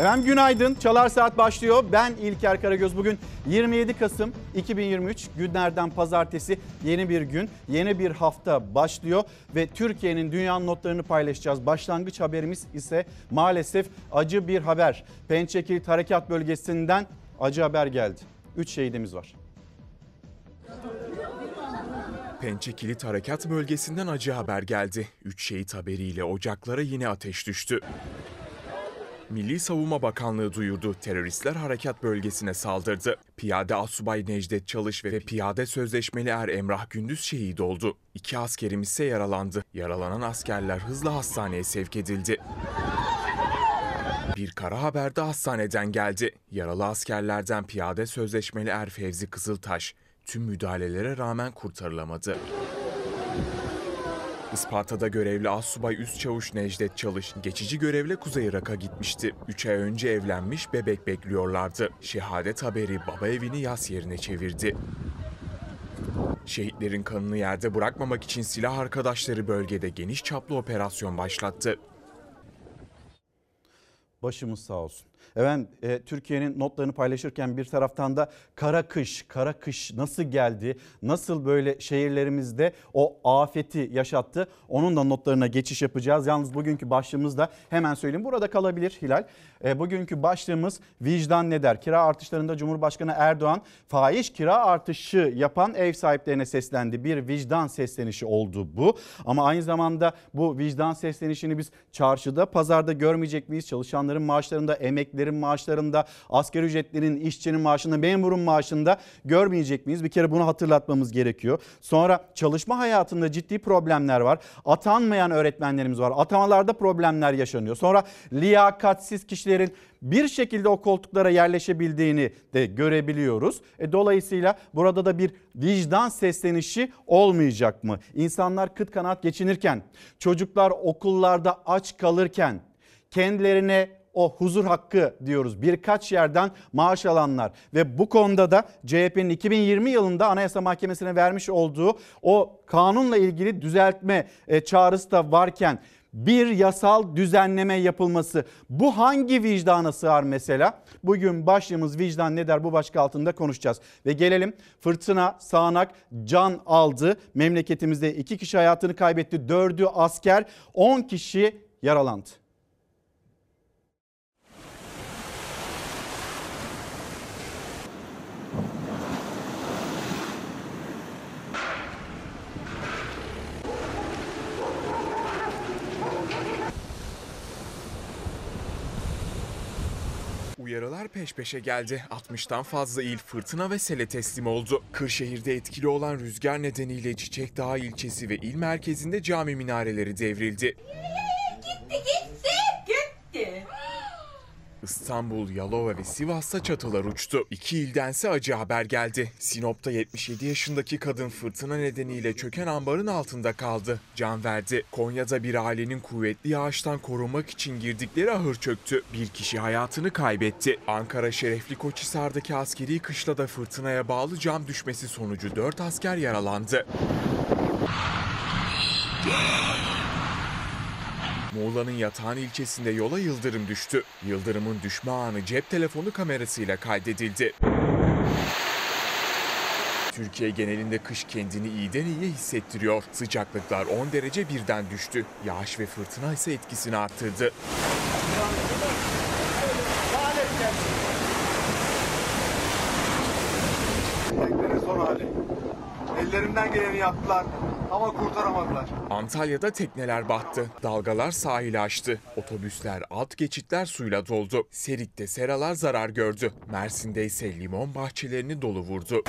Efendim günaydın. Çalar Saat başlıyor. Ben İlker Karagöz. Bugün 27 Kasım 2023 günlerden pazartesi yeni bir gün, yeni bir hafta başlıyor ve Türkiye'nin dünyanın notlarını paylaşacağız. Başlangıç haberimiz ise maalesef acı bir haber. Pençekilit Harekat Bölgesi'nden acı haber geldi. 3 şehidimiz var. Pençe Kilit Harekat Bölgesi'nden acı haber geldi. Üç şehit haberiyle ocaklara yine ateş düştü. Milli Savunma Bakanlığı duyurdu. Teröristler harekat bölgesine saldırdı. Piyade Asubay Necdet Çalış ve Piyade Sözleşmeli Er Emrah Gündüz şehit oldu. İki askerimiz ise yaralandı. Yaralanan askerler hızla hastaneye sevk edildi. Bir kara haber de hastaneden geldi. Yaralı askerlerden Piyade Sözleşmeli Er Fevzi Kızıltaş tüm müdahalelere rağmen kurtarılamadı. Isparta'da görevli Assubay Üst Çavuş Necdet Çalış geçici görevle Kuzey Irak'a gitmişti. 3 ay önce evlenmiş bebek bekliyorlardı. Şehadet haberi baba evini yas yerine çevirdi. Şehitlerin kanını yerde bırakmamak için silah arkadaşları bölgede geniş çaplı operasyon başlattı. Başımız sağ olsun. Efendim e, Türkiye'nin notlarını paylaşırken bir taraftan da kara kış, kara kış nasıl geldi, nasıl böyle şehirlerimizde o afeti yaşattı onun da notlarına geçiş yapacağız. Yalnız bugünkü başlığımız da hemen söyleyeyim burada kalabilir Hilal. E, bugünkü başlığımız vicdan ne der? Kira artışlarında Cumhurbaşkanı Erdoğan fahiş kira artışı yapan ev sahiplerine seslendi. Bir vicdan seslenişi oldu bu. Ama aynı zamanda bu vicdan seslenişini biz çarşıda, pazarda görmeyecek miyiz? Çalışanların maaşlarında, emeklerin maaşlarında, asgari ücretlerin, işçinin maaşında, memurun maaşında görmeyecek miyiz? Bir kere bunu hatırlatmamız gerekiyor. Sonra çalışma hayatında ciddi problemler var. Atanmayan öğretmenlerimiz var. Atamalarda problemler yaşanıyor. Sonra liyakatsiz kişilerin bir şekilde o koltuklara yerleşebildiğini de görebiliyoruz. E, dolayısıyla burada da bir vicdan seslenişi olmayacak mı? İnsanlar kıt kanaat geçinirken, çocuklar okullarda aç kalırken kendilerine o huzur hakkı diyoruz birkaç yerden maaş alanlar ve bu konuda da CHP'nin 2020 yılında Anayasa Mahkemesi'ne vermiş olduğu o kanunla ilgili düzeltme e, çağrısı da varken bir yasal düzenleme yapılması bu hangi vicdana sığar mesela? Bugün başlığımız vicdan ne der bu başlık altında konuşacağız. Ve gelelim fırtına sağanak can aldı. Memleketimizde iki kişi hayatını kaybetti. Dördü asker 10 kişi yaralandı. Uyarılar peş peşe geldi. 60'tan fazla il fırtına ve sele teslim oldu. Kırşehir'de etkili olan rüzgar nedeniyle Çiçekdağ ilçesi ve il merkezinde cami minareleri devrildi. Gitti gitti. İstanbul, Yalova ve Sivas'ta çatılar uçtu. İki ildense acı haber geldi. Sinop'ta 77 yaşındaki kadın fırtına nedeniyle çöken ambarın altında kaldı. Can verdi. Konya'da bir ailenin kuvvetli yağıştan korunmak için girdikleri ahır çöktü. Bir kişi hayatını kaybetti. Ankara Şerefli Koçhisar'daki askeri kışlada fırtınaya bağlı cam düşmesi sonucu 4 asker yaralandı. Muğla'nın Yatağan ilçesinde yola yıldırım düştü. Yıldırımın düşme anı cep telefonu kamerasıyla kaydedildi. Türkiye genelinde kış kendini iyiden iyiye hissettiriyor. Sıcaklıklar 10 derece birden düştü. Yağış ve fırtına ise etkisini arttırdı. Teknenin son hali. Ellerinden geleni yaptılar ama kurtaramadılar. Antalya'da tekneler battı. Dalgalar sahili aştı. Otobüsler, alt geçitler suyla doldu. Serik'te seralar zarar gördü. Mersin'de ise limon bahçelerini dolu vurdu.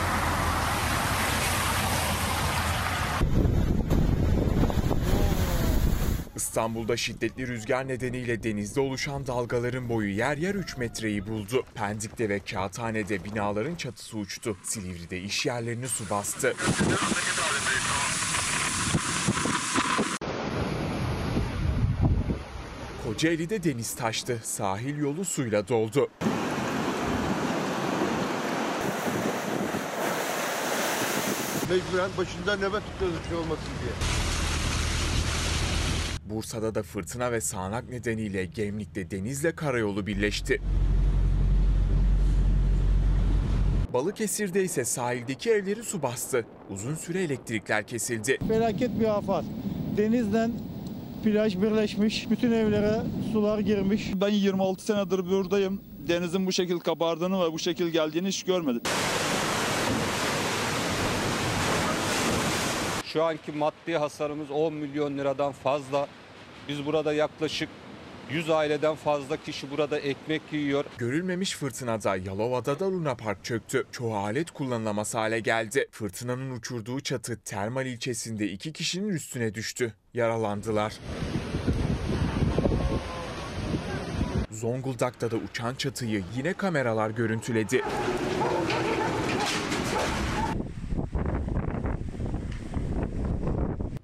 İstanbul'da şiddetli rüzgar nedeniyle denizde oluşan dalgaların boyu yer yer 3 metreyi buldu. Pendik'te ve Kağıthane'de binaların çatısı uçtu. Silivri'de iş yerlerini su bastı. Kocaeli'de deniz taştı. Sahil yolu suyla doldu. Mecburen başından nöbet tutuyoruz bir şey olmasın diye. Bursa'da da fırtına ve sağanak nedeniyle Gemlik'te denizle karayolu birleşti. Balıkesir'de ise sahildeki evleri su bastı. Uzun süre elektrikler kesildi. Felaket bir afet. Denizden plaj birleşmiş. Bütün evlere sular girmiş. Ben 26 senedir buradayım. Denizin bu şekil kabardığını ve bu şekil geldiğini hiç görmedim. Şu anki maddi hasarımız 10 milyon liradan fazla. Biz burada yaklaşık 100 aileden fazla kişi burada ekmek yiyor. Görülmemiş fırtınada Yalova'da da Luna Park çöktü. Çoğu alet kullanılamaz hale geldi. Fırtınanın uçurduğu çatı Termal ilçesinde iki kişinin üstüne düştü. Yaralandılar. Zonguldak'ta da uçan çatıyı yine kameralar görüntüledi.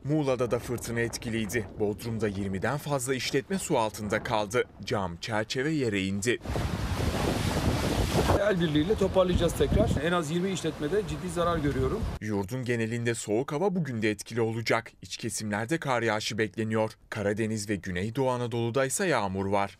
Muğla'da da fırtına etkiliydi. Bodrum'da 20'den fazla işletme su altında kaldı. Cam, çerçeve yere indi. El birliğiyle toparlayacağız tekrar. En az 20 işletmede ciddi zarar görüyorum. Yurdun genelinde soğuk hava bugün de etkili olacak. İç kesimlerde kar yağışı bekleniyor. Karadeniz ve Güneydoğu Anadolu'da ise yağmur var.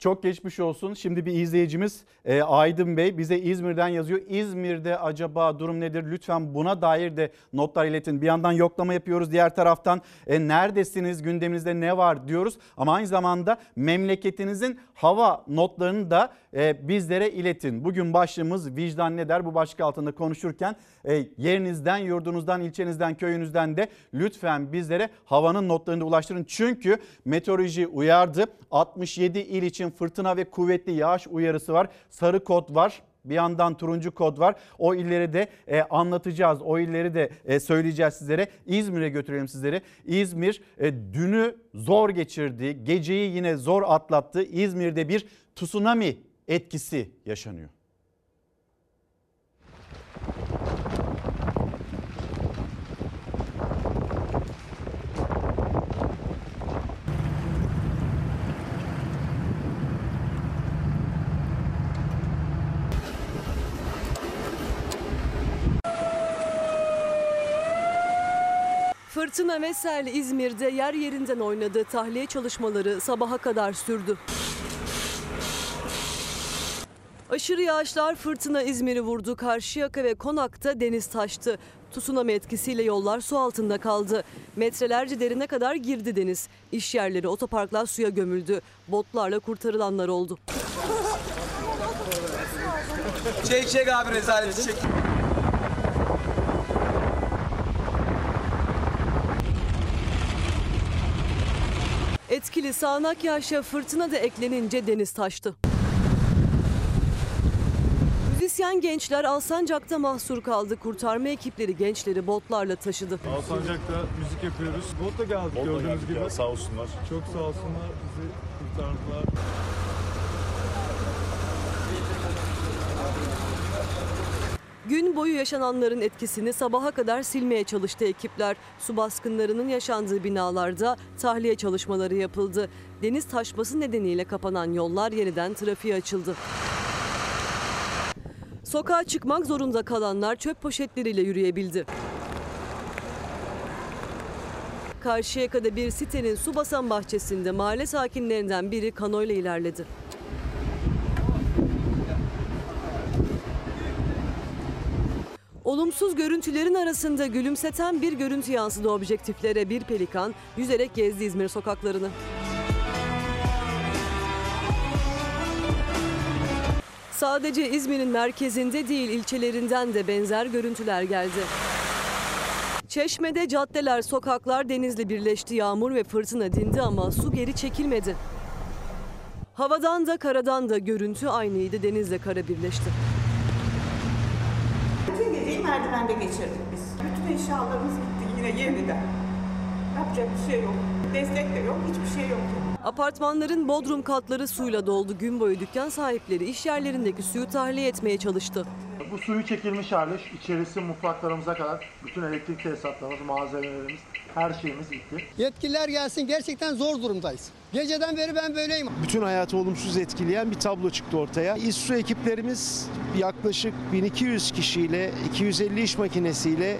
Çok geçmiş olsun. Şimdi bir izleyicimiz e, Aydın Bey bize İzmir'den yazıyor. İzmir'de acaba durum nedir? Lütfen buna dair de notlar iletin. Bir yandan yoklama yapıyoruz. Diğer taraftan e, neredesiniz? Gündeminizde ne var diyoruz. Ama aynı zamanda memleketinizin hava notlarını da e, bizlere iletin. Bugün başlığımız vicdan ne der? Bu başlık altında konuşurken e, yerinizden, yurdunuzdan, ilçenizden, köyünüzden de lütfen bizlere havanın notlarını da ulaştırın. Çünkü meteoroloji uyardı. 67 il için fırtına ve kuvvetli yağış uyarısı var. Sarı kod var. Bir yandan turuncu kod var. O illeri de e, anlatacağız. O illeri de e, söyleyeceğiz sizlere. İzmir'e götürelim sizleri. İzmir e, dünü zor geçirdi. Geceyi yine zor atlattı. İzmir'de bir tsunami etkisi yaşanıyor. Fırtına ve sel İzmir'de yer yerinden oynadı. Tahliye çalışmaları sabaha kadar sürdü. Aşırı yağışlar fırtına İzmir'i vurdu. Karşıyaka ve Konak'ta deniz taştı. Tsunami etkisiyle yollar su altında kaldı. Metrelerce derine kadar girdi deniz. İş yerleri, otoparklar suya gömüldü. Botlarla kurtarılanlar oldu. Çek çek abi rezaleti çek. Etkili sağanak yağışa fırtına da eklenince deniz taştı. Müzisyen gençler Alsancak'ta mahsur kaldı. Kurtarma ekipleri gençleri botlarla taşıdı. Alsancak'ta müzik yapıyoruz. Botla geldik gördüğünüz gibi. sağ olsunlar. Çok sağ olsunlar bizi kurtardılar. Gün boyu yaşananların etkisini sabaha kadar silmeye çalıştı ekipler. Su baskınlarının yaşandığı binalarda tahliye çalışmaları yapıldı. Deniz taşması nedeniyle kapanan yollar yeniden trafiğe açıldı. Sokağa çıkmak zorunda kalanlar çöp poşetleriyle yürüyebildi. Karşıyaka'da bir sitenin su basan bahçesinde mahalle sakinlerinden biri kanoyla ilerledi. Olumsuz görüntülerin arasında gülümseten bir görüntü yansıdı objektiflere. Bir pelikan yüzerek gezdi İzmir sokaklarını. Sadece İzmir'in merkezinde değil ilçelerinden de benzer görüntüler geldi. Çeşme'de caddeler, sokaklar denizle birleşti. Yağmur ve fırtına dindi ama su geri çekilmedi. Havadan da karadan da görüntü aynıydı. Denizle kara birleşti. Geceyi merdivende geçirdik biz. Bütün eşyalarımız gitti yine yeniden. Yapacak bir şey yok. Destek de yok, hiçbir şey yok. Apartmanların bodrum katları suyla doldu. Gün boyu dükkan sahipleri iş yerlerindeki suyu tahliye etmeye çalıştı. Bu suyu çekilmiş hali, içerisi mutfaklarımıza kadar bütün elektrik tesisatlarımız, malzemelerimiz, her şeyimiz gitti. Yetkililer gelsin gerçekten zor durumdayız. Geceden beri ben böyleyim. Bütün hayatı olumsuz etkileyen bir tablo çıktı ortaya. İSSU ekiplerimiz yaklaşık 1200 kişiyle, 250 iş makinesiyle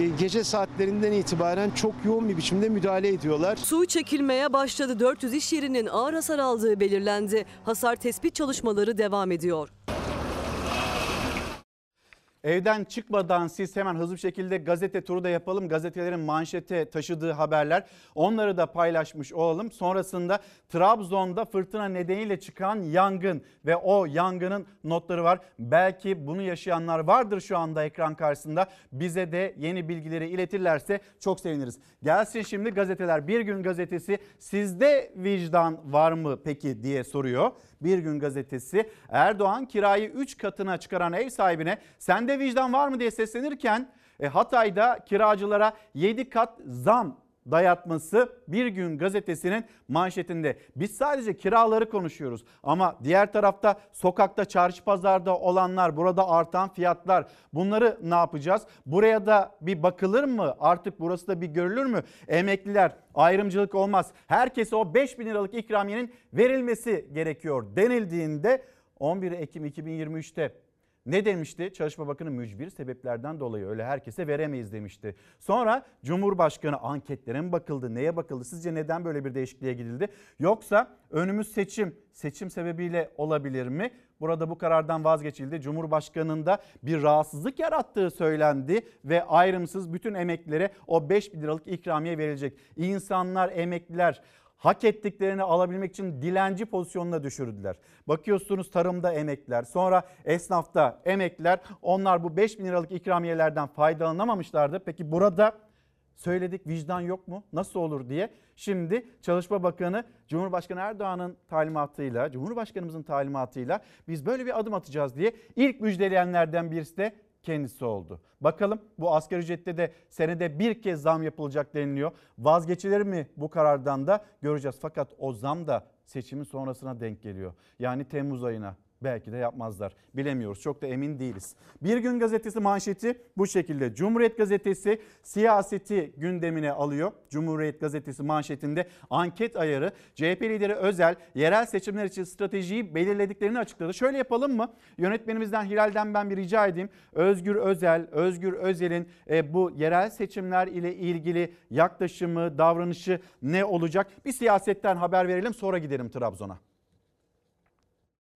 e, gece saatlerinden itibaren çok yoğun bir biçimde müdahale ediyorlar. Su çekilmeye başladı. 400 iş yerinin ağır hasar aldığı belirlendi. Hasar tespit çalışmaları devam ediyor. Evden çıkmadan siz hemen hızlı bir şekilde gazete turu da yapalım. Gazetelerin manşete taşıdığı haberler onları da paylaşmış olalım. Sonrasında Trabzon'da fırtına nedeniyle çıkan yangın ve o yangının notları var. Belki bunu yaşayanlar vardır şu anda ekran karşısında. Bize de yeni bilgileri iletirlerse çok seviniriz. Gelsin şimdi gazeteler. Bir gün gazetesi sizde vicdan var mı peki diye soruyor. Bir gün gazetesi Erdoğan kirayı 3 katına çıkaran ev sahibine sende vicdan var mı? diye seslenirken e, Hatay'da kiracılara 7 kat zam dayatması bir gün gazetesinin manşetinde. Biz sadece kiraları konuşuyoruz ama diğer tarafta sokakta çarşı pazarda olanlar burada artan fiyatlar bunları ne yapacağız? Buraya da bir bakılır mı? Artık burası da bir görülür mü? Emekliler ayrımcılık olmaz. Herkese o 5 bin liralık ikramiyenin verilmesi gerekiyor denildiğinde 11 Ekim 2023'te ne demişti? Çalışma Bakanı mücbir sebeplerden dolayı öyle herkese veremeyiz demişti. Sonra Cumhurbaşkanı anketlere mi bakıldı? Neye bakıldı? Sizce neden böyle bir değişikliğe gidildi? Yoksa önümüz seçim, seçim sebebiyle olabilir mi? Burada bu karardan vazgeçildi. Cumhurbaşkanında bir rahatsızlık yarattığı söylendi ve ayrımsız bütün emeklilere o 5 bin liralık ikramiye verilecek. İnsanlar, emekliler hak ettiklerini alabilmek için dilenci pozisyonuna düşürdüler. Bakıyorsunuz tarımda emekliler, sonra esnafta emekliler onlar bu 5 bin liralık ikramiyelerden faydalanamamışlardı. Peki burada söyledik vicdan yok mu? Nasıl olur diye. Şimdi Çalışma Bakanı Cumhurbaşkanı Erdoğan'ın talimatıyla, Cumhurbaşkanımızın talimatıyla biz böyle bir adım atacağız diye ilk müjdeleyenlerden birisi de kendisi oldu. Bakalım bu asgari ücrette de senede bir kez zam yapılacak deniliyor. Vazgeçilir mi bu karardan da göreceğiz. Fakat o zam da seçimin sonrasına denk geliyor. Yani Temmuz ayına belki de yapmazlar. Bilemiyoruz. Çok da emin değiliz. Bir gün gazetesi manşeti bu şekilde. Cumhuriyet gazetesi siyaseti gündemine alıyor. Cumhuriyet gazetesi manşetinde anket ayarı CHP lideri Özel yerel seçimler için stratejiyi belirlediklerini açıkladı. Şöyle yapalım mı? Yönetmenimizden Hilal'den ben bir rica edeyim. Özgür Özel, Özgür Özel'in e, bu yerel seçimler ile ilgili yaklaşımı, davranışı ne olacak? Bir siyasetten haber verelim sonra gidelim Trabzon'a.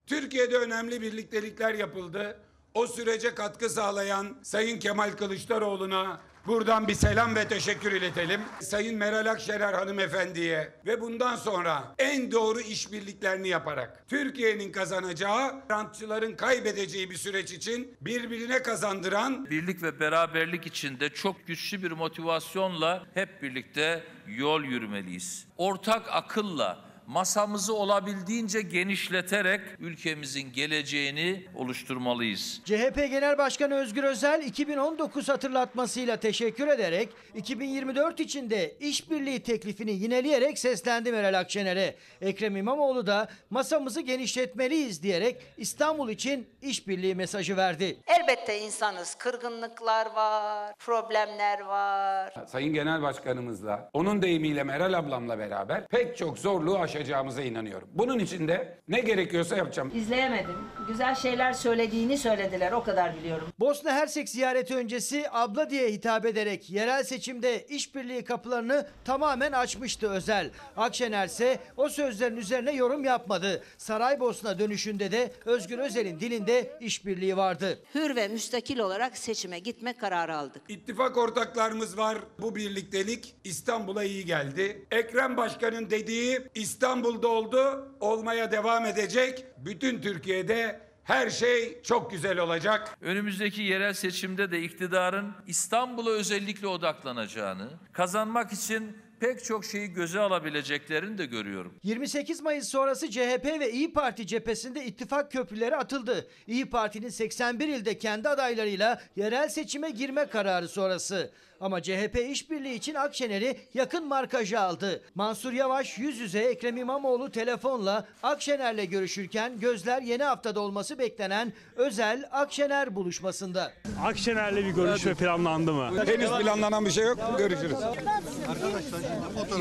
Türkiye'de önemli birliktelikler yapıldı. O sürece katkı sağlayan Sayın Kemal Kılıçdaroğlu'na buradan bir selam ve teşekkür iletelim. Sayın Meral Akşener hanımefendiye ve bundan sonra en doğru işbirliklerini yaparak Türkiye'nin kazanacağı, rantçıların kaybedeceği bir süreç için birbirine kazandıran birlik ve beraberlik içinde çok güçlü bir motivasyonla hep birlikte yol yürümeliyiz. Ortak akılla masamızı olabildiğince genişleterek ülkemizin geleceğini oluşturmalıyız. CHP Genel Başkanı Özgür Özel 2019 hatırlatmasıyla teşekkür ederek 2024 için de işbirliği teklifini yineleyerek seslendi Meral Akşener'e. Ekrem İmamoğlu da masamızı genişletmeliyiz diyerek İstanbul için işbirliği mesajı verdi. Elbette insanız. Kırgınlıklar var, problemler var. Sayın Genel Başkanımızla, onun deyimiyle Meral ablamla beraber pek çok zorluğu aşacağımıza inanıyorum. Bunun için de ne gerekiyorsa yapacağım. İzleyemedim. Güzel şeyler söylediğini söylediler. O kadar biliyorum. Bosna Hersek ziyareti öncesi abla diye hitap ederek yerel seçimde işbirliği kapılarını tamamen açmıştı Özel. Akşener ise o sözlerin üzerine yorum yapmadı. Saraybosna dönüşünde de Özgür Özel'in dilinde işbirliği vardı. Hür ve müstakil olarak seçime gitme kararı aldık. İttifak ortaklarımız var. Bu birliktelik İstanbul'a iyi geldi. Ekrem Başkan'ın dediği İstanbul'da oldu, olmaya devam edecek. Bütün Türkiye'de her şey çok güzel olacak. Önümüzdeki yerel seçimde de iktidarın İstanbul'a özellikle odaklanacağını, kazanmak için pek çok şeyi göze alabileceklerini de görüyorum. 28 Mayıs sonrası CHP ve İyi Parti cephesinde ittifak köprüleri atıldı. İyi Parti'nin 81 ilde kendi adaylarıyla yerel seçime girme kararı sonrası. Ama CHP işbirliği için Akşener'i yakın markaja aldı. Mansur Yavaş yüz yüze Ekrem İmamoğlu telefonla Akşener'le görüşürken gözler yeni haftada olması beklenen özel Akşener buluşmasında. Akşener'le bir görüşme planlandı mı? Henüz planlanan bir şey yok. Görüşürüz.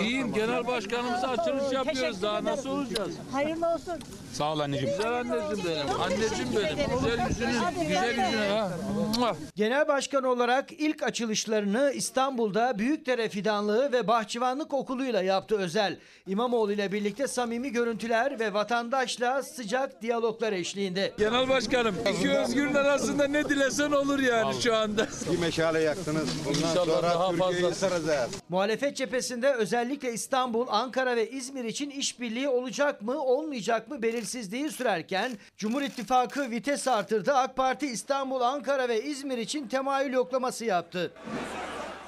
İyiyim. Genel başkanımıza açılış yapıyoruz. Daha nasıl olacağız? Hayırlı olsun. Sağ ol anneciğim. Güzel anneciğim benim. Anneciğim benim. Güzel yüzünü, güzel yüzünü ha. Genel başkan olarak ilk açılışlarını İstanbul'da Büyükdere Fidanlığı ve Bahçıvanlık Okulu'yla yaptı özel. İmamoğlu ile birlikte samimi görüntüler ve vatandaşla sıcak diyaloglar eşliğinde. Genel başkanım, iki özgürün arasında ne dilesen olur yani şu anda. Bir meşale yaktınız. Bundan İnşallah daha sonra Türkiye'yi saracağız. Muhalefet cephesinde özellikle İstanbul, Ankara ve İzmir için işbirliği olacak mı olmayacak mı belirsizliği sürerken Cumhur İttifakı vites artırdı. AK Parti İstanbul, Ankara ve İzmir için temayül yoklaması yaptı.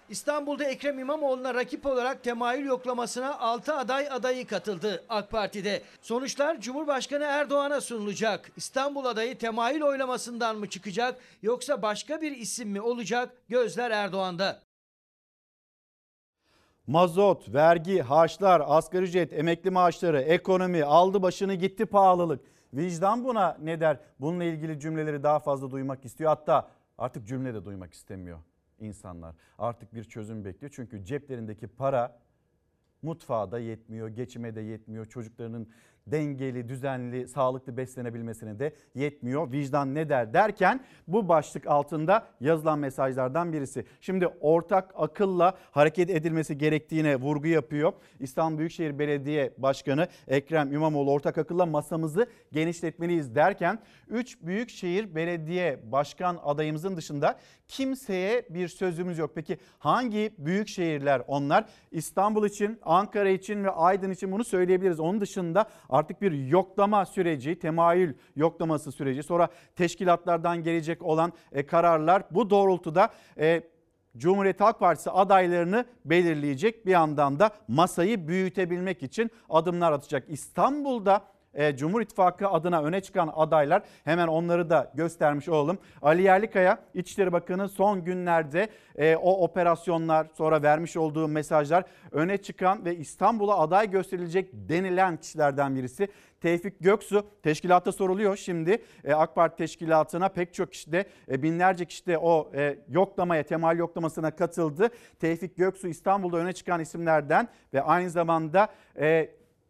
İstanbul'da Ekrem İmamoğlu'na rakip olarak temayül yoklamasına 6 aday adayı katıldı AK Parti'de. Sonuçlar Cumhurbaşkanı Erdoğan'a sunulacak. İstanbul adayı temayül oylamasından mı çıkacak yoksa başka bir isim mi olacak? Gözler Erdoğan'da. Mazot, vergi, harçlar, asgari ücret, emekli maaşları, ekonomi aldı başını gitti pahalılık. Vicdan buna ne der? Bununla ilgili cümleleri daha fazla duymak istiyor. Hatta artık cümle de duymak istemiyor insanlar. Artık bir çözüm bekliyor. Çünkü ceplerindeki para mutfağa da yetmiyor, geçime de yetmiyor. Çocuklarının dengeli, düzenli, sağlıklı beslenebilmesine de yetmiyor. Vicdan ne der derken bu başlık altında yazılan mesajlardan birisi. Şimdi ortak akılla hareket edilmesi gerektiğine vurgu yapıyor. İstanbul Büyükşehir Belediye Başkanı Ekrem İmamoğlu ortak akılla masamızı genişletmeliyiz derken 3 Büyükşehir Belediye Başkan adayımızın dışında kimseye bir sözümüz yok. Peki hangi büyük şehirler onlar? İstanbul için, Ankara için ve Aydın için bunu söyleyebiliriz. Onun dışında artık bir yoklama süreci, temayül yoklaması süreci, sonra teşkilatlardan gelecek olan e, kararlar bu doğrultuda e, Cumhuriyet Halk Partisi adaylarını belirleyecek bir yandan da masayı büyütebilmek için adımlar atacak. İstanbul'da e, Cumhur İttifakı adına öne çıkan adaylar hemen onları da göstermiş olalım. Ali Yerlikaya İçişleri Bakanı son günlerde e, o operasyonlar sonra vermiş olduğu mesajlar öne çıkan ve İstanbul'a aday gösterilecek denilen kişilerden birisi. Tevfik Göksu teşkilatta soruluyor şimdi e, AK Parti teşkilatına pek çok kişi de e, binlerce kişi de o e, yoklamaya temal yoklamasına katıldı. Tevfik Göksu İstanbul'da öne çıkan isimlerden ve aynı zamanda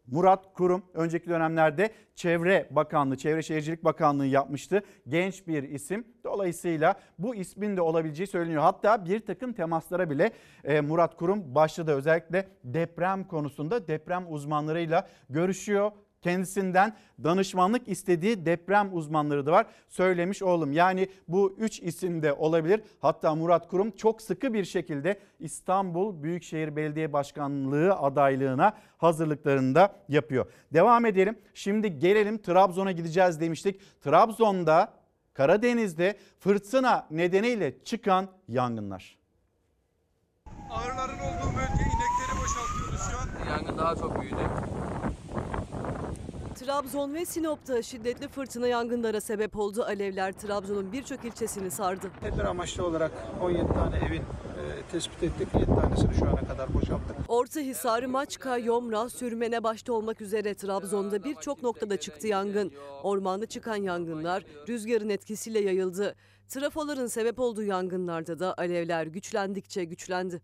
Murat Kurum önceki dönemlerde Çevre Bakanlığı, Çevre Şehircilik Bakanlığı yapmıştı. Genç bir isim. Dolayısıyla bu ismin de olabileceği söyleniyor. Hatta bir takım temaslara bile e, Murat Kurum başladı. Özellikle deprem konusunda deprem uzmanlarıyla görüşüyor. Kendisinden danışmanlık istediği deprem uzmanları da var. Söylemiş oğlum. Yani bu üç isim de olabilir. Hatta Murat Kurum çok sıkı bir şekilde İstanbul Büyükşehir Belediye Başkanlığı adaylığına hazırlıklarında yapıyor. Devam edelim. Şimdi gelelim Trabzon'a gideceğiz demiştik. Trabzon'da Karadeniz'de fırtına nedeniyle çıkan yangınlar. Arıların olduğu bölge inekleri boşaltıyoruz şu an. Yangın daha çok büyüdü. Trabzon ve Sinop'ta şiddetli fırtına yangınlara sebep oldu. Alevler Trabzon'un birçok ilçesini sardı. Tedbir amaçlı olarak 17 tane evin e, tespit ettik. 7 tanesini şu ana kadar boşalttık. Orta Hisar, Maçka, Yomra, Sürmene başta olmak üzere Trabzon'da birçok noktada çıktı yangın. Ormanda çıkan yangınlar rüzgarın etkisiyle yayıldı. Trafoların sebep olduğu yangınlarda da alevler güçlendikçe güçlendi.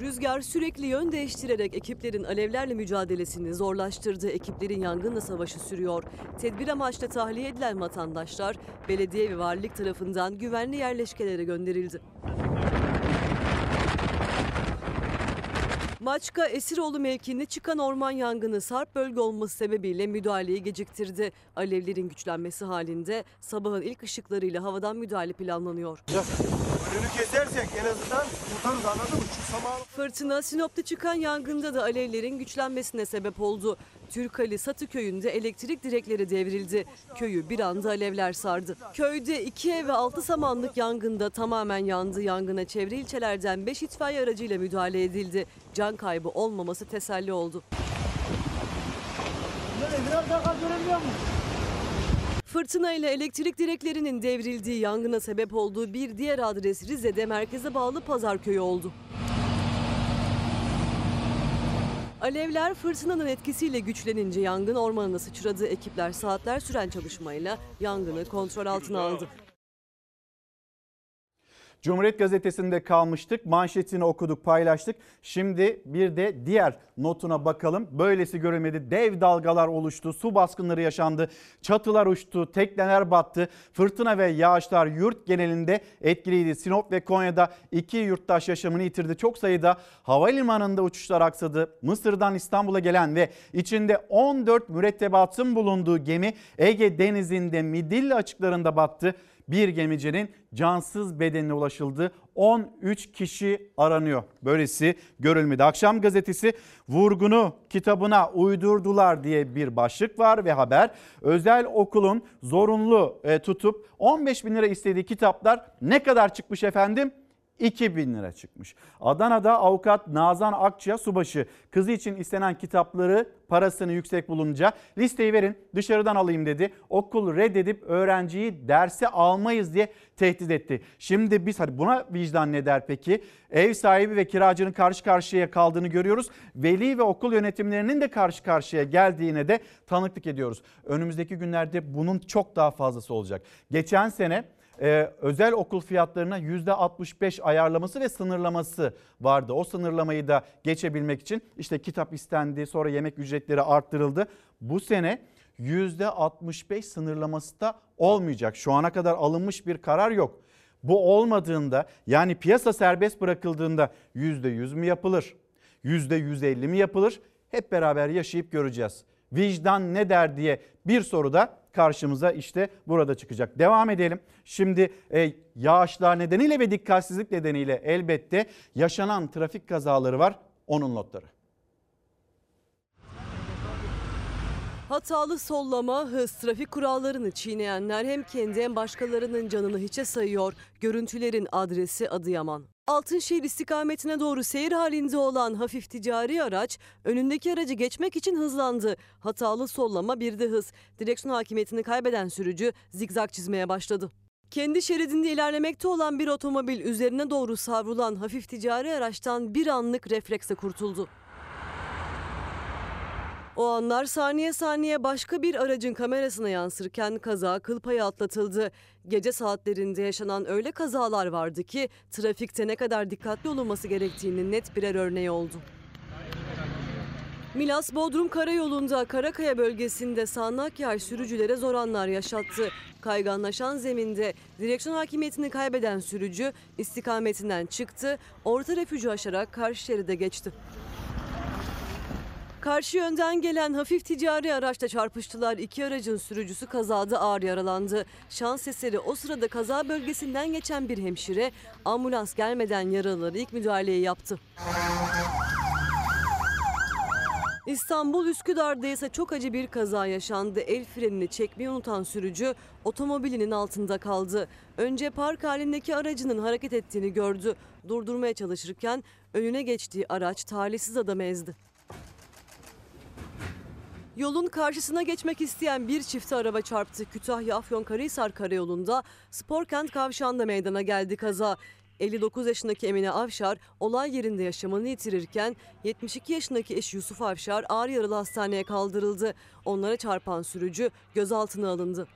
Rüzgar sürekli yön değiştirerek ekiplerin alevlerle mücadelesini zorlaştırdı. Ekiplerin yangınla savaşı sürüyor. Tedbir amaçlı tahliye edilen vatandaşlar belediye ve valilik tarafından güvenli yerleşkelere gönderildi. Maçka Esiroğlu mevkiinde çıkan orman yangını sarp bölge olması sebebiyle müdahaleyi geciktirdi. Alevlerin güçlenmesi halinde sabahın ilk ışıklarıyla havadan müdahale planlanıyor. Önünü kesersek en azından kurtarırız anladın mı? Şu samanı Fırtına Sinop'ta çıkan yangında da alevlerin güçlenmesine sebep oldu. Türkali Satı köyünde elektrik direkleri devrildi. Köyü bir anda alevler sardı. Köyde iki ev ve altı samanlık yangında tamamen yandı. Yangına çevre ilçelerden 5 itfaiye aracıyla müdahale edildi. Can kaybı olmaması teselli oldu. Fırtına ile elektrik direklerinin devrildiği yangına sebep olduğu bir diğer adres Rize'de merkeze bağlı Pazarköy oldu. Alevler fırtınanın etkisiyle güçlenince yangın ormanına sıçradı. Ekipler saatler süren çalışmayla yangını kontrol altına aldı. Cumhuriyet Gazetesi'nde kalmıştık. Manşetini okuduk, paylaştık. Şimdi bir de diğer notuna bakalım. Böylesi görülmedi. Dev dalgalar oluştu. Su baskınları yaşandı. Çatılar uçtu. Tekneler battı. Fırtına ve yağışlar yurt genelinde etkiliydi. Sinop ve Konya'da iki yurttaş yaşamını yitirdi. Çok sayıda havalimanında uçuşlar aksadı. Mısır'dan İstanbul'a gelen ve içinde 14 mürettebatın bulunduğu gemi Ege Denizi'nde Midilli açıklarında battı. Bir gemicinin cansız bedenine ulaşıldı. 13 kişi aranıyor. Böylesi görülmedi. Akşam gazetesi vurgunu kitabına uydurdular diye bir başlık var ve haber. Özel okulun zorunlu e, tutup 15 bin lira istediği kitaplar ne kadar çıkmış efendim? 2000 lira çıkmış. Adana'da avukat Nazan Akçı'ya subaşı kızı için istenen kitapları parasını yüksek bulunca listeyi verin dışarıdan alayım dedi. Okul reddedip öğrenciyi derse almayız diye tehdit etti. Şimdi biz hadi buna vicdan ne der peki? Ev sahibi ve kiracının karşı karşıya kaldığını görüyoruz. Veli ve okul yönetimlerinin de karşı karşıya geldiğine de tanıklık ediyoruz. Önümüzdeki günlerde bunun çok daha fazlası olacak. Geçen sene e, özel okul fiyatlarına %65 ayarlaması ve sınırlaması vardı. O sınırlamayı da geçebilmek için işte kitap istendi sonra yemek ücretleri arttırıldı. Bu sene %65 sınırlaması da olmayacak. Şu ana kadar alınmış bir karar yok. Bu olmadığında yani piyasa serbest bırakıldığında %100 mü yapılır? %150 mi yapılır? Hep beraber yaşayıp göreceğiz. Vicdan ne der diye bir soru da karşımıza işte burada çıkacak. Devam edelim. Şimdi e, yağışlar nedeniyle ve dikkatsizlik nedeniyle elbette yaşanan trafik kazaları var. Onun notları. Hatalı sollama, hız, trafik kurallarını çiğneyenler hem kendi hem başkalarının canını hiçe sayıyor. Görüntülerin adresi Adıyaman. Altınşehir istikametine doğru seyir halinde olan hafif ticari araç önündeki aracı geçmek için hızlandı. Hatalı sollama bir de hız. Direksiyon hakimiyetini kaybeden sürücü zigzag çizmeye başladı. Kendi şeridinde ilerlemekte olan bir otomobil üzerine doğru savrulan hafif ticari araçtan bir anlık refleksle kurtuldu. O anlar saniye saniye başka bir aracın kamerasına yansırken kaza kıl payı atlatıldı. Gece saatlerinde yaşanan öyle kazalar vardı ki trafikte ne kadar dikkatli olunması gerektiğinin net birer örneği oldu. Milas Bodrum Karayolu'nda Karakaya bölgesinde sağanak yağış sürücülere zor anlar yaşattı. Kayganlaşan zeminde direksiyon hakimiyetini kaybeden sürücü istikametinden çıktı, orta refüjü aşarak karşı şeride geçti. Karşı yönden gelen hafif ticari araçla çarpıştılar. İki aracın sürücüsü kazada ağır yaralandı. Şans eseri o sırada kaza bölgesinden geçen bir hemşire ambulans gelmeden yaralıları ilk müdahaleyi yaptı. İstanbul Üsküdar'da ise çok acı bir kaza yaşandı. El frenini çekmeyi unutan sürücü otomobilinin altında kaldı. Önce park halindeki aracının hareket ettiğini gördü. Durdurmaya çalışırken önüne geçtiği araç talihsiz adamı ezdi. Yolun karşısına geçmek isteyen bir çifte araba çarptı. Kütahya Afyonkarahisar Karayolu'nda Sporkent kavşağında meydana geldi kaza. 59 yaşındaki Emine Avşar olay yerinde yaşamını yitirirken 72 yaşındaki eşi Yusuf Avşar ağır yaralı hastaneye kaldırıldı. Onlara çarpan sürücü gözaltına alındı.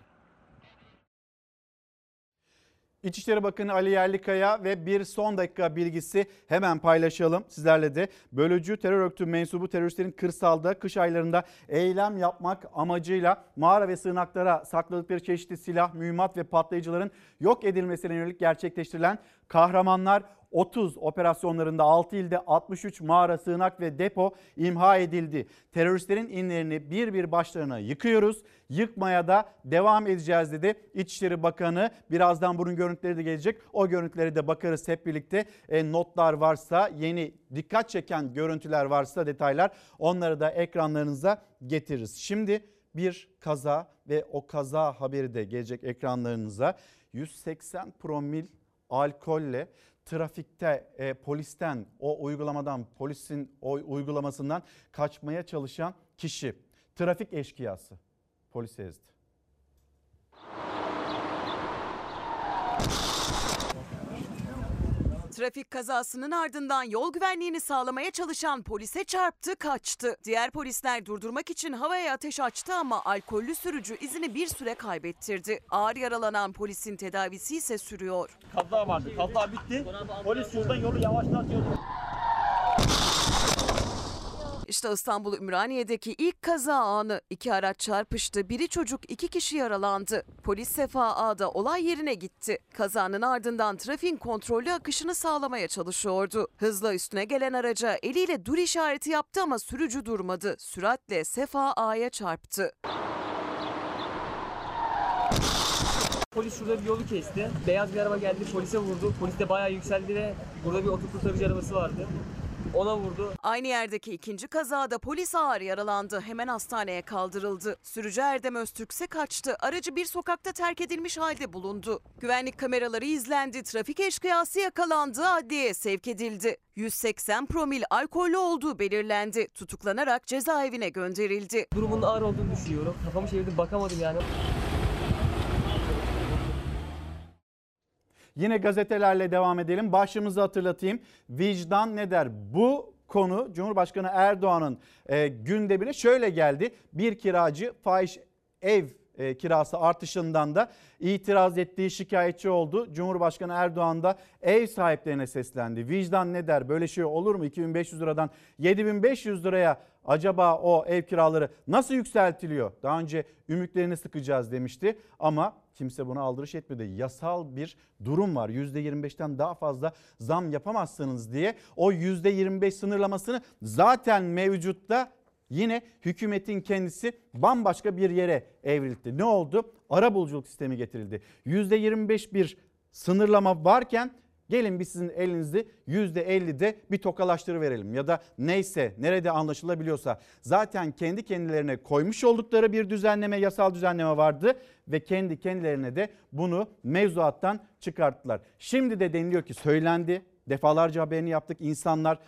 İçişleri Bakanı Ali Yerlikaya ve bir son dakika bilgisi hemen paylaşalım sizlerle de. Bölücü terör örgütü mensubu teröristlerin kırsalda kış aylarında eylem yapmak amacıyla mağara ve sığınaklara sakladıkları çeşitli silah, mühimmat ve patlayıcıların yok edilmesine yönelik gerçekleştirilen kahramanlar 30 operasyonlarında 6 ilde 63 mağara, sığınak ve depo imha edildi. Teröristlerin inlerini bir bir başlarına yıkıyoruz. Yıkmaya da devam edeceğiz dedi. İçişleri Bakanı birazdan bunun görüntüleri de gelecek. O görüntülere de bakarız hep birlikte. E, notlar varsa, yeni dikkat çeken görüntüler varsa detaylar onları da ekranlarınıza getiririz. Şimdi bir kaza ve o kaza haberi de gelecek ekranlarınıza. 180 promil alkolle trafikte e, polisten o uygulamadan polisin o uygulamasından kaçmaya çalışan kişi trafik eşkıyası polisi ezdi. Trafik kazasının ardından yol güvenliğini sağlamaya çalışan polise çarptı, kaçtı. Diğer polisler durdurmak için havaya ateş açtı ama alkollü sürücü izini bir süre kaybettirdi. Ağır yaralanan polisin tedavisi ise sürüyor. Kaza vardı. Kaza bitti. Polis şuradan yolu yavaşlatıyordu. İşte İstanbul Ümraniye'deki ilk kaza anı. İki araç çarpıştı. Biri çocuk, iki kişi yaralandı. Polis Sefa A'da olay yerine gitti. Kazanın ardından trafiğin kontrollü akışını sağlamaya çalışıyordu. Hızla üstüne gelen araca eliyle dur işareti yaptı ama sürücü durmadı. Süratle Sefa A'ya çarptı. Polis şurada bir yolu kesti. Beyaz bir araba geldi polise vurdu. Polis de bayağı yükseldi ve burada bir otokurtarıcı arabası vardı. Ona vurdu. Aynı yerdeki ikinci kazada polis ağır yaralandı. Hemen hastaneye kaldırıldı. Sürücü Erdem Öztürk ise kaçtı. Aracı bir sokakta terk edilmiş halde bulundu. Güvenlik kameraları izlendi. Trafik eşkıyası yakalandı. Adliyeye sevk edildi. 180 promil alkollü olduğu belirlendi. Tutuklanarak cezaevine gönderildi. Durumun ağır olduğunu düşünüyorum. Kafamı çevirdim bakamadım yani. Yine gazetelerle devam edelim. Başlığımızı hatırlatayım. Vicdan ne der? Bu konu Cumhurbaşkanı Erdoğan'ın e, gündemine şöyle geldi. Bir kiracı fahiş ev e, kirası artışından da itiraz ettiği şikayetçi oldu. Cumhurbaşkanı Erdoğan da ev sahiplerine seslendi. Vicdan ne der? Böyle şey olur mu? 2500 liradan 7500 liraya acaba o ev kiraları nasıl yükseltiliyor? Daha önce ümitlerini sıkacağız demişti ama kimse buna aldırış etmedi. Yasal bir durum var. %25'ten daha fazla zam yapamazsınız diye o %25 sınırlamasını zaten mevcutta yine hükümetin kendisi bambaşka bir yere evrildi. Ne oldu? Arabuluculuk sistemi getirildi. %25 bir sınırlama varken gelin biz sizin elinizde %50'de bir tokalaştırıverelim ya da neyse nerede anlaşılabiliyorsa zaten kendi kendilerine koymuş oldukları bir düzenleme yasal düzenleme vardı ve kendi kendilerine de bunu mevzuattan çıkarttılar. Şimdi de deniliyor ki söylendi defalarca haberini yaptık insanlar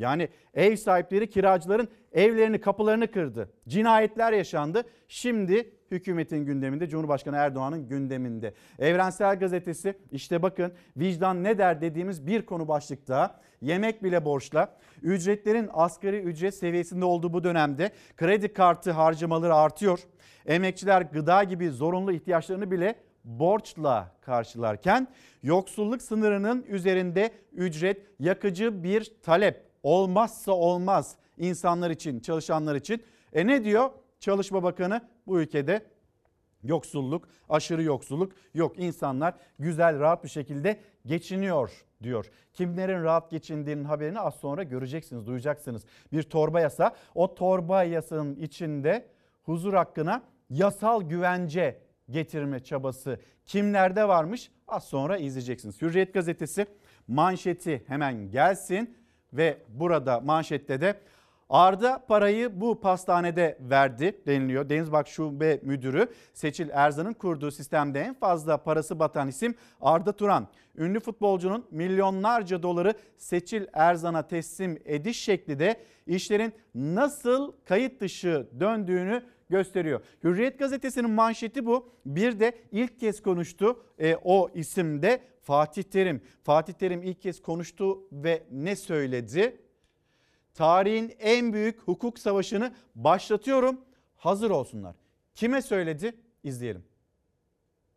yani ev sahipleri kiracıların evlerini kapılarını kırdı. Cinayetler yaşandı. Şimdi hükümetin gündeminde Cumhurbaşkanı Erdoğan'ın gündeminde. Evrensel Gazetesi işte bakın vicdan ne der dediğimiz bir konu başlıkta. Yemek bile borçla. Ücretlerin asgari ücret seviyesinde olduğu bu dönemde kredi kartı harcamaları artıyor. Emekçiler gıda gibi zorunlu ihtiyaçlarını bile borçla karşılarken yoksulluk sınırının üzerinde ücret yakıcı bir talep olmazsa olmaz insanlar için, çalışanlar için. E ne diyor Çalışma Bakanı bu ülkede yoksulluk, aşırı yoksulluk yok. İnsanlar güzel, rahat bir şekilde geçiniyor diyor. Kimlerin rahat geçindiğinin haberini az sonra göreceksiniz, duyacaksınız. Bir torba yasa, o torba yasanın içinde huzur hakkına yasal güvence getirme çabası kimlerde varmış az sonra izleyeceksiniz. Hürriyet gazetesi manşeti hemen gelsin ve burada manşette de Arda parayı bu pastanede verdi deniliyor. Denizbank Şube Müdürü Seçil Erzan'ın kurduğu sistemde en fazla parası batan isim Arda Turan. Ünlü futbolcunun milyonlarca doları Seçil Erzan'a teslim ediş şekli de işlerin nasıl kayıt dışı döndüğünü gösteriyor. Hürriyet gazetesinin manşeti bu. Bir de ilk kez konuştu e, o isimde Fatih Terim. Fatih Terim ilk kez konuştu ve ne söyledi? Tarihin en büyük hukuk savaşını başlatıyorum. Hazır olsunlar. Kime söyledi? İzleyelim.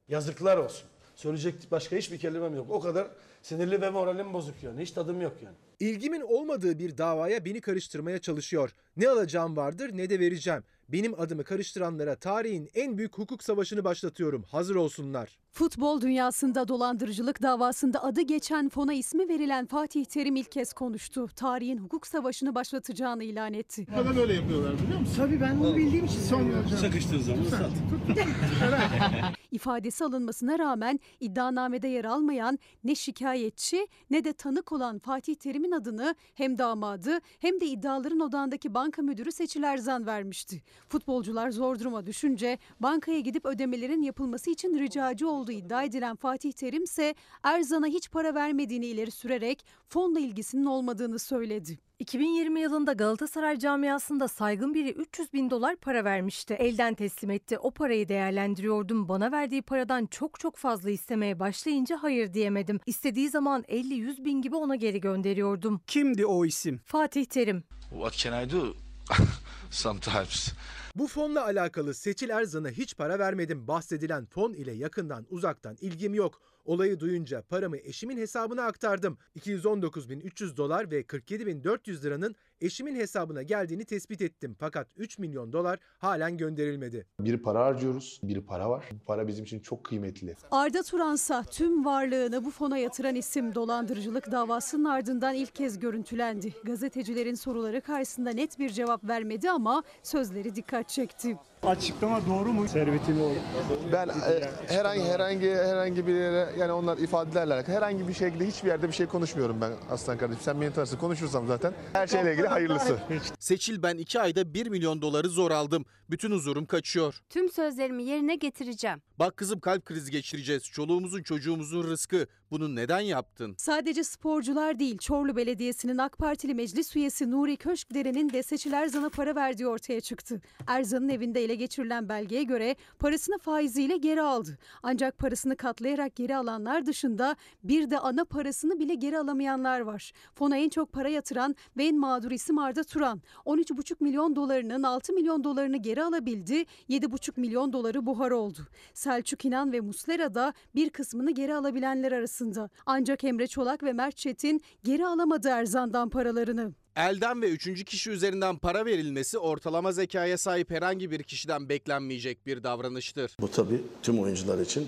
Yazıklar olsun. Söyleyecek başka hiçbir kelimem yok. O kadar sinirli ve moralim bozuk yani. Hiç tadım yok yani. İlgimin olmadığı bir davaya beni karıştırmaya çalışıyor. Ne alacağım vardır ne de vereceğim. Benim adımı karıştıranlara tarihin en büyük hukuk savaşını başlatıyorum. Hazır olsunlar. Futbol dünyasında dolandırıcılık davasında adı geçen fona ismi verilen Fatih Terim ilk kez konuştu. Tarihin hukuk savaşını başlatacağını ilan etti. Neden öyle yapıyorlar biliyor musun? Tabii ben onu bildiğim için söylüyorum. Çakıştığı zaman sat. İfadesi alınmasına rağmen iddianamede yer almayan ne şikayetçi ne de tanık olan Fatih Terim'in adını hem damadı hem de iddiaların odağındaki banka müdürü Seçil Erzan vermişti. Futbolcular zor duruma düşünce bankaya gidip ödemelerin yapılması için ricacı olduğu iddia edilen Fatih Terim ise Erzan'a hiç para vermediğini ileri sürerek fonla ilgisinin olmadığını söyledi. 2020 yılında Galatasaray camiasında saygın biri 300 bin dolar para vermişti. Elden teslim etti. O parayı değerlendiriyordum. Bana verdiği paradan çok çok fazla istemeye başlayınca hayır diyemedim. İstediği zaman 50-100 bin gibi ona geri gönderiyordum. Kimdi o isim? Fatih Terim. What can I do? Sometimes. Bu fonla alakalı Seçil Erzan'a hiç para vermedim bahsedilen fon ile yakından uzaktan ilgim yok. Olayı duyunca paramı eşimin hesabına aktardım. 219.300 dolar ve 47.400 liranın eşimin hesabına geldiğini tespit ettim. Fakat 3 milyon dolar halen gönderilmedi. Bir para harcıyoruz, bir para var. Bu para bizim için çok kıymetli. Arda Turansa tüm varlığını bu fona yatıran isim dolandırıcılık davasının ardından ilk kez görüntülendi. Gazetecilerin soruları karşısında net bir cevap vermedi ama sözleri dikkat çekti. Açıklama doğru mu? Servetini o. Ben e, herhangi herhangi herhangi bir yere yani onlar ifadelerle alakalı herhangi bir şekilde hiçbir yerde bir şey konuşmuyorum ben Aslan kardeşim. Sen beni tanırsın. Konuşursam zaten her şeyle ilgili hayırlısı. Seçil ben 2 ayda 1 milyon doları zor aldım. Bütün huzurum kaçıyor. Tüm sözlerimi yerine getireceğim. Bak kızım kalp krizi geçireceğiz. Çoluğumuzun çocuğumuzun rızkı. Bunu neden yaptın? Sadece sporcular değil, Çorlu Belediyesi'nin AK Partili meclis üyesi Nuri Köşkdere'nin de Seçil Erzan'a para verdiği ortaya çıktı. Erzan'ın evinde ele geçirilen belgeye göre parasını faiziyle geri aldı. Ancak parasını katlayarak geri alanlar dışında bir de ana parasını bile geri alamayanlar var. Fona en çok para yatıran ve en mağdur isim Arda Turan. 13,5 milyon dolarının 6 milyon dolarını geri alabildi, 7,5 milyon doları buhar oldu. Selçuk İnan ve Muslera da bir kısmını geri alabilenler arasında. Ancak Emre Çolak ve Mert Çetin geri alamadı Erzan'dan paralarını. Elden ve üçüncü kişi üzerinden para verilmesi ortalama zekaya sahip herhangi bir kişiden beklenmeyecek bir davranıştır. Bu tabii tüm oyuncular için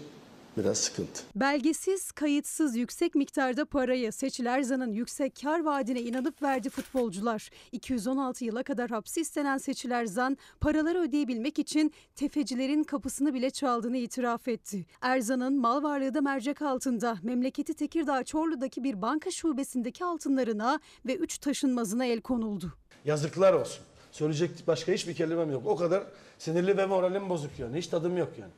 biraz sıkıntı. Belgesiz, kayıtsız yüksek miktarda parayı Seçil Erzan'ın yüksek kar vaadine inanıp verdi futbolcular. 216 yıla kadar hapsi istenen Seçil Erzan paraları ödeyebilmek için tefecilerin kapısını bile çaldığını itiraf etti. Erzan'ın mal varlığı da mercek altında. Memleketi Tekirdağ Çorlu'daki bir banka şubesindeki altınlarına ve 3 taşınmazına el konuldu. Yazıklar olsun. Söyleyecek başka hiçbir kelimem yok. O kadar sinirli ve moralim bozuk yani. Hiç tadım yok yani.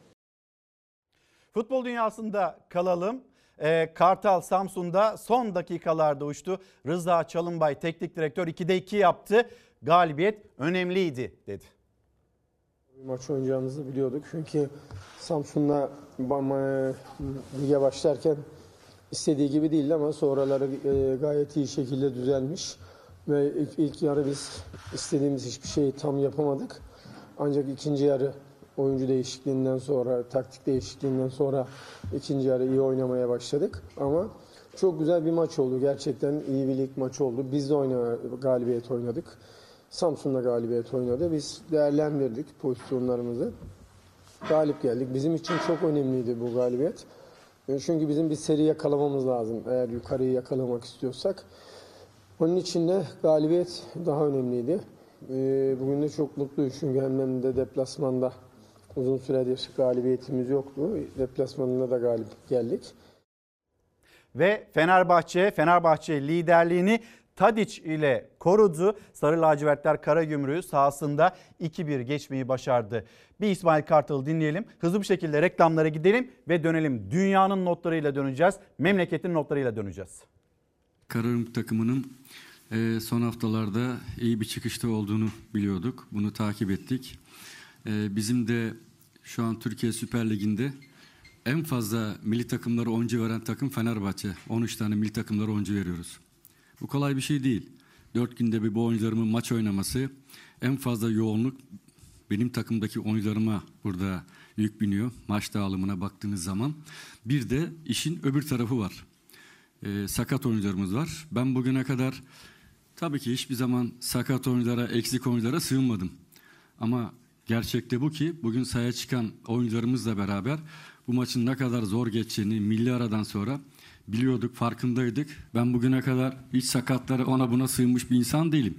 Futbol dünyasında kalalım. Ee, Kartal Samsun'da son dakikalarda uçtu. Rıza Çalınbay teknik direktör 2'de 2 yaptı. Galibiyet önemliydi dedi. Maç oynayacağımızı biliyorduk. Çünkü Samsun'la Bama- lige başlarken istediği gibi değildi ama sonraları e, gayet iyi şekilde düzelmiş. Ve ilk, ilk yarı biz istediğimiz hiçbir şeyi tam yapamadık. Ancak ikinci yarı oyuncu değişikliğinden sonra, taktik değişikliğinden sonra ikinci yarı iyi oynamaya başladık. Ama çok güzel bir maç oldu. Gerçekten iyi bir lig maçı oldu. Biz de oyna, galibiyet oynadık. Samsun'da galibiyet oynadı. Biz değerlendirdik pozisyonlarımızı. Galip geldik. Bizim için çok önemliydi bu galibiyet. E, Çünkü bizim bir seri yakalamamız lazım eğer yukarıyı yakalamak istiyorsak. Onun için de galibiyet daha önemliydi. E, Bugün de çok mutluyuz çünkü hemen de deplasmanda uzun süredir galibiyetimiz yoktu. Deplasmanında da galip geldik. Ve Fenerbahçe, Fenerbahçe liderliğini Tadiç ile korudu. Sarı lacivertler Karagümrük'ü sahasında 2-1 geçmeyi başardı. Bir İsmail Kartal'ı dinleyelim. Hızlı bir şekilde reklamlara gidelim ve dönelim. Dünyanın notlarıyla döneceğiz. Memleketin notlarıyla döneceğiz. Karagümrük takımının e, son haftalarda iyi bir çıkışta olduğunu biliyorduk. Bunu takip ettik. E, Bizim de şu an Türkiye Süper Ligi'nde en fazla milli takımlara oyuncu veren takım Fenerbahçe. 13 tane milli takımlara oyuncu veriyoruz. Bu kolay bir şey değil. 4 günde bir bu oyuncularımın maç oynaması en fazla yoğunluk benim takımdaki oyuncularıma burada yük biniyor. Maç dağılımına baktığınız zaman. Bir de işin öbür tarafı var. Ee, sakat oyuncularımız var. Ben bugüne kadar tabii ki hiçbir zaman sakat oyunculara, eksik oyunculara sığınmadım. Ama gerçekte bu ki bugün sahaya çıkan oyuncularımızla beraber bu maçın ne kadar zor geçeceğini milli aradan sonra biliyorduk, farkındaydık. Ben bugüne kadar hiç sakatlara ona buna sığınmış bir insan değilim.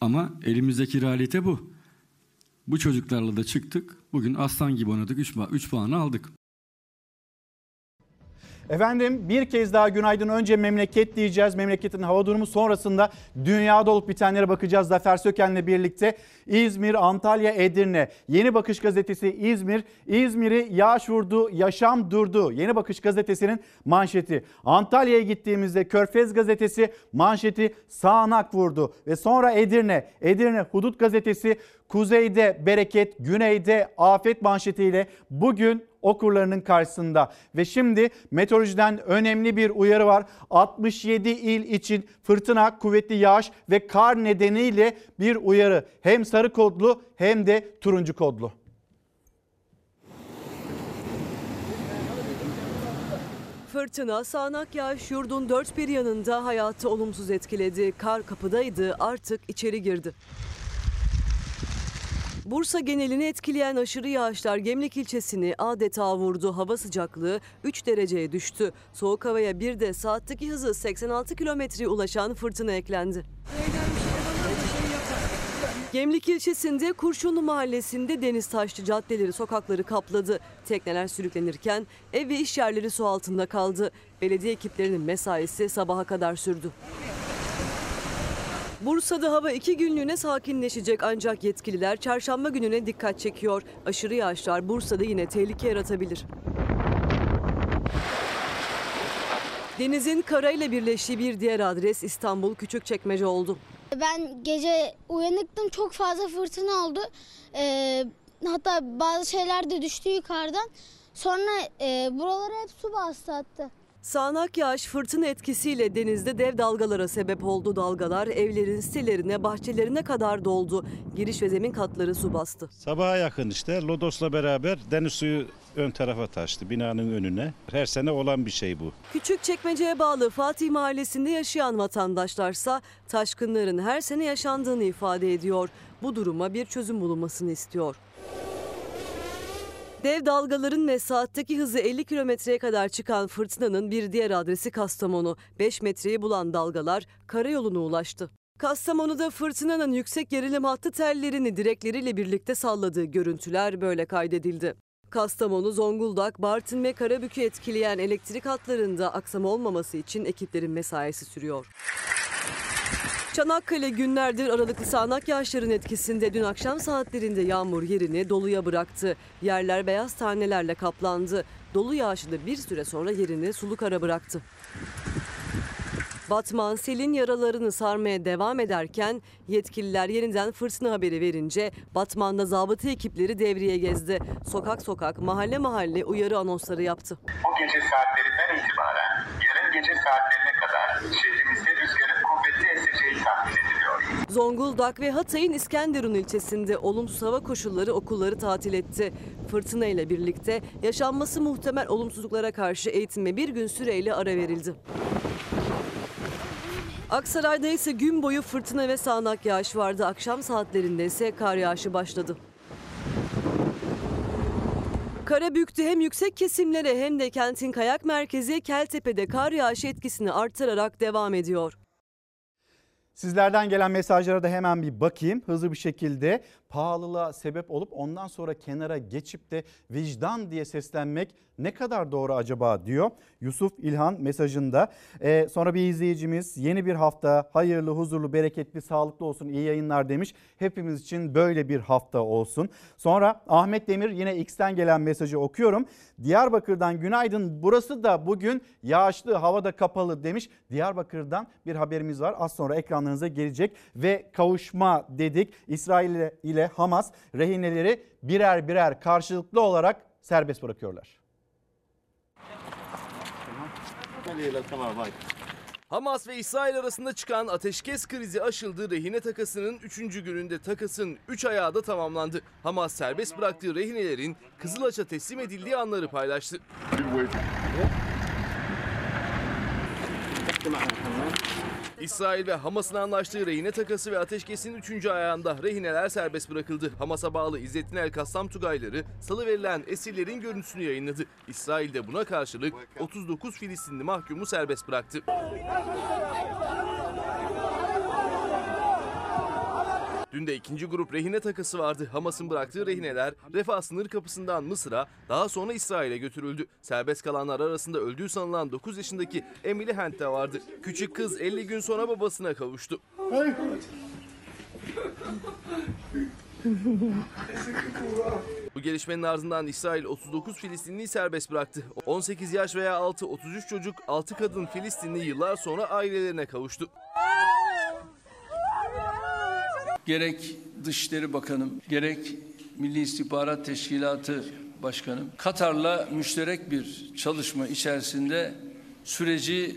Ama elimizdeki realite bu. Bu çocuklarla da çıktık. Bugün aslan gibi oynadık. 3 puanı aldık. Efendim bir kez daha günaydın. Önce memleket diyeceğiz. Memleketin hava durumu sonrasında dünyada olup bitenlere bakacağız. Zafer Söken'le birlikte İzmir, Antalya, Edirne. Yeni Bakış Gazetesi İzmir. İzmir'i yağış vurdu, yaşam durdu. Yeni Bakış Gazetesi'nin manşeti. Antalya'ya gittiğimizde Körfez Gazetesi manşeti sağanak vurdu. Ve sonra Edirne. Edirne Hudut Gazetesi kuzeyde bereket, güneyde afet manşetiyle bugün okurlarının karşısında. Ve şimdi meteorolojiden önemli bir uyarı var. 67 il için fırtına, kuvvetli yağış ve kar nedeniyle bir uyarı. Hem sarı kodlu hem de turuncu kodlu. Fırtına, sağanak yağış yurdun dört bir yanında hayatı olumsuz etkiledi. Kar kapıdaydı, artık içeri girdi. Bursa genelini etkileyen aşırı yağışlar Gemlik ilçesini adeta vurdu. Hava sıcaklığı 3 dereceye düştü. Soğuk havaya bir de saatteki hızı 86 kilometreye ulaşan fırtına eklendi. Gemlik ilçesinde Kurşunlu mahallesinde deniz taşlı caddeleri sokakları kapladı. Tekneler sürüklenirken ev ve iş yerleri su altında kaldı. Belediye ekiplerinin mesaisi sabaha kadar sürdü. Bursa'da hava iki günlüğüne sakinleşecek ancak yetkililer çarşamba gününe dikkat çekiyor. Aşırı yağışlar Bursa'da yine tehlike yaratabilir. Denizin karayla birleştiği bir diğer adres İstanbul Küçükçekmece oldu. Ben gece uyanıktım çok fazla fırtına oldu. Ee, hatta bazı şeyler de düştü yukarıdan. Sonra e, buralara hep su bastı attı. Sağanak yağış fırtına etkisiyle denizde dev dalgalara sebep oldu. Dalgalar evlerin sitelerine, bahçelerine kadar doldu. Giriş ve zemin katları su bastı. Sabaha yakın işte Lodos'la beraber deniz suyu ön tarafa taştı binanın önüne. Her sene olan bir şey bu. Küçükçekmece'ye bağlı Fatih Mahallesi'nde yaşayan vatandaşlarsa taşkınların her sene yaşandığını ifade ediyor. Bu duruma bir çözüm bulunmasını istiyor. Dev dalgaların ve saatteki hızı 50 kilometreye kadar çıkan fırtınanın bir diğer adresi Kastamonu. 5 metreyi bulan dalgalar karayoluna ulaştı. Kastamonu'da fırtınanın yüksek gerilim hattı tellerini direkleriyle birlikte salladığı görüntüler böyle kaydedildi. Kastamonu, Zonguldak, Bartın ve Karabük'ü etkileyen elektrik hatlarında aksama olmaması için ekiplerin mesaisi sürüyor. Çanakkale günlerdir aralıklı sağanak yağışların etkisinde dün akşam saatlerinde yağmur yerini doluya bıraktı. Yerler beyaz tanelerle kaplandı. Dolu yağışı da bir süre sonra yerini sulu kara bıraktı. Batman selin yaralarını sarmaya devam ederken yetkililer yeniden fırtına haberi verince Batman'da zabıta ekipleri devreye gezdi. Sokak sokak, mahalle mahalle uyarı anonsları yaptı. O gece saatlerinden itibaren yarın gece saatlerine kadar şehrimizde Zonguldak ve Hatay'ın İskenderun ilçesinde olumsuz hava koşulları okulları tatil etti. Fırtına ile birlikte yaşanması muhtemel olumsuzluklara karşı eğitime bir gün süreyle ara verildi. Aksaray'da ise gün boyu fırtına ve sağanak yağış vardı. Akşam saatlerinde ise kar yağışı başladı. Karabük'te hem yüksek kesimlere hem de kentin kayak merkezi Keltepe'de kar yağışı etkisini artırarak devam ediyor. Sizlerden gelen mesajlara da hemen bir bakayım hızlı bir şekilde. Pahalılığa sebep olup ondan sonra kenara geçip de vicdan diye seslenmek ne kadar doğru acaba diyor Yusuf İlhan mesajında. Ee, sonra bir izleyicimiz yeni bir hafta hayırlı, huzurlu, bereketli, sağlıklı olsun, iyi yayınlar demiş. Hepimiz için böyle bir hafta olsun. Sonra Ahmet Demir yine X'ten gelen mesajı okuyorum. Diyarbakır'dan günaydın burası da bugün yağışlı havada kapalı demiş. Diyarbakır'dan bir haberimiz var az sonra ekranlarınıza gelecek ve kavuşma dedik. İsrail ile Hamas rehineleri birer birer karşılıklı olarak serbest bırakıyorlar. Hamas ve İsrail arasında çıkan ateşkes krizi aşıldı. Rehine takasının 3. gününde takasın 3 ayağı da tamamlandı. Hamas serbest bıraktığı rehinelerin Kızılaç'a teslim edildiği anları paylaştı. İsrail ve Hamas'ın anlaştığı rehine takası ve ateşkesin 3. ayağında rehineler serbest bırakıldı. Hamas'a bağlı İzzettin El Kassam Tugayları salı verilen esirlerin görüntüsünü yayınladı. İsrail de buna karşılık 39 Filistinli mahkumu serbest bıraktı. Dün de ikinci grup rehine takası vardı. Hamas'ın bıraktığı rehineler Refah sınır kapısından Mısır'a daha sonra İsrail'e götürüldü. Serbest kalanlar arasında öldüğü sanılan 9 yaşındaki Emily Hent de vardı. Küçük kız 50 gün sonra babasına kavuştu. Bu gelişmenin ardından İsrail 39 Filistinliyi serbest bıraktı. 18 yaş veya altı 33 çocuk, 6 kadın Filistinli yıllar sonra ailelerine kavuştu. Gerek Dışişleri Bakanım, gerek Milli İstihbarat Teşkilatı Başkanım, Katar'la müşterek bir çalışma içerisinde süreci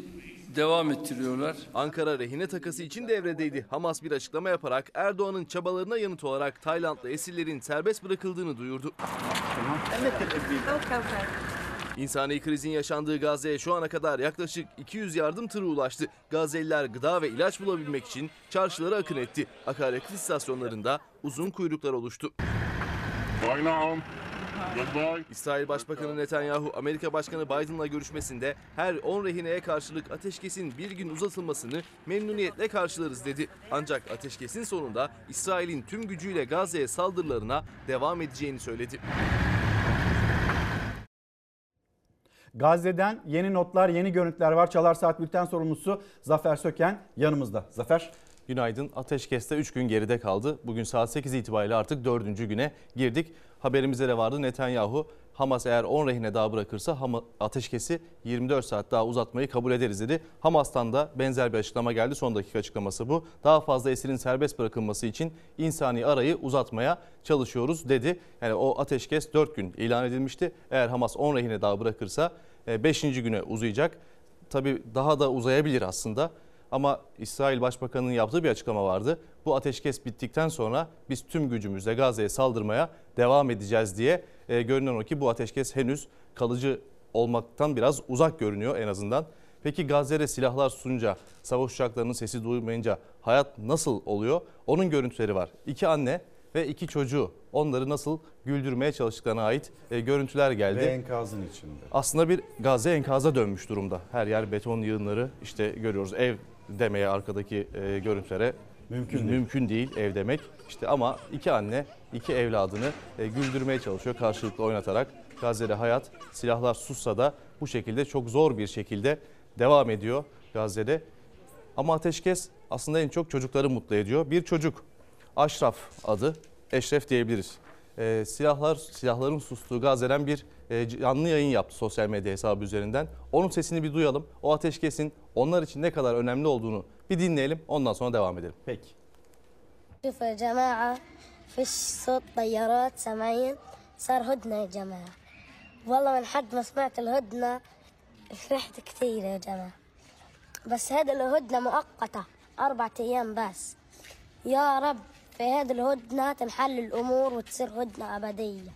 devam ettiriyorlar. Ankara rehine takası için devredeydi. Hamas bir açıklama yaparak Erdoğan'ın çabalarına yanıt olarak Taylandlı esirlerin serbest bırakıldığını duyurdu. İnsani krizin yaşandığı Gazze'ye şu ana kadar yaklaşık 200 yardım tırı ulaştı. Gazze'liler gıda ve ilaç bulabilmek için çarşılara akın etti. Akaryakıt istasyonlarında uzun kuyruklar oluştu. İsrail Başbakanı Netanyahu, Amerika Başkanı Biden'la görüşmesinde her 10 rehineye karşılık ateşkesin bir gün uzatılmasını memnuniyetle karşılarız dedi. Ancak ateşkesin sonunda İsrail'in tüm gücüyle Gazze'ye saldırılarına devam edeceğini söyledi. Gazze'den yeni notlar, yeni görüntüler var. Çalar Saat Bülten sorumlusu Zafer Söken yanımızda. Zafer. Günaydın. Ateşkeste 3 gün geride kaldı. Bugün saat 8 itibariyle artık 4. güne girdik. Haberimize de vardı Netanyahu Hamas eğer 10 rehine daha bırakırsa ateşkesi 24 saat daha uzatmayı kabul ederiz dedi. Hamas'tan da benzer bir açıklama geldi. Son dakika açıklaması bu. Daha fazla esirin serbest bırakılması için insani arayı uzatmaya çalışıyoruz dedi. Yani o ateşkes 4 gün ilan edilmişti. Eğer Hamas 10 rehine daha bırakırsa 5. güne uzayacak. Tabii daha da uzayabilir aslında. Ama İsrail Başbakanı'nın yaptığı bir açıklama vardı. Bu ateşkes bittikten sonra biz tüm gücümüzle Gazze'ye saldırmaya devam edeceğiz diye e, görünen o ki bu ateşkes henüz kalıcı olmaktan biraz uzak görünüyor en azından. Peki Gazze'de silahlar susunca, savaş uçaklarının sesi duymayınca hayat nasıl oluyor? Onun görüntüleri var. İki anne ve iki çocuğu onları nasıl güldürmeye çalıştıklarına ait e, görüntüler geldi. Ve enkazın içinde. Aslında bir Gazze enkaza dönmüş durumda. Her yer beton yığınları işte görüyoruz. Ev demeye arkadaki e, görüntülere mümkün değil. mümkün değil ev demek. İşte ama iki anne iki evladını e, güldürmeye çalışıyor karşılıklı oynatarak. Gazze'de hayat silahlar sussa da bu şekilde çok zor bir şekilde devam ediyor Gazze'de. Ama ateşkes aslında en çok çocukları mutlu ediyor. Bir çocuk Aşraf adı Eşref diyebiliriz. E, silahlar silahların sustuğu Gazze'den bir canlı yayın yaptı sosyal medya hesabı üzerinden. Onun sesini bir duyalım. O ateşkesin onlar için ne kadar önemli olduğunu bir dinleyelim. Ondan sonra devam edelim. Peki. شوف يا جماعة فيش صوت طيارات سامعين صار هدنة يا جماعة والله من حد ما سمعت الهدنة فرحت كثير يا جماعة بس هذه الهدنة مؤقتة أربعة أيام بس يا رب في هذه الهدنة تنحل الأمور وتصير هدنة أبدية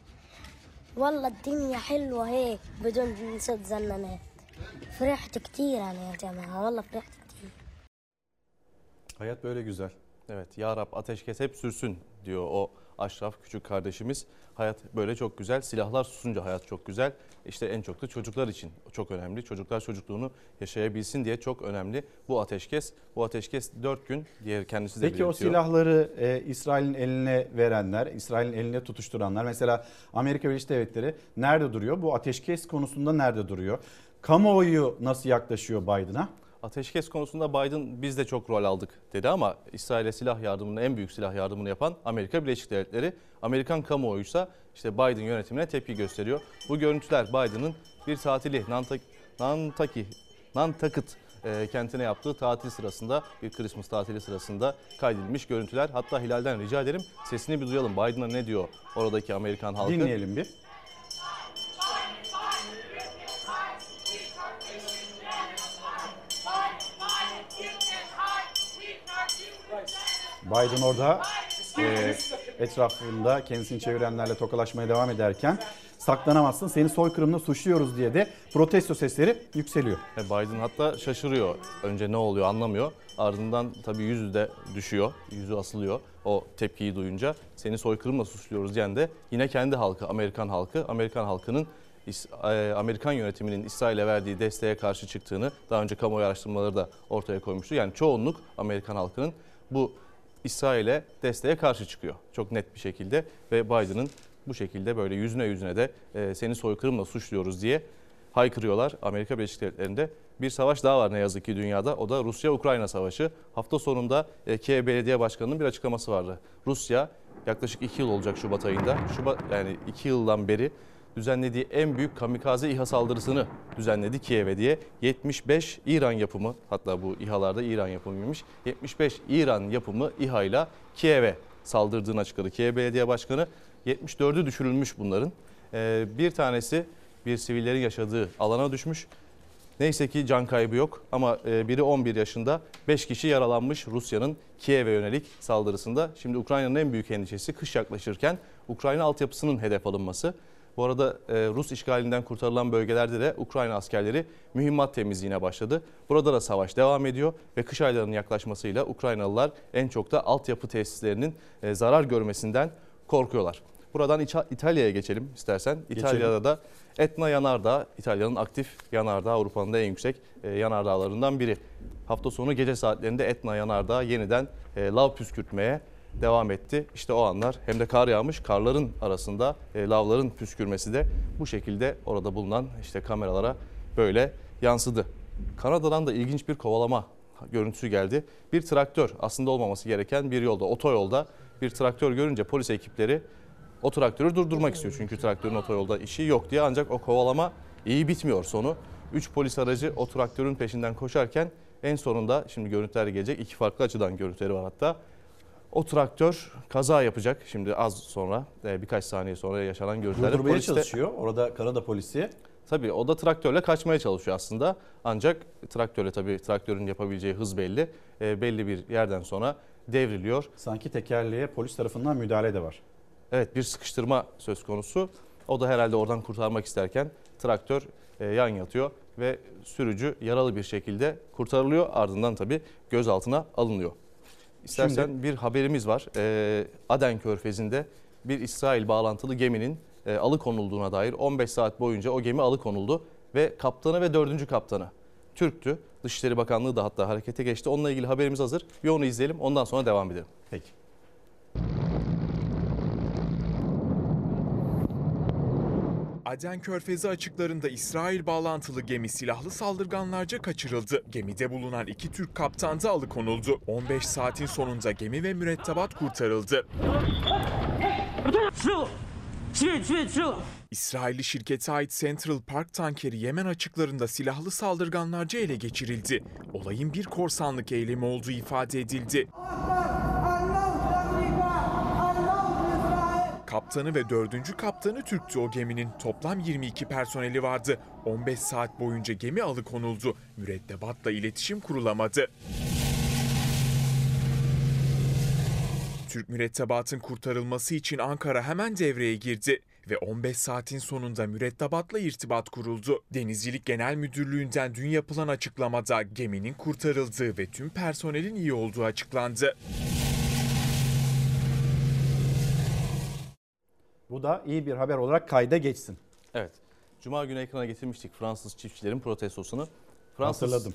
والله الدنيا حلوة هيك بدون صوت زنانات فرحت كثير أنا يا جماعة والله فرحت كثير Hayat böyle güzel. Evet Ya Rab ateşkes hep sürsün diyor o Aşraf küçük kardeşimiz. Hayat böyle çok güzel. Silahlar susunca hayat çok güzel. İşte en çok da çocuklar için çok önemli. Çocuklar çocukluğunu yaşayabilsin diye çok önemli. Bu ateşkes, bu ateşkes 4 gün diğer kendisi de Peki o belirtiyor. silahları e, İsrail'in eline verenler, İsrail'in eline tutuşturanlar mesela Amerika Birleşik Devletleri nerede duruyor? Bu ateşkes konusunda nerede duruyor? Kamuoyu nasıl yaklaşıyor Biden'a? Ateşkes konusunda Biden biz de çok rol aldık dedi ama İsrail'e silah yardımını en büyük silah yardımını yapan Amerika Birleşik Devletleri. Amerikan kamuoyuysa işte Biden yönetimine tepki gösteriyor. Bu görüntüler Biden'ın bir tatili Nantaki, Nantakıt e, kentine yaptığı tatil sırasında bir Christmas tatili sırasında kaydedilmiş görüntüler. Hatta Hilal'den rica ederim sesini bir duyalım. Biden'a ne diyor oradaki Amerikan halkı? Dinleyelim bir. Biden orada e, etrafında kendisini çevirenlerle tokalaşmaya devam ederken saklanamazsın seni soykırımla suçluyoruz diye de protesto sesleri yükseliyor. E, Biden hatta şaşırıyor. Önce ne oluyor anlamıyor. Ardından tabii yüzü de düşüyor. Yüzü asılıyor o tepkiyi duyunca. Seni soykırımla suçluyoruz diyen de yine kendi halkı, Amerikan halkı. Amerikan halkının e, Amerikan yönetiminin İsrail'e verdiği desteğe karşı çıktığını daha önce kamuoyu araştırmaları da ortaya koymuştu. Yani çoğunluk Amerikan halkının bu İsrail'e desteğe karşı çıkıyor. Çok net bir şekilde ve Biden'ın bu şekilde böyle yüzüne yüzüne de e, seni soykırımla suçluyoruz diye haykırıyorlar. Amerika Birleşik Devletleri'nde bir savaş daha var ne yazık ki dünyada. O da Rusya-Ukrayna savaşı. Hafta sonunda e, Kiev Belediye Başkanı'nın bir açıklaması vardı. Rusya yaklaşık 2 yıl olacak Şubat ayında. Şubat yani 2 yıldan beri düzenlediği en büyük kamikaze İHA saldırısını düzenledi Kiev'e diye. 75 İran yapımı hatta bu İHA'larda İran yapımıymış. 75 İran yapımı İHA ile Kiev'e saldırdığını açıkladı. Kiev Belediye Başkanı 74'ü düşürülmüş bunların. Ee, bir tanesi bir sivillerin yaşadığı alana düşmüş. Neyse ki can kaybı yok ama e, biri 11 yaşında 5 kişi yaralanmış Rusya'nın Kiev'e yönelik saldırısında. Şimdi Ukrayna'nın en büyük endişesi kış yaklaşırken Ukrayna altyapısının hedef alınması. Bu arada e, Rus işgalinden kurtarılan bölgelerde de Ukrayna askerleri mühimmat temizliğine başladı. Burada da savaş devam ediyor ve kış aylarının yaklaşmasıyla Ukraynalılar en çok da altyapı tesislerinin e, zarar görmesinden korkuyorlar. Buradan İtalya'ya geçelim istersen. İtalya'da da Etna Yanardağ, İtalya'nın aktif yanardağ, Avrupa'nın da en yüksek e, yanardağlarından biri. Hafta sonu gece saatlerinde Etna Yanardağ yeniden lav püskürtmeye devam etti. İşte o anlar hem de kar yağmış, karların arasında e, lavların püskürmesi de bu şekilde orada bulunan işte kameralara böyle yansıdı. Kanada'dan da ilginç bir kovalama görüntüsü geldi. Bir traktör aslında olmaması gereken bir yolda, otoyolda bir traktör görünce polis ekipleri o traktörü durdurmak istiyor. Çünkü traktörün otoyolda işi yok diye ancak o kovalama iyi bitmiyor sonu. 3 polis aracı o traktörün peşinden koşarken en sonunda şimdi görüntüler gelecek. iki farklı açıdan görüntüleri var hatta. O traktör kaza yapacak şimdi az sonra e, birkaç saniye sonra yaşanan görüntülerde. Durdurmaya polis de- çalışıyor. Orada Kanada polisi. Tabii o da traktörle kaçmaya çalışıyor aslında. Ancak traktörle tabii traktörün yapabileceği hız belli. E, belli bir yerden sonra devriliyor. Sanki tekerleğe polis tarafından müdahale de var. Evet bir sıkıştırma söz konusu. O da herhalde oradan kurtarmak isterken traktör e, yan yatıyor ve sürücü yaralı bir şekilde kurtarılıyor. Ardından tabii gözaltına alınıyor. İstersen Şimdi- bir haberimiz var. E, Aden Körfezi'nde bir İsrail bağlantılı geminin e, alıkonulduğuna dair 15 saat boyunca o gemi alıkonuldu ve kaptanı ve dördüncü kaptanı Türktü. Dışişleri Bakanlığı da hatta harekete geçti. Onunla ilgili haberimiz hazır. Bir onu izleyelim ondan sonra devam edelim. Peki. Aden Körfezi açıklarında İsrail bağlantılı gemi silahlı saldırganlarca kaçırıldı. Gemide bulunan iki Türk kaptan da alıkonuldu. 15 saatin sonunda gemi ve mürettebat kurtarıldı. İsrailli şirkete ait Central Park tankeri Yemen açıklarında silahlı saldırganlarca ele geçirildi. Olayın bir korsanlık eylemi olduğu ifade edildi. Kaptanı ve dördüncü kaptanı Türktü o geminin. Toplam 22 personeli vardı. 15 saat boyunca gemi alıkonuldu. Mürettebatla iletişim kurulamadı. Türk mürettebatın kurtarılması için Ankara hemen devreye girdi ve 15 saatin sonunda mürettebatla irtibat kuruldu. Denizcilik Genel Müdürlüğü'nden dün yapılan açıklamada geminin kurtarıldığı ve tüm personelin iyi olduğu açıklandı. Bu da iyi bir haber olarak kayda geçsin. Evet. Cuma günü ekrana getirmiştik Fransız çiftçilerin protestosunu. Hatırladım.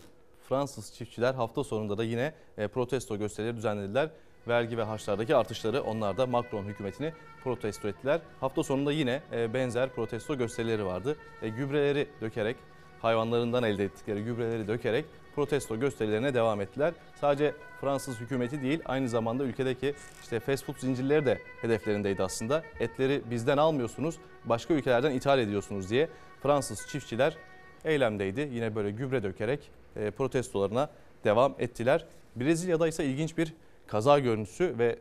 Fransız çiftçiler hafta sonunda da yine e, protesto gösterileri düzenlediler. Vergi ve harçlardaki artışları onlar da Macron hükümetini protesto ettiler. Hafta sonunda yine e, benzer protesto gösterileri vardı. E, Gübreleri dökerek, hayvanlarından elde ettikleri gübreleri dökerek protesto gösterilerine devam ettiler. Sadece Fransız hükümeti değil aynı zamanda ülkedeki işte fast food zincirleri de hedeflerindeydi aslında. Etleri bizden almıyorsunuz, başka ülkelerden ithal ediyorsunuz diye Fransız çiftçiler eylemdeydi. Yine böyle gübre dökerek e, protestolarına devam ettiler. Brezilya'da ise ilginç bir kaza görüntüsü ve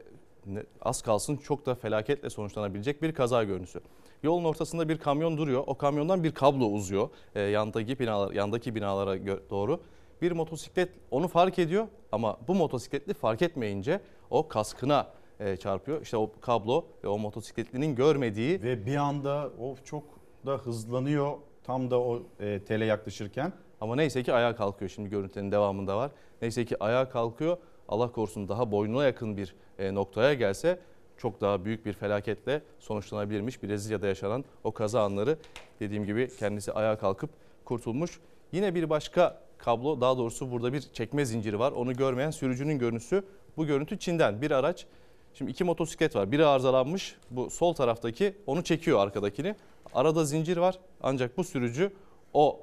az kalsın çok da felaketle sonuçlanabilecek bir kaza görüntüsü. Yolun ortasında bir kamyon duruyor. O kamyondan bir kablo uzuyor e, yandaki binalar yandaki binalara doğru. Bir motosiklet onu fark ediyor ama bu motosikletli fark etmeyince o kaskına e, çarpıyor. İşte o kablo ve o motosikletlinin görmediği Ve bir anda o çok da hızlanıyor tam da o e, tele yaklaşırken. Ama neyse ki ayağa kalkıyor. Şimdi görüntülerin devamında var. Neyse ki ayağa kalkıyor. Allah korusun daha boynuna yakın bir e, noktaya gelse çok daha büyük bir felaketle sonuçlanabilirmiş. Brezilya'da yaşanan o kaza anları dediğim gibi kendisi ayağa kalkıp kurtulmuş. Yine bir başka kablo daha doğrusu burada bir çekme zinciri var. Onu görmeyen sürücünün görüntüsü Bu görüntü Çin'den bir araç. Şimdi iki motosiklet var. Biri arızalanmış. Bu sol taraftaki onu çekiyor arkadakini. Arada zincir var. Ancak bu sürücü o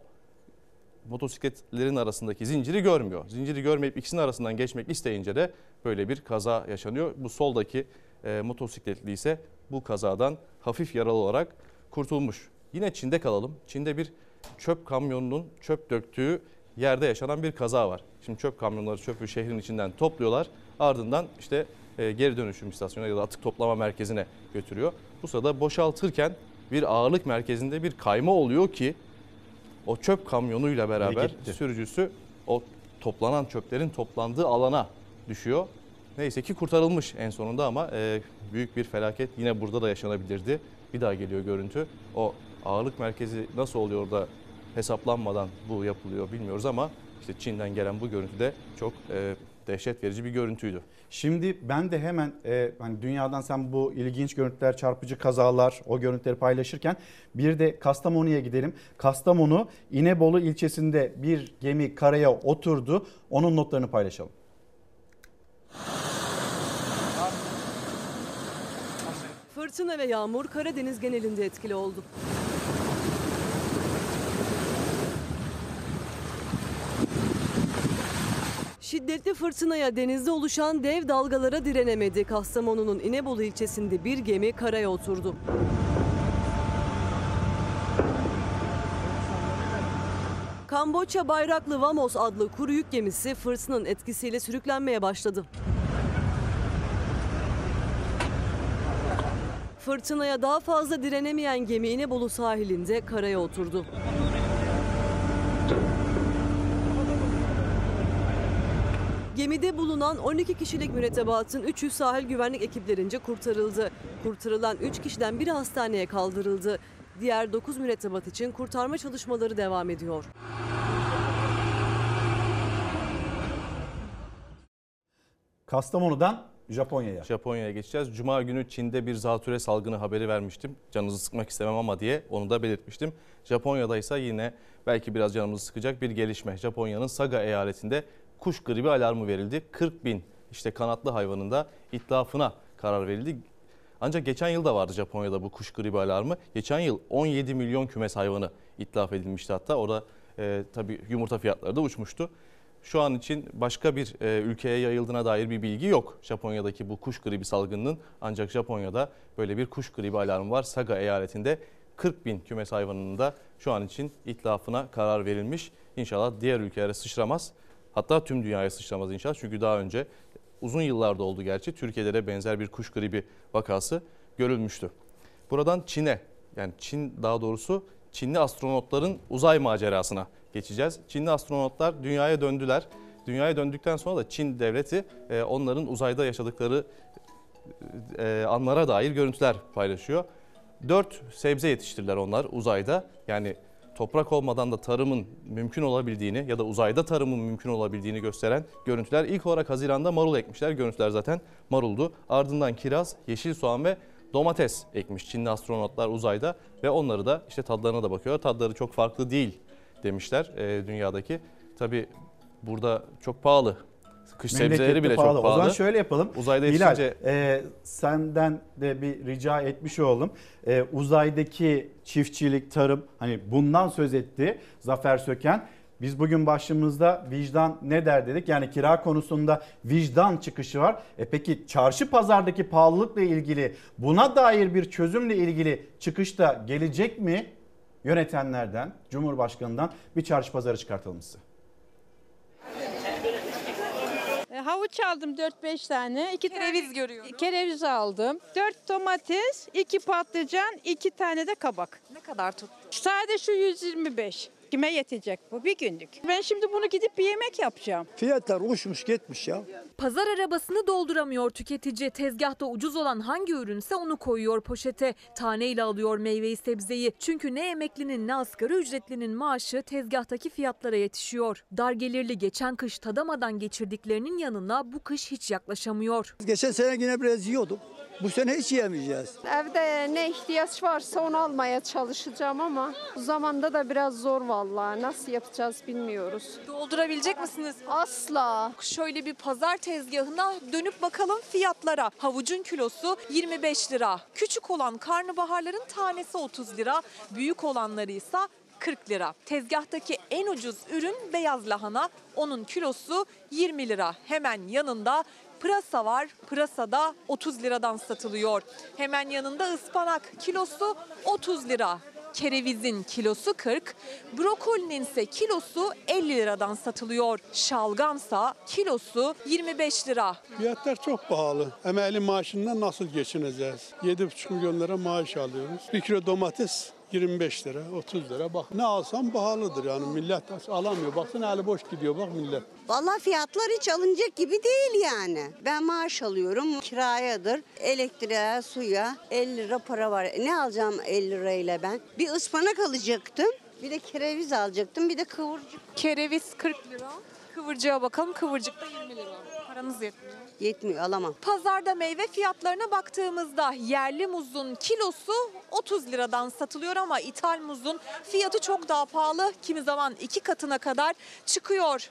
motosikletlerin arasındaki zinciri görmüyor. Zinciri görmeyip ikisinin arasından geçmek isteyince de böyle bir kaza yaşanıyor. Bu soldaki e, motosikletli ise bu kazadan hafif yaralı olarak kurtulmuş. Yine Çin'de kalalım. Çin'de bir çöp kamyonunun çöp döktüğü yerde yaşanan bir kaza var. Şimdi çöp kamyonları çöpü şehrin içinden topluyorlar. Ardından işte e, geri dönüşüm istasyonuna ya da atık toplama merkezine götürüyor. Bu sırada boşaltırken bir ağırlık merkezinde bir kayma oluyor ki o çöp kamyonuyla beraber sürücüsü o toplanan çöplerin toplandığı alana düşüyor. Neyse ki kurtarılmış en sonunda ama e, büyük bir felaket yine burada da yaşanabilirdi. Bir daha geliyor görüntü. O ağırlık merkezi nasıl oluyor da hesaplanmadan bu yapılıyor bilmiyoruz ama işte Çin'den gelen bu görüntü de çok e, dehşet verici bir görüntüydü. Şimdi ben de hemen e, hani dünyadan sen bu ilginç görüntüler, çarpıcı kazalar, o görüntüleri paylaşırken bir de Kastamonu'ya gidelim. Kastamonu İnebolu ilçesinde bir gemi karaya oturdu. Onun notlarını paylaşalım. Fırtına ve yağmur Karadeniz genelinde etkili oldu. Şiddetli fırtınaya denizde oluşan dev dalgalara direnemedi. Kastamonu'nun İnebolu ilçesinde bir gemi karaya oturdu. Kamboçya bayraklı Vamos adlı kuru yük gemisi fırtınanın etkisiyle sürüklenmeye başladı. Fırtınaya daha fazla direnemeyen gemi İnebolu sahilinde karaya oturdu. Gemide bulunan 12 kişilik mürettebatın 300 sahil güvenlik ekiplerince kurtarıldı. Kurtarılan 3 kişiden biri hastaneye kaldırıldı. Diğer 9 mürettebat için kurtarma çalışmaları devam ediyor. Kastamonu'dan Japonya'ya. Japonya'ya geçeceğiz. Cuma günü Çin'de bir zatüre salgını haberi vermiştim. Canınızı sıkmak istemem ama diye onu da belirtmiştim. Japonya'da ise yine belki biraz canımızı sıkacak bir gelişme. Japonya'nın Saga eyaletinde kuş gribi alarmı verildi. 40 bin işte kanatlı hayvanın da itlafına karar verildi. Ancak geçen yıl da vardı Japonya'da bu kuş gribi alarmı. Geçen yıl 17 milyon kümes hayvanı itlaf edilmişti hatta. Orada e, tabii yumurta fiyatları da uçmuştu. Şu an için başka bir e, ülkeye yayıldığına dair bir bilgi yok. Japonya'daki bu kuş gribi salgınının ancak Japonya'da böyle bir kuş gribi alarmı var. Saga eyaletinde 40 bin kümes hayvanının da şu an için itlafına karar verilmiş. İnşallah diğer ülkelere sıçramaz. Hatta tüm dünyaya sıçramaz inşallah. Çünkü daha önce uzun yıllarda oldu gerçi Türkiye'de de benzer bir kuş gribi vakası görülmüştü. Buradan Çin'e yani Çin daha doğrusu Çinli astronotların uzay macerasına geçeceğiz. Çinli astronotlar dünyaya döndüler. Dünyaya döndükten sonra da Çin devleti e, onların uzayda yaşadıkları e, anlara dair görüntüler paylaşıyor. Dört sebze yetiştirdiler onlar uzayda. Yani toprak olmadan da tarımın mümkün olabildiğini ya da uzayda tarımın mümkün olabildiğini gösteren görüntüler. İlk olarak Haziran'da marul ekmişler. Görüntüler zaten maruldu. Ardından kiraz, yeşil soğan ve domates ekmiş Çinli astronotlar uzayda ve onları da işte tadlarına da bakıyorlar. Tadları çok farklı değil demişler e, dünyadaki. Tabi burada çok pahalı. Kış sebzeleri bile pahalı. çok pahalı. O zaman şöyle yapalım. Uzayda yetişince e, senden de bir rica etmiş olalım. E, uzaydaki çiftçilik, tarım hani bundan söz etti Zafer Söken. Biz bugün başlığımızda vicdan ne der dedik. Yani kira konusunda vicdan çıkışı var. E peki çarşı pazardaki pahalılıkla ilgili buna dair bir çözümle ilgili çıkış da gelecek mi? Yönetenlerden, Cumhurbaşkanı'ndan bir çarşı pazarı çıkartalım size. E, Havuç aldım 4-5 tane. iki kereviz görüyorum. Kereviz aldım. 4 domates, 2 patlıcan, 2 tane de kabak. Ne kadar tut? Sadece şu 125. Kime yetecek bu bir günlük? Ben şimdi bunu gidip bir yemek yapacağım. Fiyatlar uçmuş gitmiş ya. Pazar arabasını dolduramıyor tüketici. Tezgahta ucuz olan hangi ürünse onu koyuyor poşete. Taneyle alıyor meyveyi sebzeyi. Çünkü ne emeklinin ne asgari ücretlinin maaşı tezgahtaki fiyatlara yetişiyor. Dar gelirli geçen kış tadamadan geçirdiklerinin yanına bu kış hiç yaklaşamıyor. Geçen sene yine biraz yiyordum. Bu sene hiç yiyemeyeceğiz. Evde ne ihtiyaç varsa onu almaya çalışacağım ama bu zamanda da biraz zor vallahi. Nasıl yapacağız bilmiyoruz. Doldurabilecek misiniz? Asla. Şöyle bir pazar tezgahına dönüp bakalım fiyatlara. Havucun kilosu 25 lira. Küçük olan karnabaharların tanesi 30 lira. Büyük olanları ise 40 lira. Tezgahtaki en ucuz ürün beyaz lahana. Onun kilosu 20 lira. Hemen yanında pırasa var. Pırasa da 30 liradan satılıyor. Hemen yanında ıspanak kilosu 30 lira. Kerevizin kilosu 40, brokolinin ise kilosu 50 liradan satılıyor. Şalgamsa kilosu 25 lira. Fiyatlar çok pahalı. Emekli maaşından nasıl geçineceğiz? 7,5 milyon lira maaş alıyoruz. Bir kilo domates 25 lira, 30 lira. Bak ne alsam pahalıdır yani millet alamıyor. Baksana eli boş gidiyor bak millet. Vallahi fiyatlar hiç alınacak gibi değil yani. Ben maaş alıyorum, kirayadır, elektriğe, suya 50 lira para var. Ne alacağım 50 lirayla ben? Bir ıspanak alacaktım, bir de kereviz alacaktım, bir de kıvırcık. Kereviz 40 lira. Kıvırcığa bakalım. Kıvırcık da 20 lira. Paranız yetmiyor. Yetmiyor, alamam. Pazarda meyve fiyatlarına baktığımızda yerli muzun kilosu 30 liradan satılıyor ama ithal muzun fiyatı çok daha pahalı. Kimi zaman iki katına kadar çıkıyor.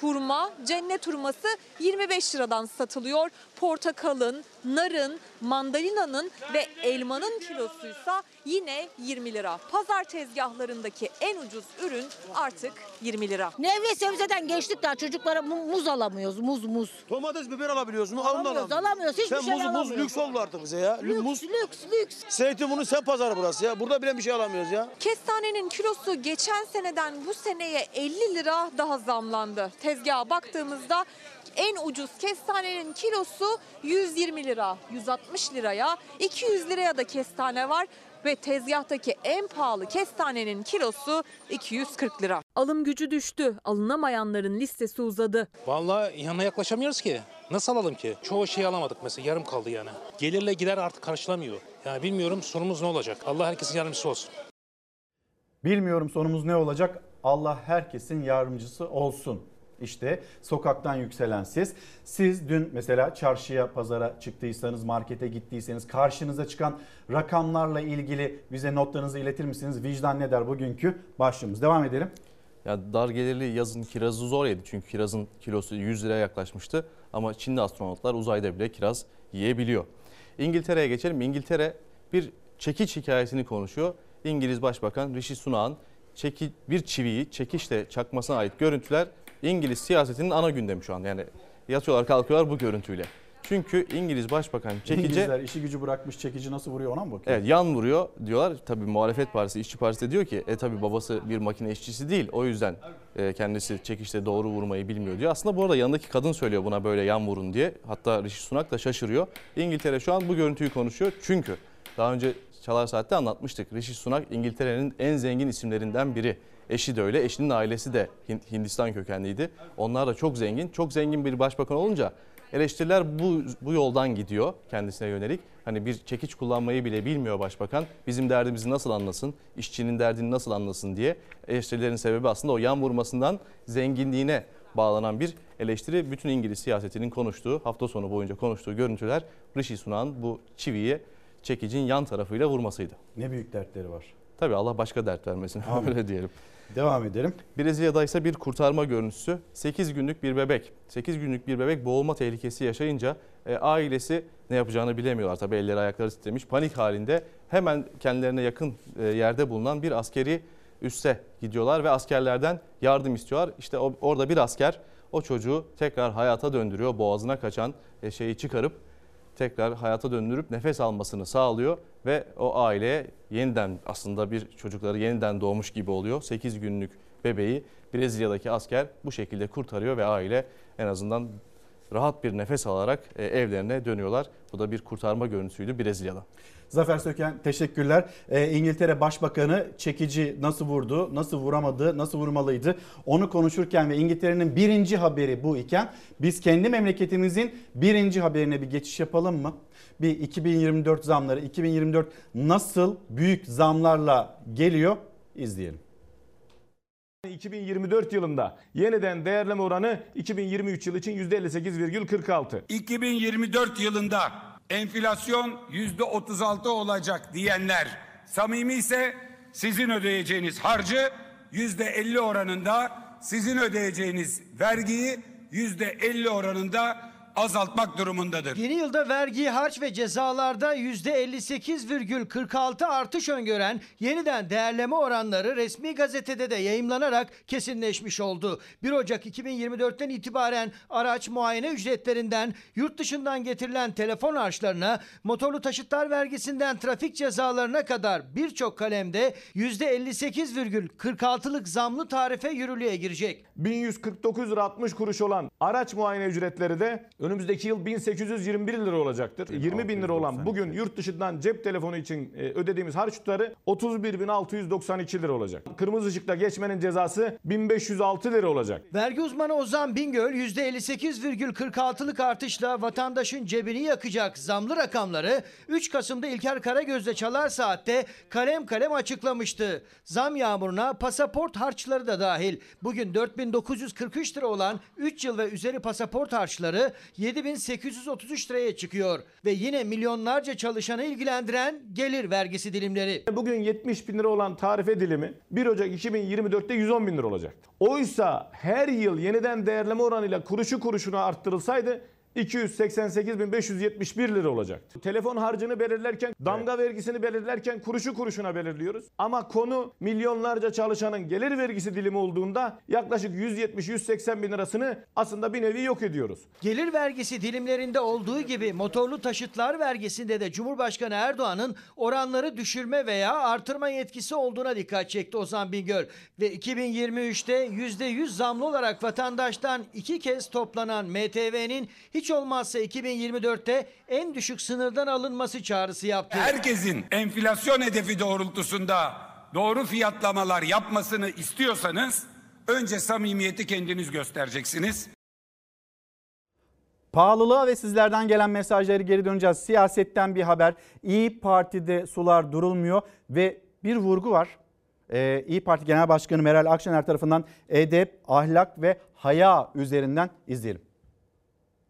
Hurma, cennet hurması 25 liradan satılıyor. Portakalın, narın, mandalinanın ve elmanın kilosuysa yine 20 lira. Pazar tezgahlarındaki en ucuz ürün artık 20 lira. Meyve sebzeden geçtik daha çocuklara mu- muz alamıyoruz. Muz muz. Domates biber alabiliyorsun. onu Alamıyoruz, alamıyorsun. alamıyoruz. Hiçbir sen şey muz, muz alamıyoruz. lüks oldu artık bize ya. Lüks, muz, lüks, lüks. Zeytinburnu sen pazarı burası ya. Burada bile bir şey alamıyoruz ya. Kestanenin kilosu geçen seneden bu seneye 50 lira daha zamlandı. Tezgaha baktığımızda en ucuz kestanenin kilosu 120 lira, 160 liraya, 200 liraya da kestane var ve tezgahtaki en pahalı kestanenin kilosu 240 lira. Alım gücü düştü. Alınamayanların listesi uzadı. Vallahi yanına yaklaşamıyoruz ki. Nasıl alalım ki? Çoğu şey alamadık mesela yarım kaldı yani. Gelirle gider artık karşılamıyor. Yani bilmiyorum sorumuz ne olacak. Allah herkesin yardımcısı olsun. Bilmiyorum sonumuz ne olacak. Allah herkesin yardımcısı olsun. İşte sokaktan yükselen ses. Siz dün mesela çarşıya, pazara çıktıysanız, markete gittiyseniz karşınıza çıkan rakamlarla ilgili bize notlarınızı iletir misiniz? Vicdan ne der bugünkü başlığımız. Devam edelim. Ya dar gelirli yazın kirazı zor yedi. Çünkü kirazın kilosu 100 liraya yaklaşmıştı. Ama Çinli astronotlar uzayda bile kiraz yiyebiliyor. İngiltere'ye geçelim. İngiltere bir çekiç hikayesini konuşuyor. İngiliz Başbakan Rishi Sunak'ın çeki, bir çiviyi çekişle çakmasına ait görüntüler İngiliz siyasetinin ana gündemi şu an. Yani yatıyorlar kalkıyorlar bu görüntüyle. Çünkü İngiliz Başbakan çekici İngilizler işi gücü bırakmış çekici nasıl vuruyor ona mı bakıyor? Evet yan vuruyor diyorlar. Tabii muhalefet partisi, işçi partisi de diyor ki e tabii babası bir makine işçisi değil. O yüzden e, kendisi çekişte doğru vurmayı bilmiyor diyor. Aslında bu arada yanındaki kadın söylüyor buna böyle yan vurun diye. Hatta Rishi Sunak da şaşırıyor. İngiltere şu an bu görüntüyü konuşuyor. Çünkü daha önce Çalar Saat'te anlatmıştık. Rishi Sunak İngiltere'nin en zengin isimlerinden biri. Eşi de öyle. Eşinin ailesi de Hin- Hindistan kökenliydi. Onlar da çok zengin. Çok zengin bir başbakan olunca eleştiriler bu, bu yoldan gidiyor kendisine yönelik. Hani bir çekiç kullanmayı bile bilmiyor başbakan. Bizim derdimizi nasıl anlasın, işçinin derdini nasıl anlasın diye eleştirilerin sebebi aslında o yan vurmasından zenginliğine bağlanan bir eleştiri. Bütün İngiliz siyasetinin konuştuğu, hafta sonu boyunca konuştuğu görüntüler Rishi Sunak'ın bu çiviyi çekicin yan tarafıyla vurmasıydı. Ne büyük dertleri var. Tabii Allah başka dert vermesin Amin. öyle diyelim. Devam edelim. Brezilya'da ise bir kurtarma görüntüsü. 8 günlük bir bebek. 8 günlük bir bebek boğulma tehlikesi yaşayınca e, ailesi ne yapacağını bilemiyorlar. Tabii elleri ayakları titremiş. Panik halinde hemen kendilerine yakın e, yerde bulunan bir askeri üsse gidiyorlar ve askerlerden yardım istiyorlar. İşte o, orada bir asker o çocuğu tekrar hayata döndürüyor. Boğazına kaçan e, şeyi çıkarıp tekrar hayata döndürüp nefes almasını sağlıyor ve o aileye yeniden aslında bir çocukları yeniden doğmuş gibi oluyor. 8 günlük bebeği Brezilya'daki asker bu şekilde kurtarıyor ve aile en azından rahat bir nefes alarak e, evlerine dönüyorlar. Bu da bir kurtarma görüntüsüydü Brezilya'da. Zafer Söken teşekkürler. Ee, İngiltere Başbakanı çekici nasıl vurdu, nasıl vuramadı, nasıl vurmalıydı onu konuşurken ve İngiltere'nin birinci haberi bu iken biz kendi memleketimizin birinci haberine bir geçiş yapalım mı? Bir 2024 zamları, 2024 nasıl büyük zamlarla geliyor izleyelim. 2024 yılında yeniden değerleme oranı 2023 yıl için %58,46. 2024 yılında enflasyon yüzde 36 olacak diyenler. Samimi ise sizin ödeyeceğiniz harcı yüzde 50 oranında sizin ödeyeceğiniz vergiyi yüzde 50 oranında azaltmak durumundadır. Yeni yılda vergi, harç ve cezalarda %58,46 artış öngören yeniden değerleme oranları resmi gazetede de yayımlanarak kesinleşmiş oldu. 1 Ocak 2024'ten itibaren araç muayene ücretlerinden, yurt dışından getirilen telefon harçlarına, motorlu taşıtlar vergisinden trafik cezalarına kadar birçok kalemde %58,46'lık zamlı tarife yürürlüğe girecek. 1149 lira 60 kuruş olan araç muayene ücretleri de önümüzdeki yıl 1821 lira olacaktır. 20 bin lira olan bugün yurt dışından cep telefonu için e, ödediğimiz harç tutarı 31.692 lira olacak. Kırmızı ışıkta geçmenin cezası 1506 lira olacak. Vergi uzmanı Ozan Bingöl %58,46'lık artışla vatandaşın cebini yakacak zamlı rakamları 3 Kasım'da İlker Karagöz'le Çalar Saat'te kalem kalem açıklamıştı. Zam yağmuruna pasaport harçları da dahil. Bugün 4943 lira olan 3 yıl ve üzeri pasaport harçları 7833 liraya çıkıyor. Ve yine milyonlarca çalışanı ilgilendiren gelir vergisi dilimleri. Bugün 70 bin lira olan tarife dilimi 1 Ocak 2024'te 110 bin lira olacaktı. Oysa her yıl yeniden değerleme oranıyla kuruşu kuruşuna arttırılsaydı 288.571 lira olacak. Telefon harcını belirlerken, damga vergisini belirlerken kuruşu kuruşuna belirliyoruz. Ama konu milyonlarca çalışanın gelir vergisi dilimi olduğunda yaklaşık 170-180 bin lirasını aslında bir nevi yok ediyoruz. Gelir vergisi dilimlerinde olduğu gibi motorlu taşıtlar vergisinde de Cumhurbaşkanı Erdoğan'ın oranları düşürme veya artırma yetkisi olduğuna dikkat çekti Ozan Bingöl. Ve 2023'te %100 zamlı olarak vatandaştan iki kez toplanan MTV'nin hiç olmazsa 2024'te en düşük sınırdan alınması çağrısı yaptı. Herkesin enflasyon hedefi doğrultusunda doğru fiyatlamalar yapmasını istiyorsanız önce samimiyeti kendiniz göstereceksiniz. Pahalılığa ve sizlerden gelen mesajları geri döneceğiz. Siyasetten bir haber. İyi Parti'de sular durulmuyor ve bir vurgu var. Ee, İyi Parti Genel Başkanı Meral Akşener tarafından edep, ahlak ve haya üzerinden izleyelim.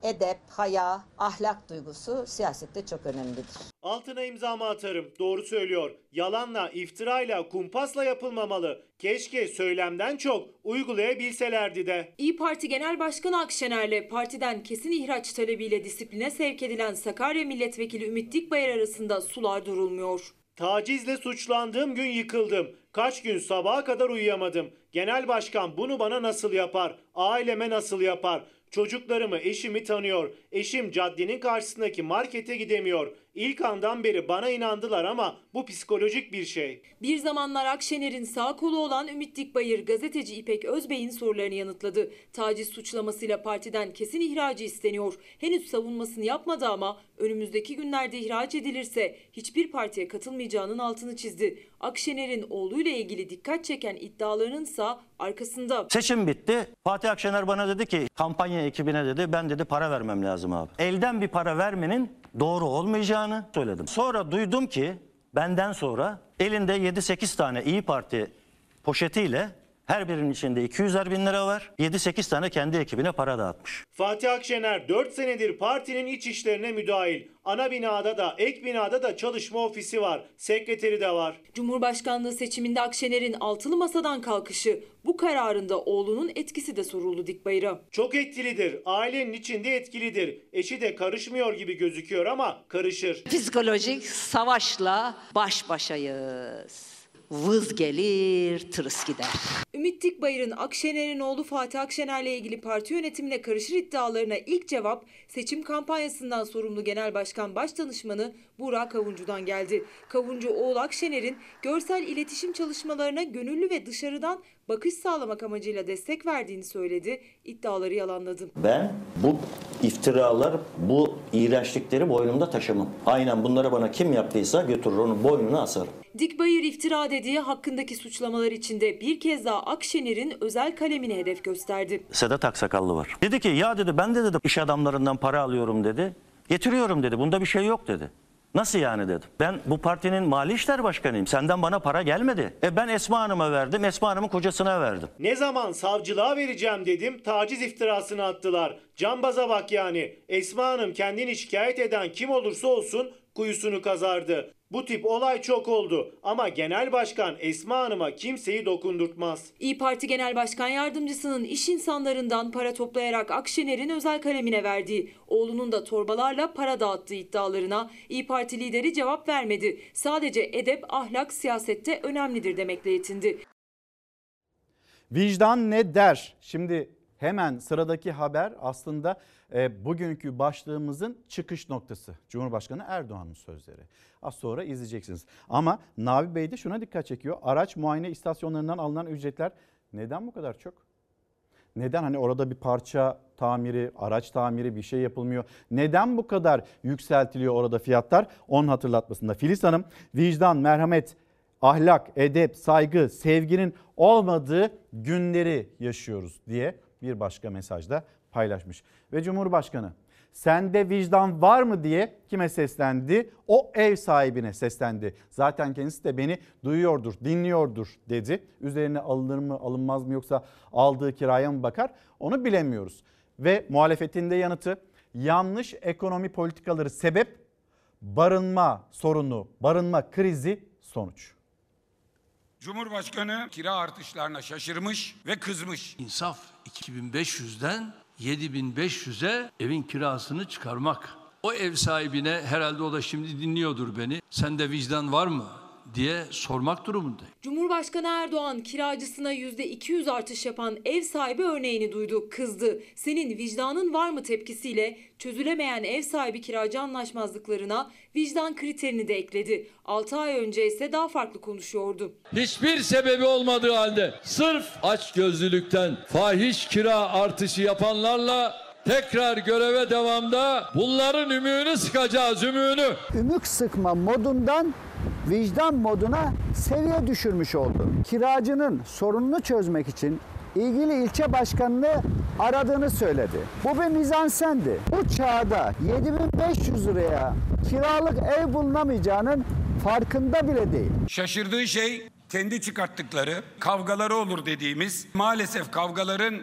Edep, haya, ahlak duygusu siyasette çok önemlidir. Altına imzamı atarım. Doğru söylüyor. Yalanla, iftirayla, kumpasla yapılmamalı. Keşke söylemden çok uygulayabilselerdi de. İyi Parti Genel Başkanı Akşener'le partiden kesin ihraç talebiyle disipline sevk edilen Sakarya Milletvekili Ümit Dikbayır arasında sular durulmuyor. Tacizle suçlandığım gün yıkıldım. Kaç gün sabaha kadar uyuyamadım. Genel başkan bunu bana nasıl yapar? Aileme nasıl yapar? Çocuklarımı, eşimi tanıyor. Eşim caddenin karşısındaki markete gidemiyor. İlk andan beri bana inandılar ama bu psikolojik bir şey. Bir zamanlar Akşener'in sağ kolu olan Ümit Dikbayır gazeteci İpek Özbey'in sorularını yanıtladı. Taciz suçlamasıyla partiden kesin ihracı isteniyor. Henüz savunmasını yapmadı ama önümüzdeki günlerde ihraç edilirse hiçbir partiye katılmayacağının altını çizdi. Akşener'in oğluyla ilgili dikkat çeken iddialarının ise arkasında. Seçim bitti. Fatih Akşener bana dedi ki kampanya ekibine dedi ben dedi para vermem lazım abi. Elden bir para vermenin doğru olmayacağını söyledim. Sonra duydum ki benden sonra elinde 7-8 tane İyi Parti poşetiyle her birinin içinde 200'er bin lira var. 7-8 tane kendi ekibine para dağıtmış. Fatih Akşener 4 senedir partinin iç işlerine müdahil. Ana binada da ek binada da çalışma ofisi var. Sekreteri de var. Cumhurbaşkanlığı seçiminde Akşener'in altılı masadan kalkışı bu kararında oğlunun etkisi de soruldu Dikbayır'a. Çok etkilidir. Ailenin içinde etkilidir. Eşi de karışmıyor gibi gözüküyor ama karışır. Psikolojik savaşla baş başayız. Vız gelir, tırıs gider. Ümit Dikbayır'ın Akşener'in oğlu Fatih Akşener'le ilgili parti yönetimine karışır iddialarına ilk cevap seçim kampanyasından sorumlu Genel Başkan Başdanışmanı Burak Kavuncu'dan geldi. Kavuncu oğlu Akşener'in görsel iletişim çalışmalarına gönüllü ve dışarıdan bakış sağlamak amacıyla destek verdiğini söyledi. İddiaları yalanladı. Ben bu iftiralar, bu iğrençlikleri boynumda taşımam. Aynen bunları bana kim yaptıysa götürür onun boynuna asarım. Dikbayır iftira dediği hakkındaki suçlamalar içinde bir kez daha Akşener'in özel kalemini hedef gösterdi. Sedat Aksakallı var. Dedi ki ya dedi ben de dedi iş adamlarından para alıyorum dedi. Getiriyorum dedi. Bunda bir şey yok dedi. Nasıl yani dedim. Ben bu partinin mali işler başkanıyım. Senden bana para gelmedi. E ben Esma Hanım'a verdim. Esma Hanım'ın kocasına verdim. Ne zaman savcılığa vereceğim dedim taciz iftirasını attılar. Cambaza bak yani. Esma Hanım kendini şikayet eden kim olursa olsun kuyusunu kazardı. Bu tip olay çok oldu ama Genel Başkan Esma Hanım'a kimseyi dokundurtmaz. İyi Parti Genel Başkan Yardımcısının iş insanlarından para toplayarak Akşener'in özel kalemine verdiği, oğlunun da torbalarla para dağıttığı iddialarına İyi Parti lideri cevap vermedi. Sadece edep, ahlak siyasette önemlidir demekle yetindi. Vicdan ne der? Şimdi hemen sıradaki haber aslında e, bugünkü başlığımızın çıkış noktası. Cumhurbaşkanı Erdoğan'ın sözleri. Az sonra izleyeceksiniz. Ama Navi Bey de şuna dikkat çekiyor. Araç muayene istasyonlarından alınan ücretler neden bu kadar çok? Neden hani orada bir parça tamiri, araç tamiri bir şey yapılmıyor? Neden bu kadar yükseltiliyor orada fiyatlar? Onun hatırlatmasında Filiz Hanım vicdan, merhamet, ahlak, edep, saygı, sevginin olmadığı günleri yaşıyoruz diye bir başka mesajda paylaşmış. Ve Cumhurbaşkanı sende vicdan var mı diye kime seslendi? O ev sahibine seslendi. Zaten kendisi de beni duyuyordur, dinliyordur dedi. Üzerine alınır mı, alınmaz mı yoksa aldığı kiraya mı bakar? Onu bilemiyoruz. Ve muhalefetin de yanıtı yanlış ekonomi politikaları sebep barınma sorunu, barınma krizi sonuç. Cumhurbaşkanı kira artışlarına şaşırmış ve kızmış. İnsaf 2500'den 7500'e evin kirasını çıkarmak. O ev sahibine herhalde o da şimdi dinliyordur beni. Sende vicdan var mı diye sormak durumundayım. Cumhurbaşkanı Erdoğan kiracısına %200 artış yapan ev sahibi örneğini duydu, kızdı. Senin vicdanın var mı tepkisiyle çözülemeyen ev sahibi kiracı anlaşmazlıklarına vicdan kriterini de ekledi. 6 ay önce ise daha farklı konuşuyordu. Hiçbir sebebi olmadığı halde sırf aç gözlülükten fahiş kira artışı yapanlarla tekrar göreve devamda bunların ümüğünü sıkacağız ümüğünü. Ümük sıkma modundan vicdan moduna seviye düşürmüş oldu. Kiracının sorununu çözmek için ilgili ilçe başkanını aradığını söyledi. Bu bir mizansendi. Bu çağda 7500 liraya kiralık ev bulunamayacağının farkında bile değil. Şaşırdığı şey kendi çıkarttıkları kavgaları olur dediğimiz maalesef kavgaların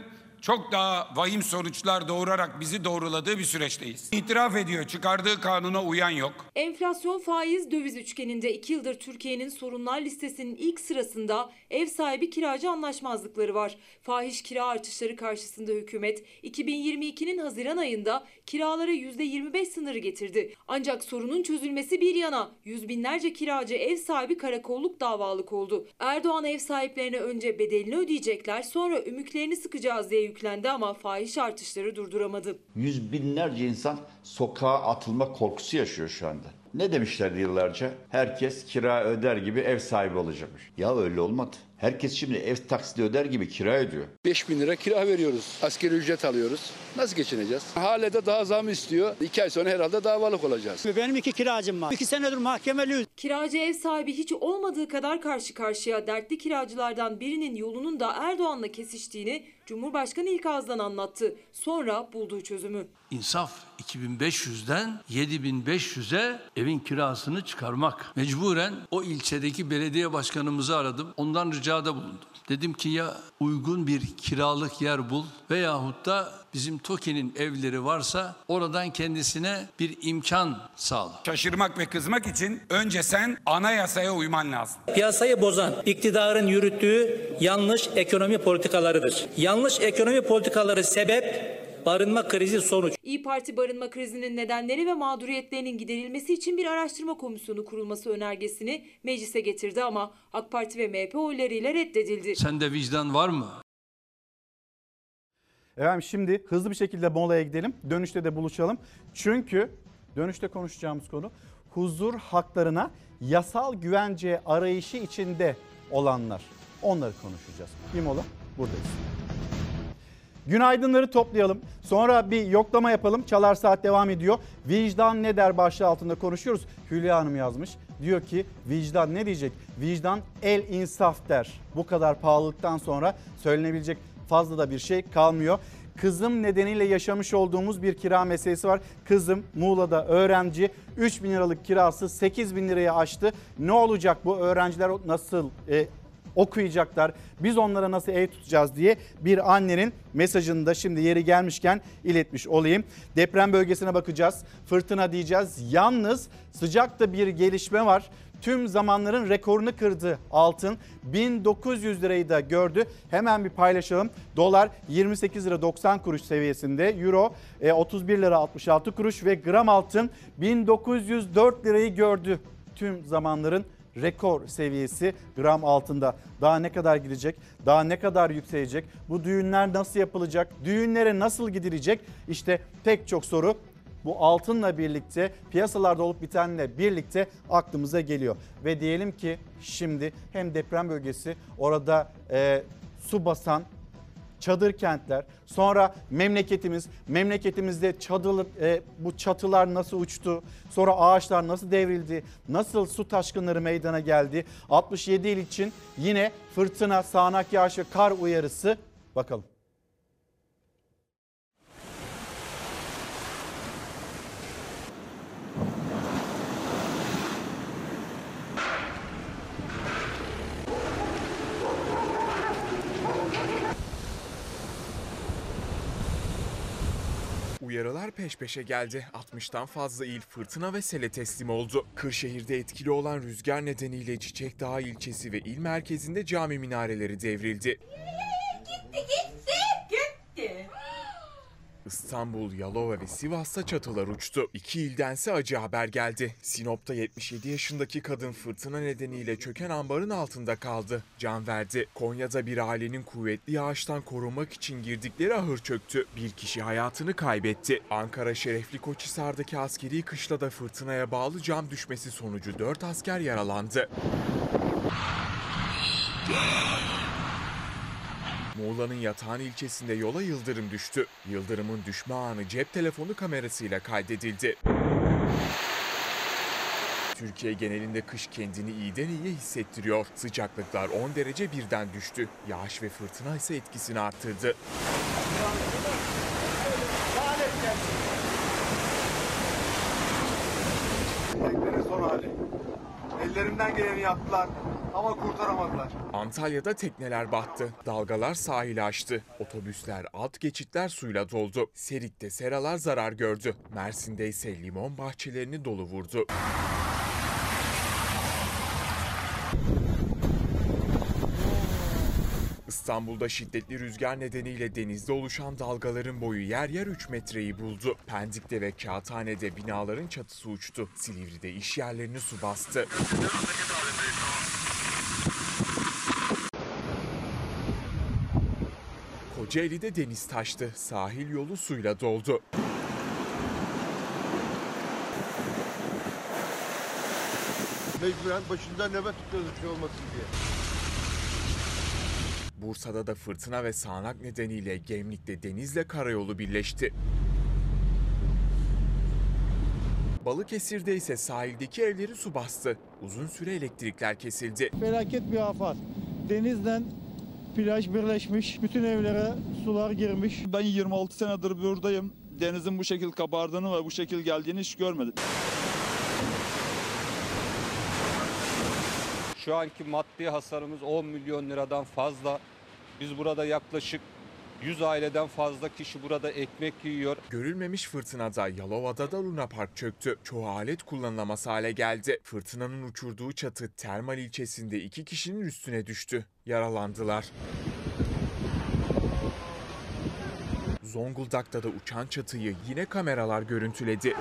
çok daha vahim sonuçlar doğurarak bizi doğruladığı bir süreçteyiz. İtiraf ediyor çıkardığı kanuna uyan yok. Enflasyon faiz döviz üçgeninde 2 yıldır Türkiye'nin sorunlar listesinin ilk sırasında ev sahibi kiracı anlaşmazlıkları var. Fahiş kira artışları karşısında hükümet 2022'nin Haziran ayında kiralara %25 sınırı getirdi. Ancak sorunun çözülmesi bir yana yüz binlerce kiracı ev sahibi karakolluk davalık oldu. Erdoğan ev sahiplerine önce bedelini ödeyecekler sonra ümüklerini sıkacağız diye yüklendi ama fahiş artışları durduramadı. Yüz binlerce insan sokağa atılma korkusu yaşıyor şu anda. Ne demişlerdi yıllarca? Herkes kira öder gibi ev sahibi olacakmış. Ya öyle olmadı. Herkes şimdi ev taksidi öder gibi kira ödüyor. 5 bin lira kira veriyoruz. Askeri ücret alıyoruz. Nasıl geçineceğiz? Hale de daha zam istiyor. 2 ay sonra herhalde davalık olacağız. Benim iki kiracım var. İki senedir mahkemeliyiz. Kiracı ev sahibi hiç olmadığı kadar karşı karşıya dertli kiracılardan birinin yolunun da Erdoğan'la kesiştiğini Cumhurbaşkanı ilk ağızdan anlattı. Sonra bulduğu çözümü. İnsaf 2500'den 7500'e evin kirasını çıkarmak. Mecburen o ilçedeki belediye başkanımızı aradım. Ondan ricada bulundum. Dedim ki ya uygun bir kiralık yer bul veyahut da bizim TOKİ'nin evleri varsa oradan kendisine bir imkan sağla. Şaşırmak ve kızmak için önce sen anayasaya uyman lazım. Piyasayı bozan iktidarın yürüttüğü yanlış ekonomi politikalarıdır. Yanlış ekonomi politikaları sebep barınma krizi sonuç. İyi Parti barınma krizinin nedenleri ve mağduriyetlerinin giderilmesi için bir araştırma komisyonu kurulması önergesini meclise getirdi ama AK Parti ve MHP oylarıyla reddedildi. Sende vicdan var mı? Efendim şimdi hızlı bir şekilde molaya gidelim. Dönüşte de buluşalım. Çünkü dönüşte konuşacağımız konu huzur haklarına yasal güvence arayışı içinde olanlar. Onları konuşacağız. Bir mola buradayız. Günaydınları toplayalım. Sonra bir yoklama yapalım. Çalar Saat devam ediyor. Vicdan ne der başlığı altında konuşuyoruz. Hülya Hanım yazmış. Diyor ki vicdan ne diyecek? Vicdan el insaf der. Bu kadar pahalılıktan sonra söylenebilecek fazla da bir şey kalmıyor. Kızım nedeniyle yaşamış olduğumuz bir kira meselesi var. Kızım Muğla'da öğrenci 3 bin liralık kirası 8 bin liraya aştı. Ne olacak bu öğrenciler nasıl e, okuyacaklar. Biz onlara nasıl ev tutacağız diye bir annenin mesajını da şimdi yeri gelmişken iletmiş olayım. Deprem bölgesine bakacağız. Fırtına diyeceğiz. Yalnız sıcakta bir gelişme var tüm zamanların rekorunu kırdı altın. 1900 lirayı da gördü. Hemen bir paylaşalım. Dolar 28 lira 90 kuruş seviyesinde. Euro 31 lira 66 kuruş ve gram altın 1904 lirayı gördü. Tüm zamanların rekor seviyesi gram altında. Daha ne kadar gidecek? Daha ne kadar yükselecek? Bu düğünler nasıl yapılacak? Düğünlere nasıl gidilecek? İşte tek çok soru bu altınla birlikte piyasalarda olup bitenle birlikte aklımıza geliyor. Ve diyelim ki şimdi hem deprem bölgesi orada e, su basan çadır kentler. Sonra memleketimiz memleketimizde çadır e, bu çatılar nasıl uçtu? Sonra ağaçlar nasıl devrildi? Nasıl su taşkınları meydana geldi? 67 il için yine fırtına sağanak yağış ve kar uyarısı. Bakalım. Uyarılar peş peşe geldi. 60'tan fazla il fırtına ve sele teslim oldu. Kırşehir'de etkili olan rüzgar nedeniyle Çiçek Dağı ilçesi ve il merkezinde cami minareleri devrildi. Gitti. Gitti. İstanbul, Yalova ve Sivas'ta çatılar uçtu. İki ildense acı haber geldi. Sinop'ta 77 yaşındaki kadın fırtına nedeniyle çöken ambarın altında kaldı. Can verdi. Konya'da bir ailenin kuvvetli yağıştan korunmak için girdikleri ahır çöktü. Bir kişi hayatını kaybetti. Ankara Şerefli Koçhisar'daki askeri kışlada fırtınaya bağlı cam düşmesi sonucu 4 asker yaralandı. Muğla'nın Yatağan ilçesinde yola yıldırım düştü. Yıldırımın düşme anı cep telefonu kamerasıyla kaydedildi. Türkiye genelinde kış kendini iyiden iyiye hissettiriyor. Sıcaklıklar 10 derece birden düştü. Yağış ve fırtına ise etkisini arttırdı. Teknenin son hali. Ellerinden geleni yaptılar ama kurtaramadılar. Antalya'da tekneler battı. Dalgalar sahili aştı. Otobüsler, alt geçitler suyla doldu. Serik'te seralar zarar gördü. Mersin'de ise limon bahçelerini dolu vurdu. İstanbul'da şiddetli rüzgar nedeniyle denizde oluşan dalgaların boyu yer yer 3 metreyi buldu. Pendik'te ve Kağıthane'de binaların çatısı uçtu. Silivri'de iş yerlerini su bastı. Kocaeli'de deniz taştı. Sahil yolu suyla doldu. Mecburen başında nöbet tutuyoruz bir şey olmasın diye. Bursa'da da fırtına ve sağanak nedeniyle Gemlik'te denizle karayolu birleşti. Balıkesir'de ise sahildeki evleri su bastı. Uzun süre elektrikler kesildi. Felaket bir afet. Denizden plaj birleşmiş. Bütün evlere sular girmiş. Ben 26 senedir buradayım. Denizin bu şekil kabardığını ve bu şekil geldiğini hiç görmedim. Şu anki maddi hasarımız 10 milyon liradan fazla. Biz burada yaklaşık 100 aileden fazla kişi burada ekmek yiyor. Görülmemiş fırtınada Yalova'da da Luna Park çöktü. Çoğu alet kullanılamaz hale geldi. Fırtınanın uçurduğu çatı Termal ilçesinde iki kişinin üstüne düştü. Yaralandılar. Zonguldak'ta da uçan çatıyı yine kameralar görüntüledi.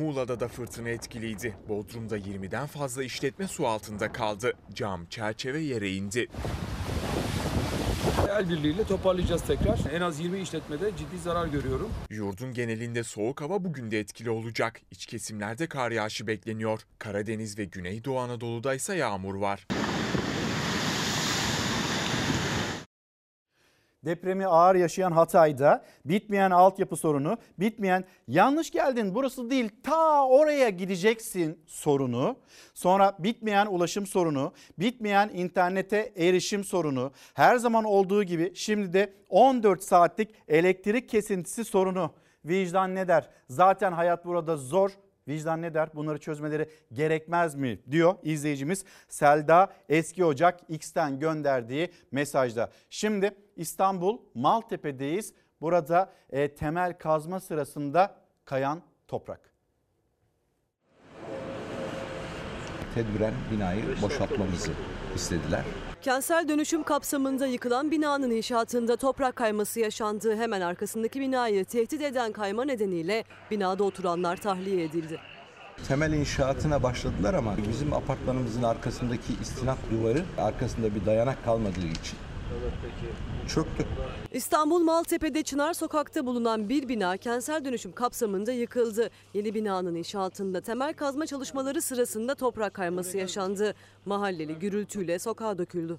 Muğla'da da fırtına etkiliydi. Bodrum'da 20'den fazla işletme su altında kaldı. Cam, çerçeve yere indi. El birliğiyle toparlayacağız tekrar. En az 20 işletmede ciddi zarar görüyorum. Yurdun genelinde soğuk hava bugün de etkili olacak. İç kesimlerde kar yağışı bekleniyor. Karadeniz ve Güneydoğu Anadolu'da ise yağmur var. Depremi ağır yaşayan Hatay'da bitmeyen altyapı sorunu, bitmeyen yanlış geldin burası değil ta oraya gideceksin sorunu, sonra bitmeyen ulaşım sorunu, bitmeyen internete erişim sorunu, her zaman olduğu gibi şimdi de 14 saatlik elektrik kesintisi sorunu. Vicdan ne der? Zaten hayat burada zor Vicdan ne der? Bunları çözmeleri gerekmez mi diyor izleyicimiz Selda Eski Ocak X'ten gönderdiği mesajda. Şimdi İstanbul Maltepe'deyiz. Burada e, temel kazma sırasında kayan toprak. tedbiren binayı boşaltmamızı istediler. Kentsel dönüşüm kapsamında yıkılan binanın inşaatında toprak kayması yaşandı. Hemen arkasındaki binayı tehdit eden kayma nedeniyle binada oturanlar tahliye edildi. Temel inşaatına başladılar ama bizim apartmanımızın arkasındaki istinat duvarı arkasında bir dayanak kalmadığı için çöktü. İstanbul Maltepe'de Çınar Sokak'ta bulunan bir bina kentsel dönüşüm kapsamında yıkıldı. Yeni binanın inşaatında temel kazma çalışmaları sırasında toprak kayması yaşandı. Mahalleli gürültüyle sokağa döküldü.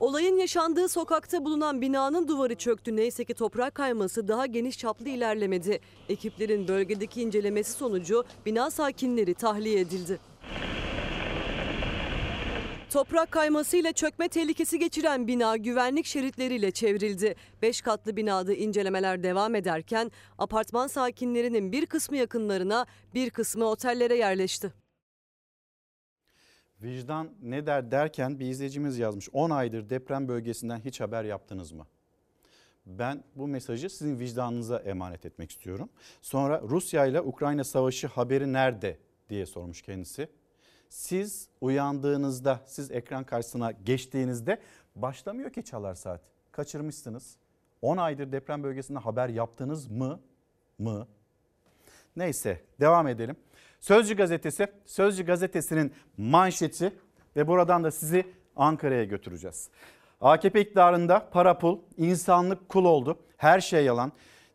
Olayın yaşandığı sokakta bulunan binanın duvarı çöktü. Neyse ki toprak kayması daha geniş çaplı ilerlemedi. Ekiplerin bölgedeki incelemesi sonucu bina sakinleri tahliye edildi. Toprak kaymasıyla çökme tehlikesi geçiren bina güvenlik şeritleriyle çevrildi. 5 katlı binada incelemeler devam ederken apartman sakinlerinin bir kısmı yakınlarına bir kısmı otellere yerleşti. Vicdan ne der derken bir izleyicimiz yazmış. 10 aydır deprem bölgesinden hiç haber yaptınız mı? Ben bu mesajı sizin vicdanınıza emanet etmek istiyorum. Sonra Rusya ile Ukrayna savaşı haberi nerede diye sormuş kendisi. Siz uyandığınızda, siz ekran karşısına geçtiğinizde başlamıyor ki çalar saat. Kaçırmışsınız. 10 aydır deprem bölgesinde haber yaptınız mı? Mı? Neyse devam edelim. Sözcü gazetesi, Sözcü gazetesinin manşeti ve buradan da sizi Ankara'ya götüreceğiz. AKP iktidarında para pul, insanlık kul oldu. Her şey yalan.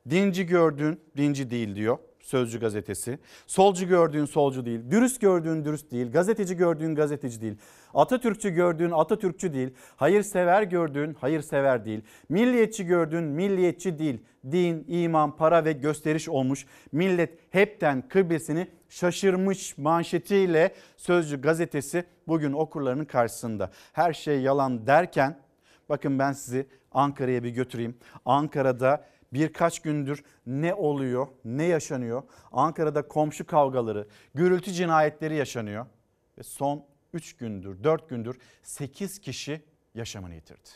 Dinci gördüğün dinci değil diyor. Sözcü gazetesi. Solcu gördüğün solcu değil. Dürüst gördüğün dürüst değil. Gazeteci gördüğün gazeteci değil. Atatürkçü gördüğün Atatürkçü değil. Hayırsever gördüğün hayırsever değil. Milliyetçi gördüğün milliyetçi değil. Din, iman, para ve gösteriş olmuş. Millet hepten kıblesini şaşırmış manşetiyle Sözcü gazetesi bugün okurlarının karşısında. Her şey yalan derken bakın ben sizi Ankara'ya bir götüreyim. Ankara'da birkaç gündür ne oluyor, ne yaşanıyor? Ankara'da komşu kavgaları, gürültü cinayetleri yaşanıyor. Ve son 3 gündür, 4 gündür 8 kişi yaşamını yitirdi.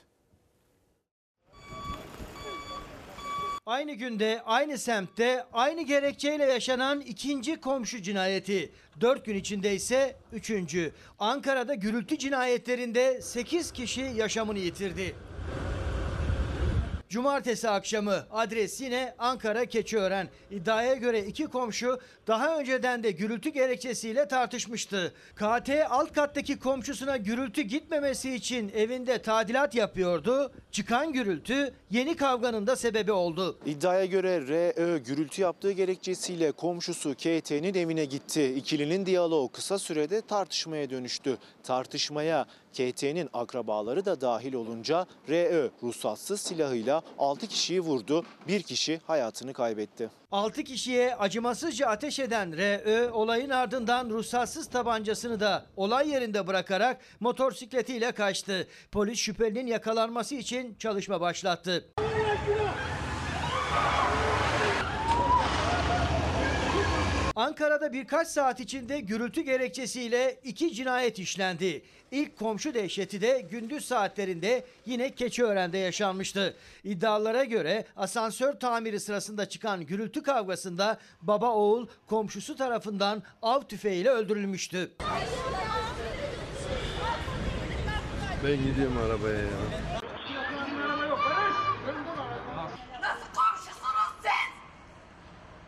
Aynı günde, aynı semtte, aynı gerekçeyle yaşanan ikinci komşu cinayeti. Dört gün içinde ise üçüncü. Ankara'da gürültü cinayetlerinde 8 kişi yaşamını yitirdi. Cumartesi akşamı adres yine Ankara Keçiören. İddiaya göre iki komşu daha önceden de gürültü gerekçesiyle tartışmıştı. KT alt kattaki komşusuna gürültü gitmemesi için evinde tadilat yapıyordu. Çıkan gürültü yeni kavganın da sebebi oldu. İddiaya göre RÖ gürültü yaptığı gerekçesiyle komşusu KT'nin evine gitti. İkilinin diyaloğu kısa sürede tartışmaya dönüştü. Tartışmaya KT'nin akrabaları da dahil olunca RÖ ruhsatsız silahıyla 6 kişiyi vurdu, bir kişi hayatını kaybetti. 6 kişiye acımasızca ateş eden RÖ olayın ardından ruhsatsız tabancasını da olay yerinde bırakarak motosikletiyle kaçtı. Polis şüphelinin yakalanması için çalışma başlattı. Ankara'da birkaç saat içinde gürültü gerekçesiyle iki cinayet işlendi. İlk komşu dehşeti de gündüz saatlerinde yine Keçiören'de yaşanmıştı. İddialara göre asansör tamiri sırasında çıkan gürültü kavgasında baba oğul komşusu tarafından av tüfeğiyle öldürülmüştü. Ben gidiyorum arabaya ya. Nasıl komşusunuz siz?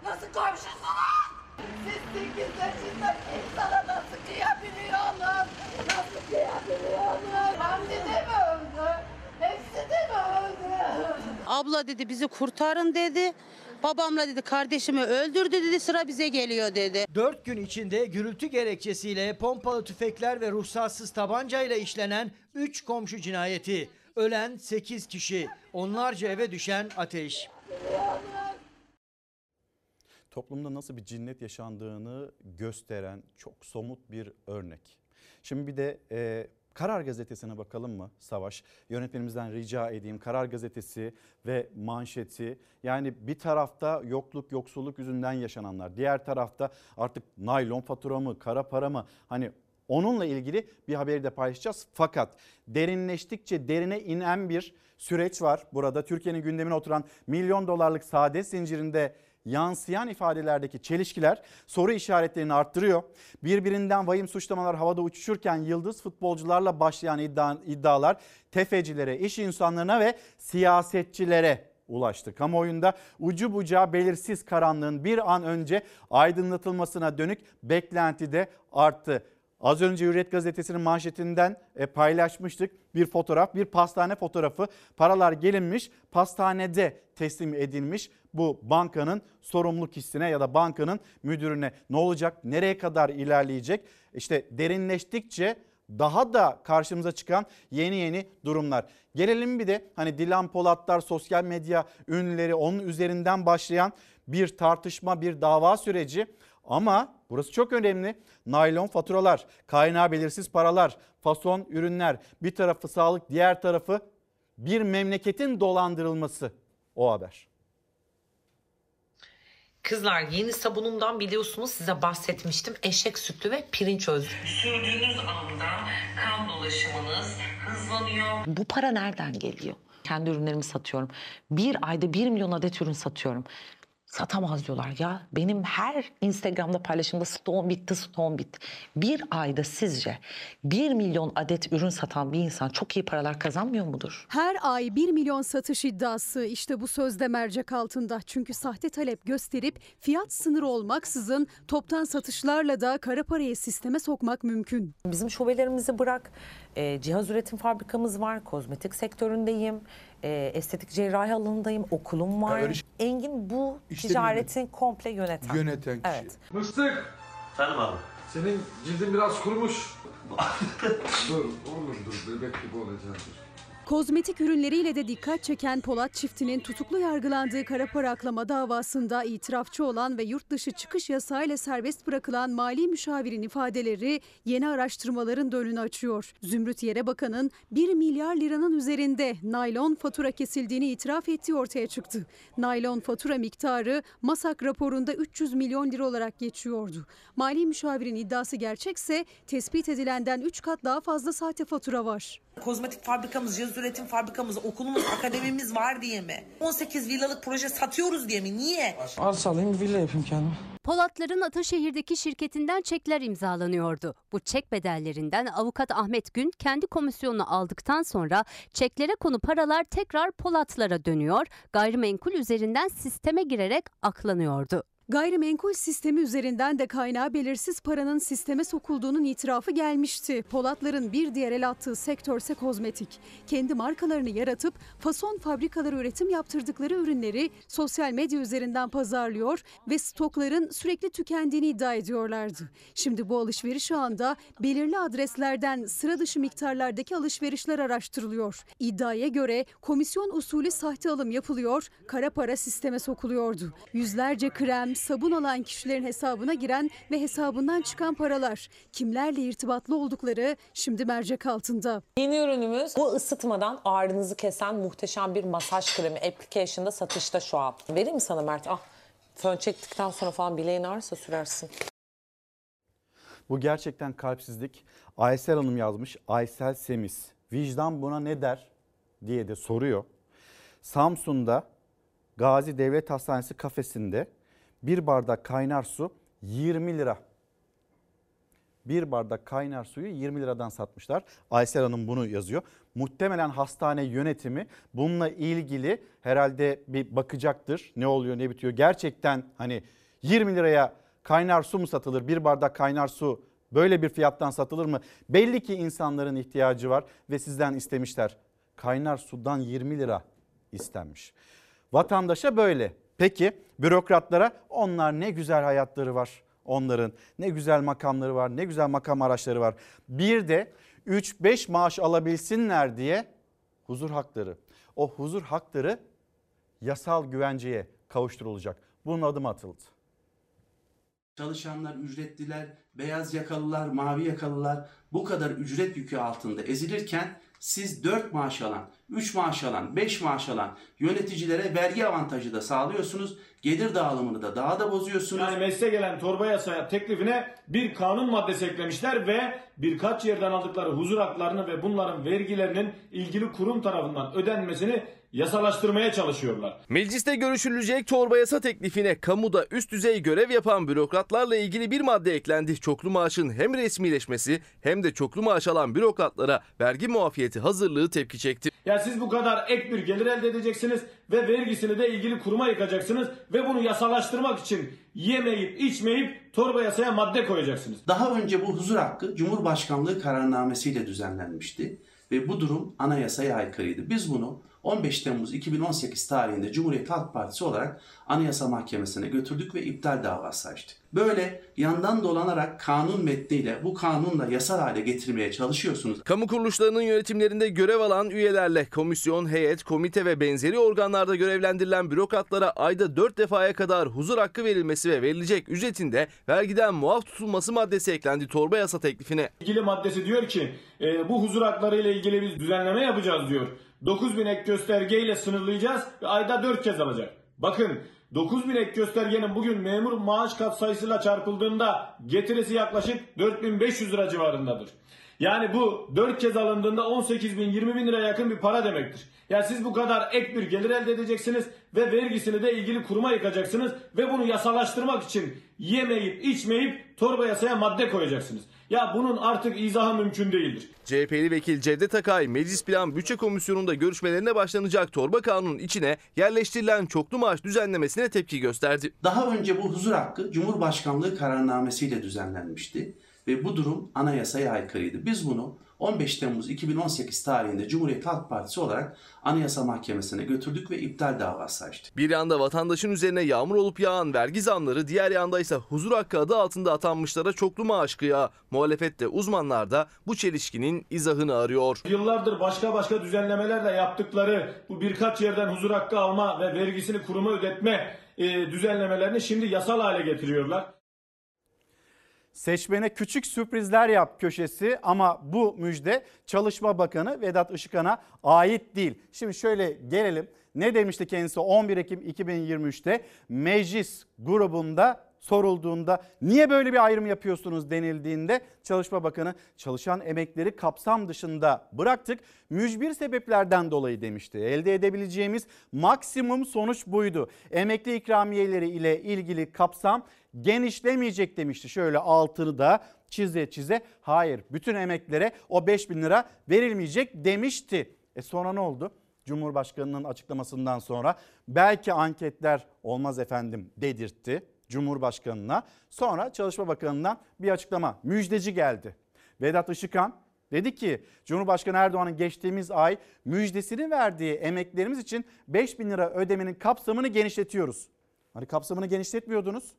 Nasıl komşusunuz? 8 yaşındaki insana nasıl kıyabiliyorsunuz? Nasıl kıyabiliyorsunuz? Hamdi de mi öldü? Hepsi de mi öldü? Abla dedi bizi kurtarın dedi. Babamla dedi kardeşimi öldürdü dedi sıra bize geliyor dedi. 4 gün içinde gürültü gerekçesiyle pompalı tüfekler ve ruhsatsız tabancayla işlenen 3 komşu cinayeti. Ölen 8 kişi, onlarca eve düşen ateş. Toplumda nasıl bir cinnet yaşandığını gösteren çok somut bir örnek. Şimdi bir de e, Karar Gazetesi'ne bakalım mı Savaş? Yönetmenimizden rica edeyim. Karar Gazetesi ve manşeti. Yani bir tarafta yokluk, yoksulluk yüzünden yaşananlar. Diğer tarafta artık naylon fatura mı, kara para mı? Hani onunla ilgili bir haberi de paylaşacağız. Fakat derinleştikçe derine inen bir süreç var. Burada Türkiye'nin gündemine oturan milyon dolarlık saadet zincirinde yansıyan ifadelerdeki çelişkiler soru işaretlerini arttırıyor. Birbirinden vahim suçlamalar havada uçuşurken yıldız futbolcularla başlayan iddia, iddialar tefecilere, iş insanlarına ve siyasetçilere ulaştı. Kamuoyunda ucu bucağı belirsiz karanlığın bir an önce aydınlatılmasına dönük beklenti de arttı. Az önce Hürriyet Gazetesi'nin manşetinden e, paylaşmıştık bir fotoğraf, bir pastane fotoğrafı. Paralar gelinmiş, pastanede teslim edilmiş bu bankanın sorumlu kişisine ya da bankanın müdürüne. Ne olacak, nereye kadar ilerleyecek? İşte derinleştikçe daha da karşımıza çıkan yeni yeni durumlar. Gelelim bir de hani Dilan Polatlar, sosyal medya ünlüleri onun üzerinden başlayan bir tartışma, bir dava süreci. Ama burası çok önemli. Naylon faturalar, kaynağı belirsiz paralar, fason ürünler, bir tarafı sağlık, diğer tarafı bir memleketin dolandırılması o haber. Kızlar yeni sabunumdan biliyorsunuz size bahsetmiştim. Eşek sütlü ve pirinç özlü. Sürdüğünüz anda kan dolaşımınız hızlanıyor. Bu para nereden geliyor? Kendi ürünlerimi satıyorum. Bir ayda bir milyon adet ürün satıyorum. Satamaz diyorlar ya. Benim her Instagram'da paylaşımda stoğum bitti, stoğum bitti. Bir ayda sizce bir milyon adet ürün satan bir insan çok iyi paralar kazanmıyor mudur? Her ay 1 milyon satış iddiası işte bu sözde mercek altında. Çünkü sahte talep gösterip fiyat sınırı olmaksızın toptan satışlarla da kara parayı sisteme sokmak mümkün. Bizim şubelerimizi bırak. e, cihaz üretim fabrikamız var. Kozmetik sektöründeyim. E, estetik cerrahi alanındayım. Okulum var. öyle şey- Engin bu İşte ticaretin komple yöneten. Yöneten kişi. Evet. Mıstık. Efendim abi. Senin cildin biraz kurumuş. dur oğlum dur bebek gibi olacaksın. Kozmetik ürünleriyle de dikkat çeken Polat çiftinin tutuklu yargılandığı kara para aklama davasında itirafçı olan ve yurt dışı çıkış yasağıyla serbest bırakılan mali müşavirin ifadeleri yeni araştırmaların da önünü açıyor. Zümrüt Yere Bakan'ın 1 milyar liranın üzerinde naylon fatura kesildiğini itiraf ettiği ortaya çıktı. Naylon fatura miktarı MASAK raporunda 300 milyon lira olarak geçiyordu. Mali müşavirin iddiası gerçekse tespit edilenden 3 kat daha fazla sahte fatura var. Kozmetik fabrikamız, cihaz üretim fabrikamız, okulumuz, akademimiz var diye mi? 18 villalık proje satıyoruz diye mi? Niye? Arsa alayım villa yapayım kendime. Polatların Ataşehir'deki şirketinden çekler imzalanıyordu. Bu çek bedellerinden avukat Ahmet Gün kendi komisyonunu aldıktan sonra çeklere konu paralar tekrar Polatlara dönüyor, gayrimenkul üzerinden sisteme girerek aklanıyordu. Gayrimenkul sistemi üzerinden de kaynağı belirsiz paranın sisteme sokulduğunun itirafı gelmişti. Polatların bir diğer el attığı sektörse kozmetik. Kendi markalarını yaratıp fason fabrikaları üretim yaptırdıkları ürünleri sosyal medya üzerinden pazarlıyor ve stokların sürekli tükendiğini iddia ediyorlardı. Şimdi bu alışveriş ağında belirli adreslerden sıra dışı miktarlardaki alışverişler araştırılıyor. İddiaya göre komisyon usulü sahte alım yapılıyor, kara para sisteme sokuluyordu. Yüzlerce krem, sabun alan kişilerin hesabına giren ve hesabından çıkan paralar kimlerle irtibatlı oldukları şimdi mercek altında. Yeni ürünümüz bu ısıtmadan ağrınızı kesen muhteşem bir masaj kremi. Application'da satışta şu an. Vereyim mi sana Mert? Ah fön çektikten sonra falan bileğin ağrırsa sürersin. Bu gerçekten kalpsizlik. Aysel Hanım yazmış. Aysel Semiz. Vicdan buna ne der diye de soruyor. Samsun'da Gazi Devlet Hastanesi kafesinde bir bardak kaynar su 20 lira. Bir bardak kaynar suyu 20 liradan satmışlar. Aysel Hanım bunu yazıyor. Muhtemelen hastane yönetimi bununla ilgili herhalde bir bakacaktır. Ne oluyor ne bitiyor. Gerçekten hani 20 liraya kaynar su mu satılır? Bir bardak kaynar su böyle bir fiyattan satılır mı? Belli ki insanların ihtiyacı var ve sizden istemişler. Kaynar sudan 20 lira istenmiş. Vatandaşa böyle. Peki bürokratlara onlar ne güzel hayatları var onların. Ne güzel makamları var, ne güzel makam araçları var. Bir de 3-5 maaş alabilsinler diye huzur hakları. O huzur hakları yasal güvenceye kavuşturulacak. Bunun adım atıldı. Çalışanlar, ücretliler, beyaz yakalılar, mavi yakalılar bu kadar ücret yükü altında ezilirken siz 4 maaş alan, 3 maaş alan, 5 maaş alan yöneticilere vergi avantajı da sağlıyorsunuz. Gelir dağılımını da daha da bozuyorsunuz. Yani meclise gelen torba yasa teklifine bir kanun maddesi eklemişler ve birkaç yerden aldıkları huzur haklarını ve bunların vergilerinin ilgili kurum tarafından ödenmesini yasalaştırmaya çalışıyorlar. Mecliste görüşülecek torba yasa teklifine kamuda üst düzey görev yapan bürokratlarla ilgili bir madde eklendi. Çoklu maaşın hem resmileşmesi hem de çoklu maaş alan bürokratlara vergi muafiyeti hazırlığı tepki çekti. Ya siz bu kadar ek bir gelir elde edeceksiniz ve vergisini de ilgili kuruma yıkacaksınız ve bunu yasalaştırmak için yemeyip içmeyip torba yasaya madde koyacaksınız. Daha önce bu huzur hakkı Cumhurbaşkanlığı kararnamesiyle düzenlenmişti ve bu durum anayasaya aykırıydı. Biz bunu 15 Temmuz 2018 tarihinde Cumhuriyet Halk Partisi olarak Anayasa Mahkemesi'ne götürdük ve iptal davası açtık. Böyle yandan dolanarak kanun metniyle bu kanunla yasal hale getirmeye çalışıyorsunuz. Kamu kuruluşlarının yönetimlerinde görev alan üyelerle komisyon, heyet, komite ve benzeri organlarda görevlendirilen bürokratlara ayda 4 defaya kadar huzur hakkı verilmesi ve verilecek ücretin de vergiden muaf tutulması maddesi eklendi torba yasa teklifine. İlgili maddesi diyor ki e, bu huzur hakları ile ilgili biz düzenleme yapacağız diyor. 9000 ek göstergeyle sınırlayacağız ve ayda 4 kez alacak. Bakın 9000 ek göstergenin bugün memur maaş katsayısıyla çarpıldığında getirisi yaklaşık 4500 lira civarındadır. Yani bu 4 kez alındığında 18 bin 20 bin lira yakın bir para demektir. Yani siz bu kadar ek bir gelir elde edeceksiniz ve vergisini de ilgili kuruma yıkacaksınız ve bunu yasalaştırmak için yemeyip içmeyip torba yasaya madde koyacaksınız. Ya bunun artık izahı mümkün değildir. CHP'li vekil Cevdet Akay Meclis Plan Bütçe Komisyonu'nda görüşmelerine başlanacak torba kanunun içine yerleştirilen çoklu maaş düzenlemesine tepki gösterdi. Daha önce bu huzur hakkı Cumhurbaşkanlığı kararnamesiyle düzenlenmişti ve bu durum anayasaya aykırıydı. Biz bunu 15 Temmuz 2018 tarihinde Cumhuriyet Halk Partisi olarak Anayasa Mahkemesi'ne götürdük ve iptal davası açtık. Bir yanda vatandaşın üzerine yağmur olup yağan vergi zamları, diğer yanda ise huzur hakkı adı altında atanmışlara çoklu maaş kıyağı. Muhalefette uzmanlar da bu çelişkinin izahını arıyor. Yıllardır başka başka düzenlemelerle yaptıkları bu birkaç yerden huzur hakkı alma ve vergisini kuruma ödetme e, düzenlemelerini şimdi yasal hale getiriyorlar. Seçmene küçük sürprizler yap köşesi ama bu müjde Çalışma Bakanı Vedat Işıkhan'a ait değil. Şimdi şöyle gelelim. Ne demişti kendisi 11 Ekim 2023'te meclis grubunda sorulduğunda niye böyle bir ayrım yapıyorsunuz denildiğinde Çalışma Bakanı çalışan emekleri kapsam dışında bıraktık. Mücbir sebeplerden dolayı demişti. Elde edebileceğimiz maksimum sonuç buydu. Emekli ikramiyeleri ile ilgili kapsam genişlemeyecek demişti. Şöyle altını da çize çize hayır bütün emeklilere o 5 bin lira verilmeyecek demişti. E sonra ne oldu? Cumhurbaşkanının açıklamasından sonra belki anketler olmaz efendim dedirtti Cumhurbaşkanına. Sonra Çalışma Bakanı'ndan bir açıklama müjdeci geldi. Vedat Işıkhan dedi ki Cumhurbaşkanı Erdoğan'ın geçtiğimiz ay müjdesini verdiği emeklerimiz için 5 bin lira ödemenin kapsamını genişletiyoruz. Hani kapsamını genişletmiyordunuz.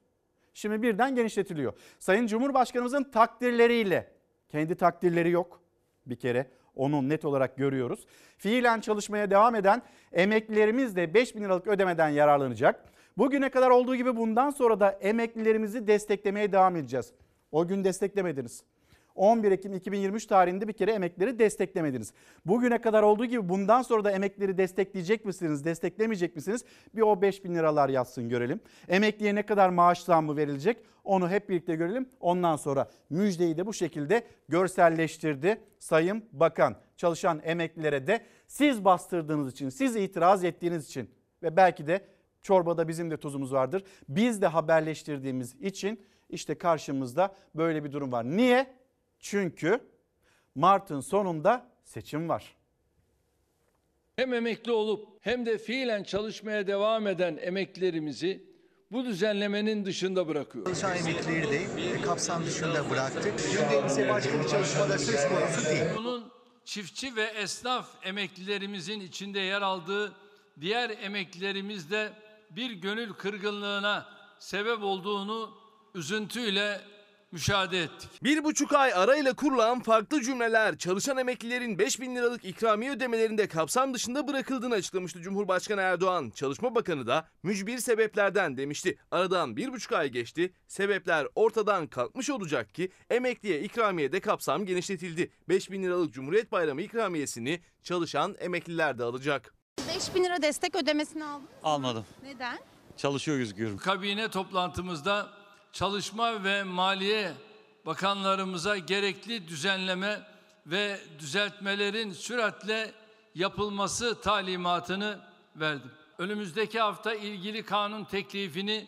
Şimdi birden genişletiliyor. Sayın Cumhurbaşkanımızın takdirleriyle kendi takdirleri yok bir kere onu net olarak görüyoruz. Fiilen çalışmaya devam eden emeklilerimiz de 5 bin liralık ödemeden yararlanacak. Bugüne kadar olduğu gibi bundan sonra da emeklilerimizi desteklemeye devam edeceğiz. O gün desteklemediniz. 11 Ekim 2023 tarihinde bir kere emekleri desteklemediniz. Bugüne kadar olduğu gibi bundan sonra da emekleri destekleyecek misiniz, desteklemeyecek misiniz? Bir o 5 bin liralar yazsın görelim. Emekliye ne kadar maaş zammı verilecek onu hep birlikte görelim. Ondan sonra müjdeyi de bu şekilde görselleştirdi Sayın Bakan. Çalışan emeklilere de siz bastırdığınız için, siz itiraz ettiğiniz için ve belki de çorbada bizim de tuzumuz vardır. Biz de haberleştirdiğimiz için işte karşımızda böyle bir durum var. Niye? Çünkü Mart'ın sonunda seçim var. Hem emekli olup hem de fiilen çalışmaya devam eden emeklilerimizi bu düzenlemenin dışında bırakıyor. Çalışan emeklileri de kapsam dışında bıraktık. Gündemimize başka bir çalışmada söz konusu değil. Bunun çiftçi ve esnaf emeklilerimizin içinde yer aldığı diğer emeklilerimizde bir gönül kırgınlığına sebep olduğunu üzüntüyle müşahede ettik. Bir buçuk ay arayla kurulan farklı cümleler çalışan emeklilerin 5 bin liralık ikramiye ödemelerinde kapsam dışında bırakıldığını açıklamıştı Cumhurbaşkanı Erdoğan. Çalışma Bakanı da mücbir sebeplerden demişti. Aradan bir buçuk ay geçti. Sebepler ortadan kalkmış olacak ki emekliye ikramiyede kapsam genişletildi. 5 bin liralık Cumhuriyet Bayramı ikramiyesini çalışan emekliler de alacak. 5 bin lira destek ödemesini aldım. Almadım. Neden? Çalışıyor gözüküyorum. Kabine toplantımızda Çalışma ve Maliye Bakanlarımıza gerekli düzenleme ve düzeltmelerin süratle yapılması talimatını verdim. Önümüzdeki hafta ilgili kanun teklifini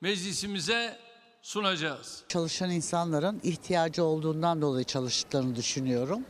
meclisimize sunacağız. Çalışan insanların ihtiyacı olduğundan dolayı çalıştıklarını düşünüyorum.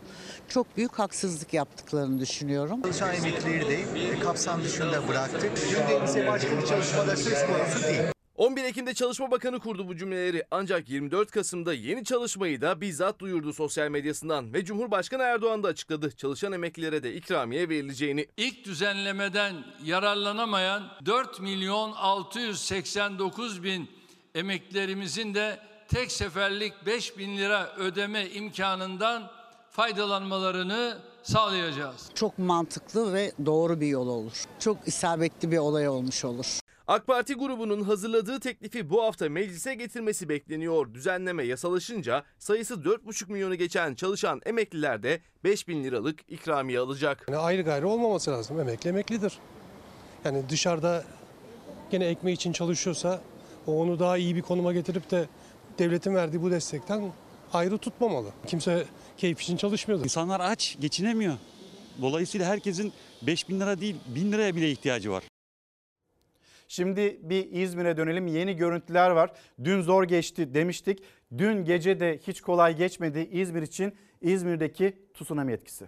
Çok büyük haksızlık yaptıklarını düşünüyorum. Çalışan emeklileri de kapsam dışında bıraktık. Günde ise başka bir çalışmada söz konusu değil. 11 Ekim'de Çalışma Bakanı kurdu bu cümleleri ancak 24 Kasım'da yeni çalışmayı da bizzat duyurdu sosyal medyasından ve Cumhurbaşkanı Erdoğan da açıkladı çalışan emeklilere de ikramiye verileceğini. İlk düzenlemeden yararlanamayan 4 milyon 689 bin emeklerimizin de tek seferlik 5 bin lira ödeme imkanından faydalanmalarını sağlayacağız. Çok mantıklı ve doğru bir yol olur. Çok isabetli bir olay olmuş olur. AK Parti grubunun hazırladığı teklifi bu hafta meclise getirmesi bekleniyor. Düzenleme yasalaşınca sayısı 4,5 milyonu geçen çalışan emekliler de 5 bin liralık ikramiye alacak. Yani ayrı gayrı olmaması lazım. Emekli emeklidir. Yani dışarıda gene ekmeği için çalışıyorsa onu daha iyi bir konuma getirip de devletin verdiği bu destekten ayrı tutmamalı. Kimse keyif için çalışmıyordur. İnsanlar aç, geçinemiyor. Dolayısıyla herkesin 5 bin lira değil 1000 liraya bile ihtiyacı var. Şimdi bir İzmir'e dönelim. Yeni görüntüler var. Dün zor geçti demiştik. Dün gece de hiç kolay geçmedi İzmir için. İzmir'deki tsunami etkisi.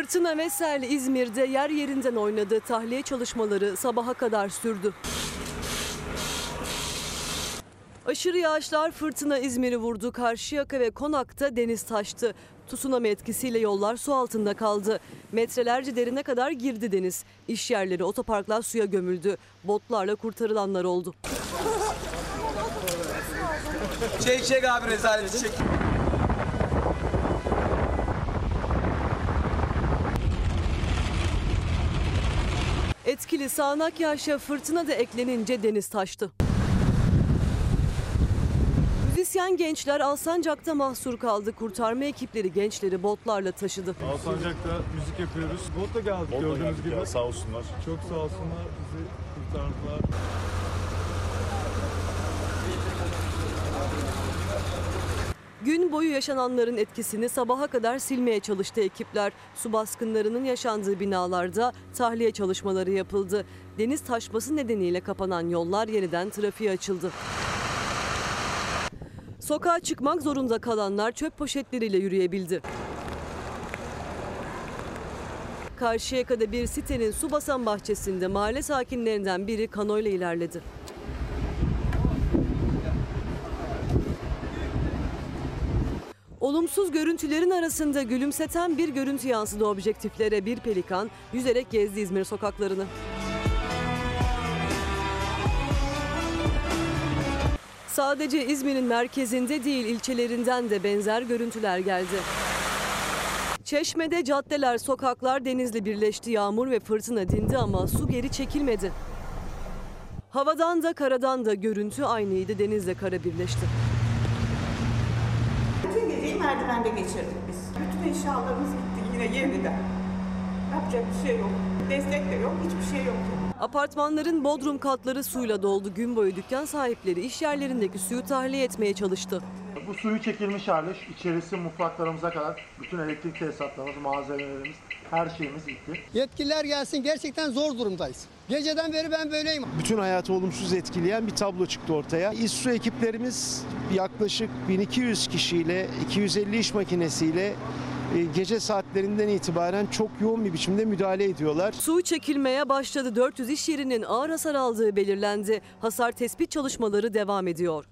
Fırtına ve sel İzmir'de yer yerinden oynadı. Tahliye çalışmaları sabaha kadar sürdü. Aşırı yağışlar fırtına İzmir'i vurdu. Karşıyaka ve Konak'ta deniz taştı. Tsunami etkisiyle yollar su altında kaldı. Metrelerce derine kadar girdi deniz. İş yerleri, otoparklar suya gömüldü. Botlarla kurtarılanlar oldu. Çek çek abi rezaleti çek. Etkili sağanak yağışa fırtına da eklenince deniz taştı. Müzisyen gençler Alsancak'ta mahsur kaldı. Kurtarma ekipleri gençleri botlarla taşıdı. Alsancak'ta müzik yapıyoruz. Botla geldik Botla gördüğünüz geldik gibi. ya, sağ olsunlar. Çok sağ olsunlar bizi kurtardılar. Gün boyu yaşananların etkisini sabaha kadar silmeye çalıştı ekipler. Su baskınlarının yaşandığı binalarda tahliye çalışmaları yapıldı. Deniz taşması nedeniyle kapanan yollar yeniden trafiğe açıldı. Sokağa çıkmak zorunda kalanlar çöp poşetleriyle yürüyebildi. Karşıyaka'da bir sitenin su basan bahçesinde mahalle sakinlerinden biri kanoyla ilerledi. Olumsuz görüntülerin arasında gülümseten bir görüntü yansıdı objektiflere. Bir pelikan yüzerek gezdi İzmir sokaklarını. Sadece İzmir'in merkezinde değil ilçelerinden de benzer görüntüler geldi. Çeşme'de caddeler, sokaklar denizle birleşti. Yağmur ve fırtına dindi ama su geri çekilmedi. Havadan da karadan da görüntü aynıydı. Denizle kara birleşti. Merdivende geçirdik biz. Bütün eşyalarımız gitti yine yeniden. Yapacak bir şey yok. Destek de yok, hiçbir şey yok. Apartmanların bodrum katları suyla doldu. Gün boyu dükkan sahipleri iş yerlerindeki suyu tahliye etmeye çalıştı. Bu suyu çekilmiş hali, içerisi mutfaklarımıza kadar bütün elektrik tesisatlarımız, malzemelerimiz, her şeyimiz gitti. Yetkililer gelsin gerçekten zor durumdayız. Geceden beri ben böyleyim. Bütün hayatı olumsuz etkileyen bir tablo çıktı ortaya. İSSU ekiplerimiz yaklaşık 1200 kişiyle 250 iş makinesiyle e, gece saatlerinden itibaren çok yoğun bir biçimde müdahale ediyorlar. Su çekilmeye başladı. 400 iş yerinin ağır hasar aldığı belirlendi. Hasar tespit çalışmaları devam ediyor.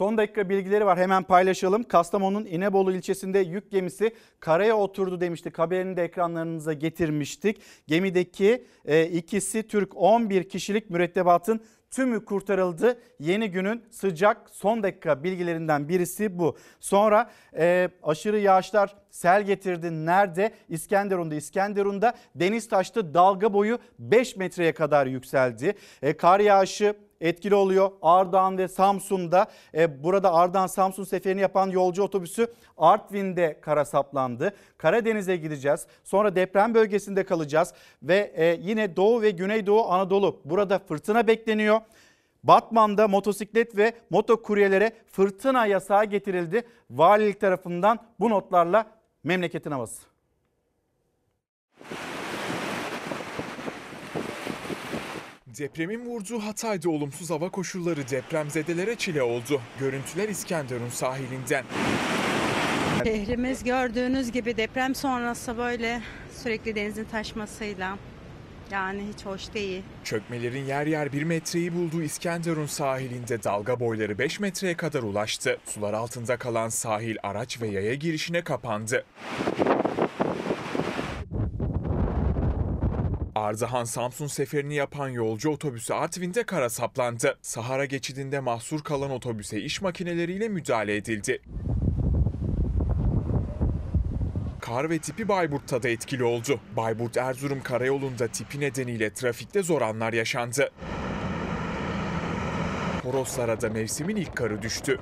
Son dakika bilgileri var hemen paylaşalım. Kastamonu'nun İnebolu ilçesinde yük gemisi karaya oturdu demiştik. Haberini de ekranlarınıza getirmiştik. Gemideki e, ikisi Türk 11 kişilik mürettebatın tümü kurtarıldı. Yeni günün sıcak son dakika bilgilerinden birisi bu. Sonra e, aşırı yağışlar sel getirdi. Nerede? İskenderun'da. İskenderun'da deniz taştı dalga boyu 5 metreye kadar yükseldi. E, kar yağışı etkili oluyor. Ardahan ve Samsun'da e, burada Ardahan Samsun seferini yapan yolcu otobüsü Artvin'de kara saplandı. Karadeniz'e gideceğiz. Sonra deprem bölgesinde kalacağız ve e, yine Doğu ve Güneydoğu Anadolu burada fırtına bekleniyor. Batman'da motosiklet ve motokuryelere fırtına yasağı getirildi. Valilik tarafından bu notlarla memleketin havası. Depremin vurduğu Hatay'da olumsuz hava koşulları depremzedelere çile oldu. Görüntüler İskenderun sahilinden. Şehrimiz gördüğünüz gibi deprem sonrası böyle sürekli denizin taşmasıyla yani hiç hoş değil. Çökmelerin yer yer bir metreyi bulduğu İskenderun sahilinde dalga boyları 5 metreye kadar ulaştı. Sular altında kalan sahil araç ve yaya girişine kapandı. Ardahan Samsun seferini yapan yolcu otobüsü Artvin'de kara saplandı. Sahara geçidinde mahsur kalan otobüse iş makineleriyle müdahale edildi. Kar ve tipi Bayburt'ta da etkili oldu. Bayburt Erzurum karayolunda tipi nedeniyle trafikte zor anlar yaşandı. Toroslara da mevsimin ilk karı düştü.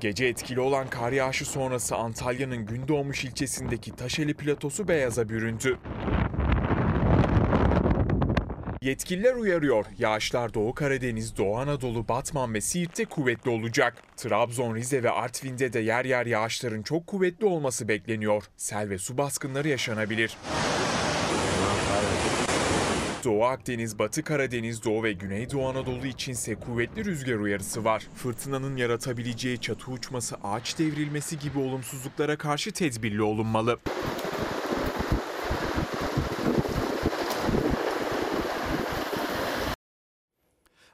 Gece etkili olan kar yağışı sonrası Antalya'nın Gündoğmuş ilçesindeki Taşeli platosu beyaza büründü. Yetkililer uyarıyor. Yağışlar Doğu Karadeniz, Doğu Anadolu, Batman ve Siirt'te kuvvetli olacak. Trabzon, Rize ve Artvin'de de yer yer yağışların çok kuvvetli olması bekleniyor. Sel ve su baskınları yaşanabilir. Doğu Akdeniz, Batı Karadeniz, Doğu ve Güneydoğu Anadolu içinse kuvvetli rüzgar uyarısı var. Fırtınanın yaratabileceği çatı uçması, ağaç devrilmesi gibi olumsuzluklara karşı tedbirli olunmalı.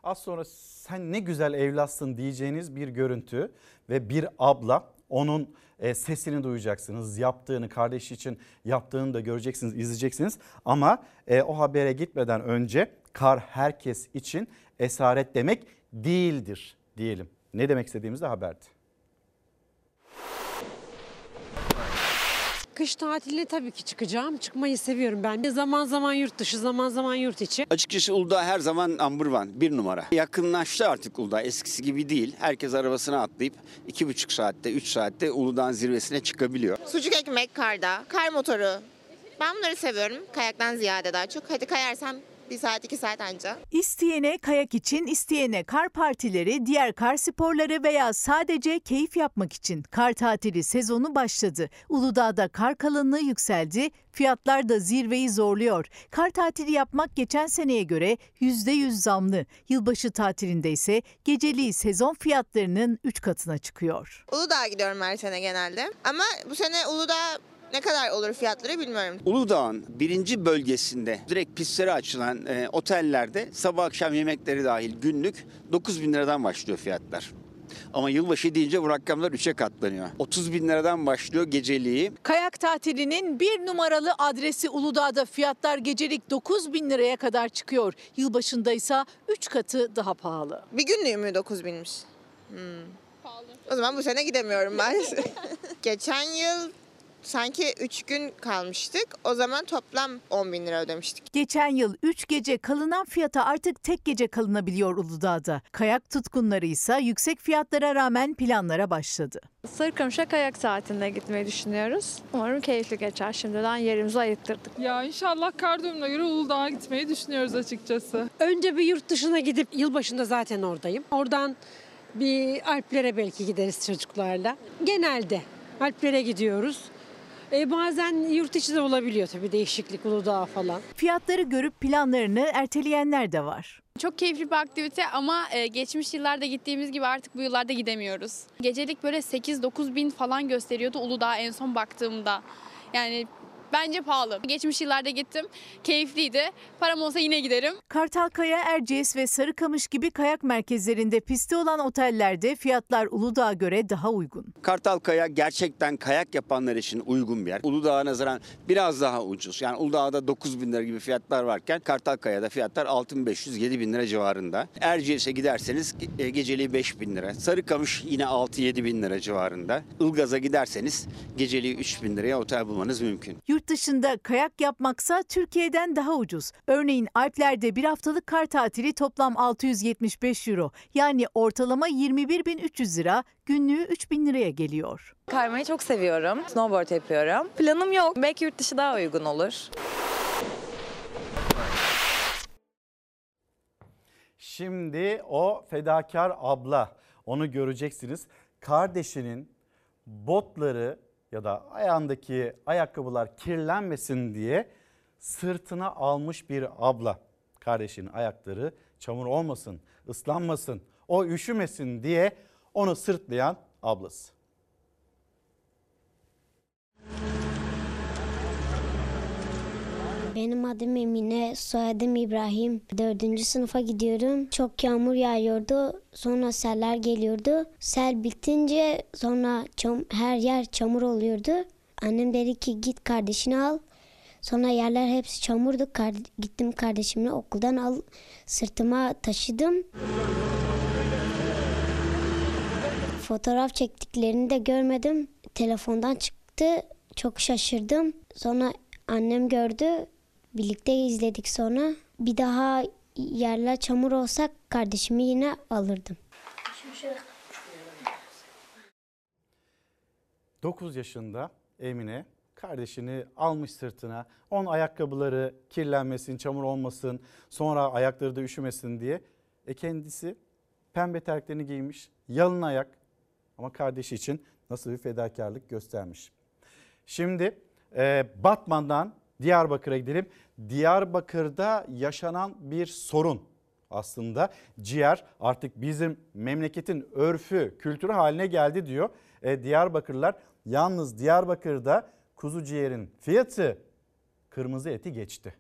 Az sonra sen ne güzel evlatsın diyeceğiniz bir görüntü ve bir abla onun e, sesini duyacaksınız. Yaptığını kardeşi için yaptığını da göreceksiniz, izleyeceksiniz. Ama e, o habere gitmeden önce kar herkes için esaret demek değildir diyelim. Ne demek istediğimiz de haberdi. Kış tatiline tabii ki çıkacağım. Çıkmayı seviyorum ben. Zaman zaman yurt dışı, zaman zaman yurt içi. Açıkçası Uludağ her zaman number one, bir numara. Yakınlaştı artık Uludağ, eskisi gibi değil. Herkes arabasına atlayıp iki buçuk saatte, üç saatte Uludağ'ın zirvesine çıkabiliyor. Sucuk ekmek karda, kar motoru. Ben bunları seviyorum. Kayaktan ziyade daha çok. Hadi kayarsam bir saat iki saat anca. İsteyene kayak için, isteyene kar partileri, diğer kar sporları veya sadece keyif yapmak için kar tatili sezonu başladı. Uludağ'da kar kalınlığı yükseldi, fiyatlar da zirveyi zorluyor. Kar tatili yapmak geçen seneye göre %100 zamlı. Yılbaşı tatilinde ise geceliği sezon fiyatlarının 3 katına çıkıyor. Uludağ'a gidiyorum her sene genelde. Ama bu sene Uludağ ne kadar olur fiyatları bilmiyorum. Uludağ'ın birinci bölgesinde direkt pistlere açılan e, otellerde sabah akşam yemekleri dahil günlük 9 bin liradan başlıyor fiyatlar. Ama yılbaşı deyince bu rakamlar 3'e katlanıyor. 30 bin liradan başlıyor geceliği. Kayak tatilinin bir numaralı adresi Uludağ'da fiyatlar gecelik 9 bin liraya kadar çıkıyor. Yılbaşında ise 3 katı daha pahalı. Bir günlüğü mü 9 binmiş? Hmm. O zaman bu sene gidemiyorum ben. Geçen yıl sanki 3 gün kalmıştık. O zaman toplam 10 bin lira ödemiştik. Geçen yıl 3 gece kalınan fiyata artık tek gece kalınabiliyor Uludağ'da. Kayak tutkunları ise yüksek fiyatlara rağmen planlara başladı. Sarıkamış'a kayak saatinde gitmeyi düşünüyoruz. Umarım keyifli geçer. Şimdiden yerimizi ayıttırdık. Ya inşallah kar durumuna göre Uludağ'a gitmeyi düşünüyoruz açıkçası. Önce bir yurt dışına gidip yılbaşında zaten oradayım. Oradan bir Alplere belki gideriz çocuklarla. Genelde Alplere gidiyoruz. E, bazen yurt içi de olabiliyor tabii değişiklik Uludağ falan. Fiyatları görüp planlarını erteleyenler de var. Çok keyifli bir aktivite ama e, geçmiş yıllarda gittiğimiz gibi artık bu yıllarda gidemiyoruz. Gecelik böyle 8-9 bin falan gösteriyordu Uludağ en son baktığımda. Yani bence pahalı. Geçmiş yıllarda gittim. Keyifliydi. Param olsa yine giderim. Kartalkaya, Erciyes ve Sarıkamış gibi kayak merkezlerinde pisti olan otellerde fiyatlar Uludağ'a göre daha uygun. Kartalkaya gerçekten kayak yapanlar için uygun bir yer. Uludağ'a nazaran biraz daha ucuz. Yani Uludağ'da 9 bin lira gibi fiyatlar varken Kartalkaya'da fiyatlar 6500-7 bin lira civarında. Erciyes'e giderseniz e, geceliği 5 bin lira. Sarıkamış yine 6-7 bin lira civarında. Ilgaz'a giderseniz geceliği 3 bin liraya otel bulmanız mümkün. Yurt dışında kayak yapmaksa Türkiye'den daha ucuz. Örneğin Alplerde bir haftalık kar tatili toplam 675 euro. Yani ortalama 21.300 lira, günlüğü 3000 liraya geliyor. Kaymayı çok seviyorum. Snowboard yapıyorum. Planım yok. Belki yurt dışı daha uygun olur. Şimdi o fedakar abla onu göreceksiniz. Kardeşinin botları ya da ayağındaki ayakkabılar kirlenmesin diye sırtına almış bir abla. Kardeşinin ayakları çamur olmasın, ıslanmasın, o üşümesin diye onu sırtlayan ablası. Benim adım Emine, soyadım İbrahim. Dördüncü sınıfa gidiyorum. Çok yağmur yağıyordu. Sonra seller geliyordu. Sel bitince sonra çam- her yer çamur oluyordu. Annem dedi ki git kardeşini al. Sonra yerler hepsi çamurdu. Kar- gittim kardeşimle okuldan al sırtıma taşıdım. Fotoğraf çektiklerini de görmedim. Telefondan çıktı. Çok şaşırdım. Sonra annem gördü. Birlikte izledik sonra. Bir daha yerler çamur olsak kardeşimi yine alırdım. 9 yaşında Emine kardeşini almış sırtına. Onun ayakkabıları kirlenmesin, çamur olmasın, sonra ayakları da üşümesin diye. E kendisi pembe terliklerini giymiş, yalın ayak ama kardeşi için nasıl bir fedakarlık göstermiş. Şimdi e, Batman'dan Diyarbakır'a gidelim. Diyarbakır'da yaşanan bir sorun aslında ciğer artık bizim memleketin örfü, kültürü haline geldi diyor. E, Diyarbakırlılar yalnız Diyarbakır'da kuzu ciğerin fiyatı kırmızı eti geçti.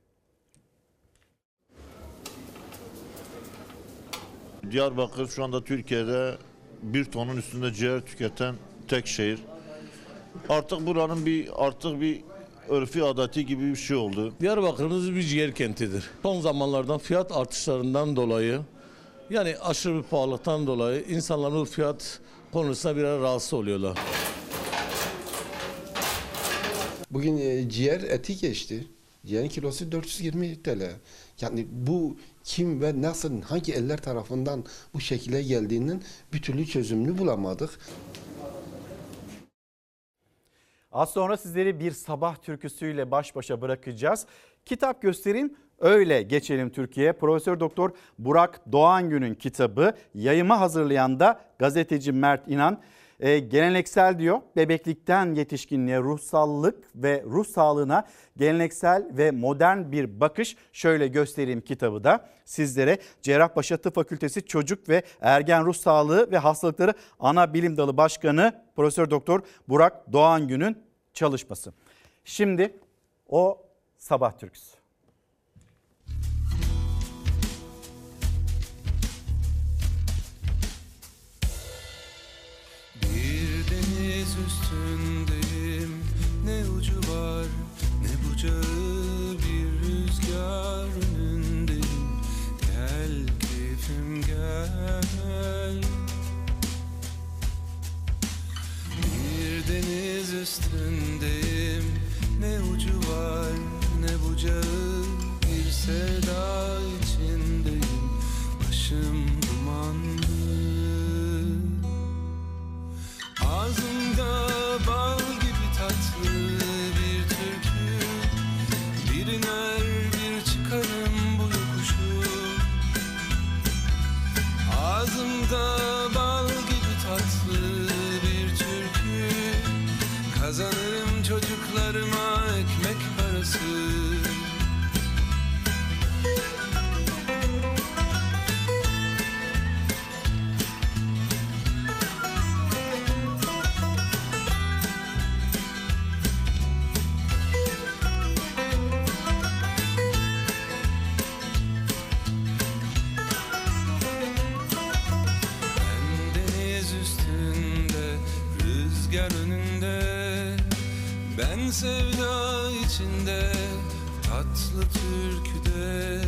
Diyarbakır şu anda Türkiye'de bir tonun üstünde ciğer tüketen tek şehir. Artık buranın bir artık bir örfi adeti gibi bir şey oldu. Diyarbakır'ımız bir ciğer kentidir. Son zamanlardan fiyat artışlarından dolayı yani aşırı bir pahalılıktan dolayı insanların fiyat konusunda biraz rahatsız oluyorlar. Bugün e, ciğer eti geçti. Ciğerin kilosu 420 TL. Yani bu kim ve nasıl, hangi eller tarafından bu şekilde geldiğinin bir türlü çözümünü bulamadık. Az sonra sizleri bir sabah türküsüyle baş başa bırakacağız. Kitap göstereyim öyle geçelim Türkiye. Profesör Doktor Burak Doğangün'ün kitabı yayıma hazırlayan da gazeteci Mert İnan. E, geleneksel diyor bebeklikten yetişkinliğe ruhsallık ve ruh sağlığına geleneksel ve modern bir bakış şöyle göstereyim kitabı da sizlere Cerrahpaşa Tıp Fakültesi Çocuk ve Ergen Ruh Sağlığı ve Hastalıkları Ana Bilim Dalı Başkanı Profesör Doktor Burak Doğangün'ün çalışması. Şimdi o sabah türküsü. Bir deniz üstündeyim Ne ucu var ne bucağı Bir rüzgar önündeyim Gel keyfim gel deniz üstündeyim. Ne ucu var ne bucağı Bir sevda içindeyim. Başım dumanlı. Ağzımda bal gibi tatlı bir türkü. Bir iner bir çıkarım bu yokuşu Ağzımda sevda içinde Tatlı türküde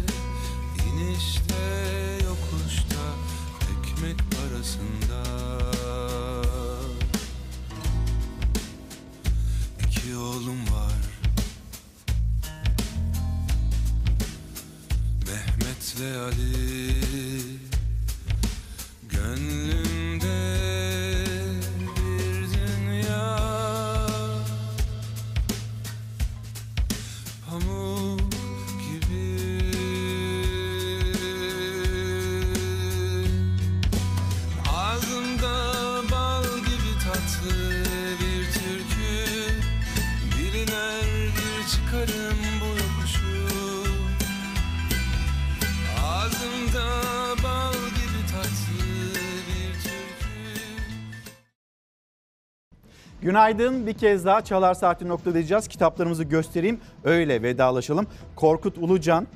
Günaydın bir kez daha Çalar Saati noktalayacağız. Kitaplarımızı göstereyim öyle vedalaşalım. Korkut Ulucan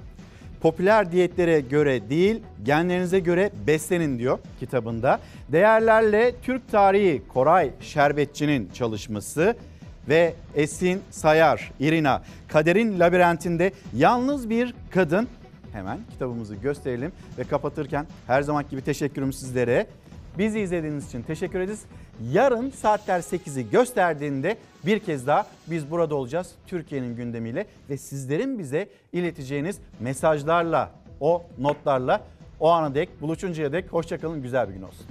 popüler diyetlere göre değil genlerinize göre beslenin diyor kitabında. Değerlerle Türk tarihi Koray Şerbetçi'nin çalışması ve Esin Sayar, Irina, Kaderin Labirentinde yalnız bir kadın. Hemen kitabımızı gösterelim ve kapatırken her zaman gibi teşekkürüm sizlere. Bizi izlediğiniz için teşekkür ederiz. Yarın saatler 8'i gösterdiğinde bir kez daha biz burada olacağız Türkiye'nin gündemiyle ve sizlerin bize ileteceğiniz mesajlarla, o notlarla o ana dek buluşuncaya dek hoşçakalın güzel bir gün olsun.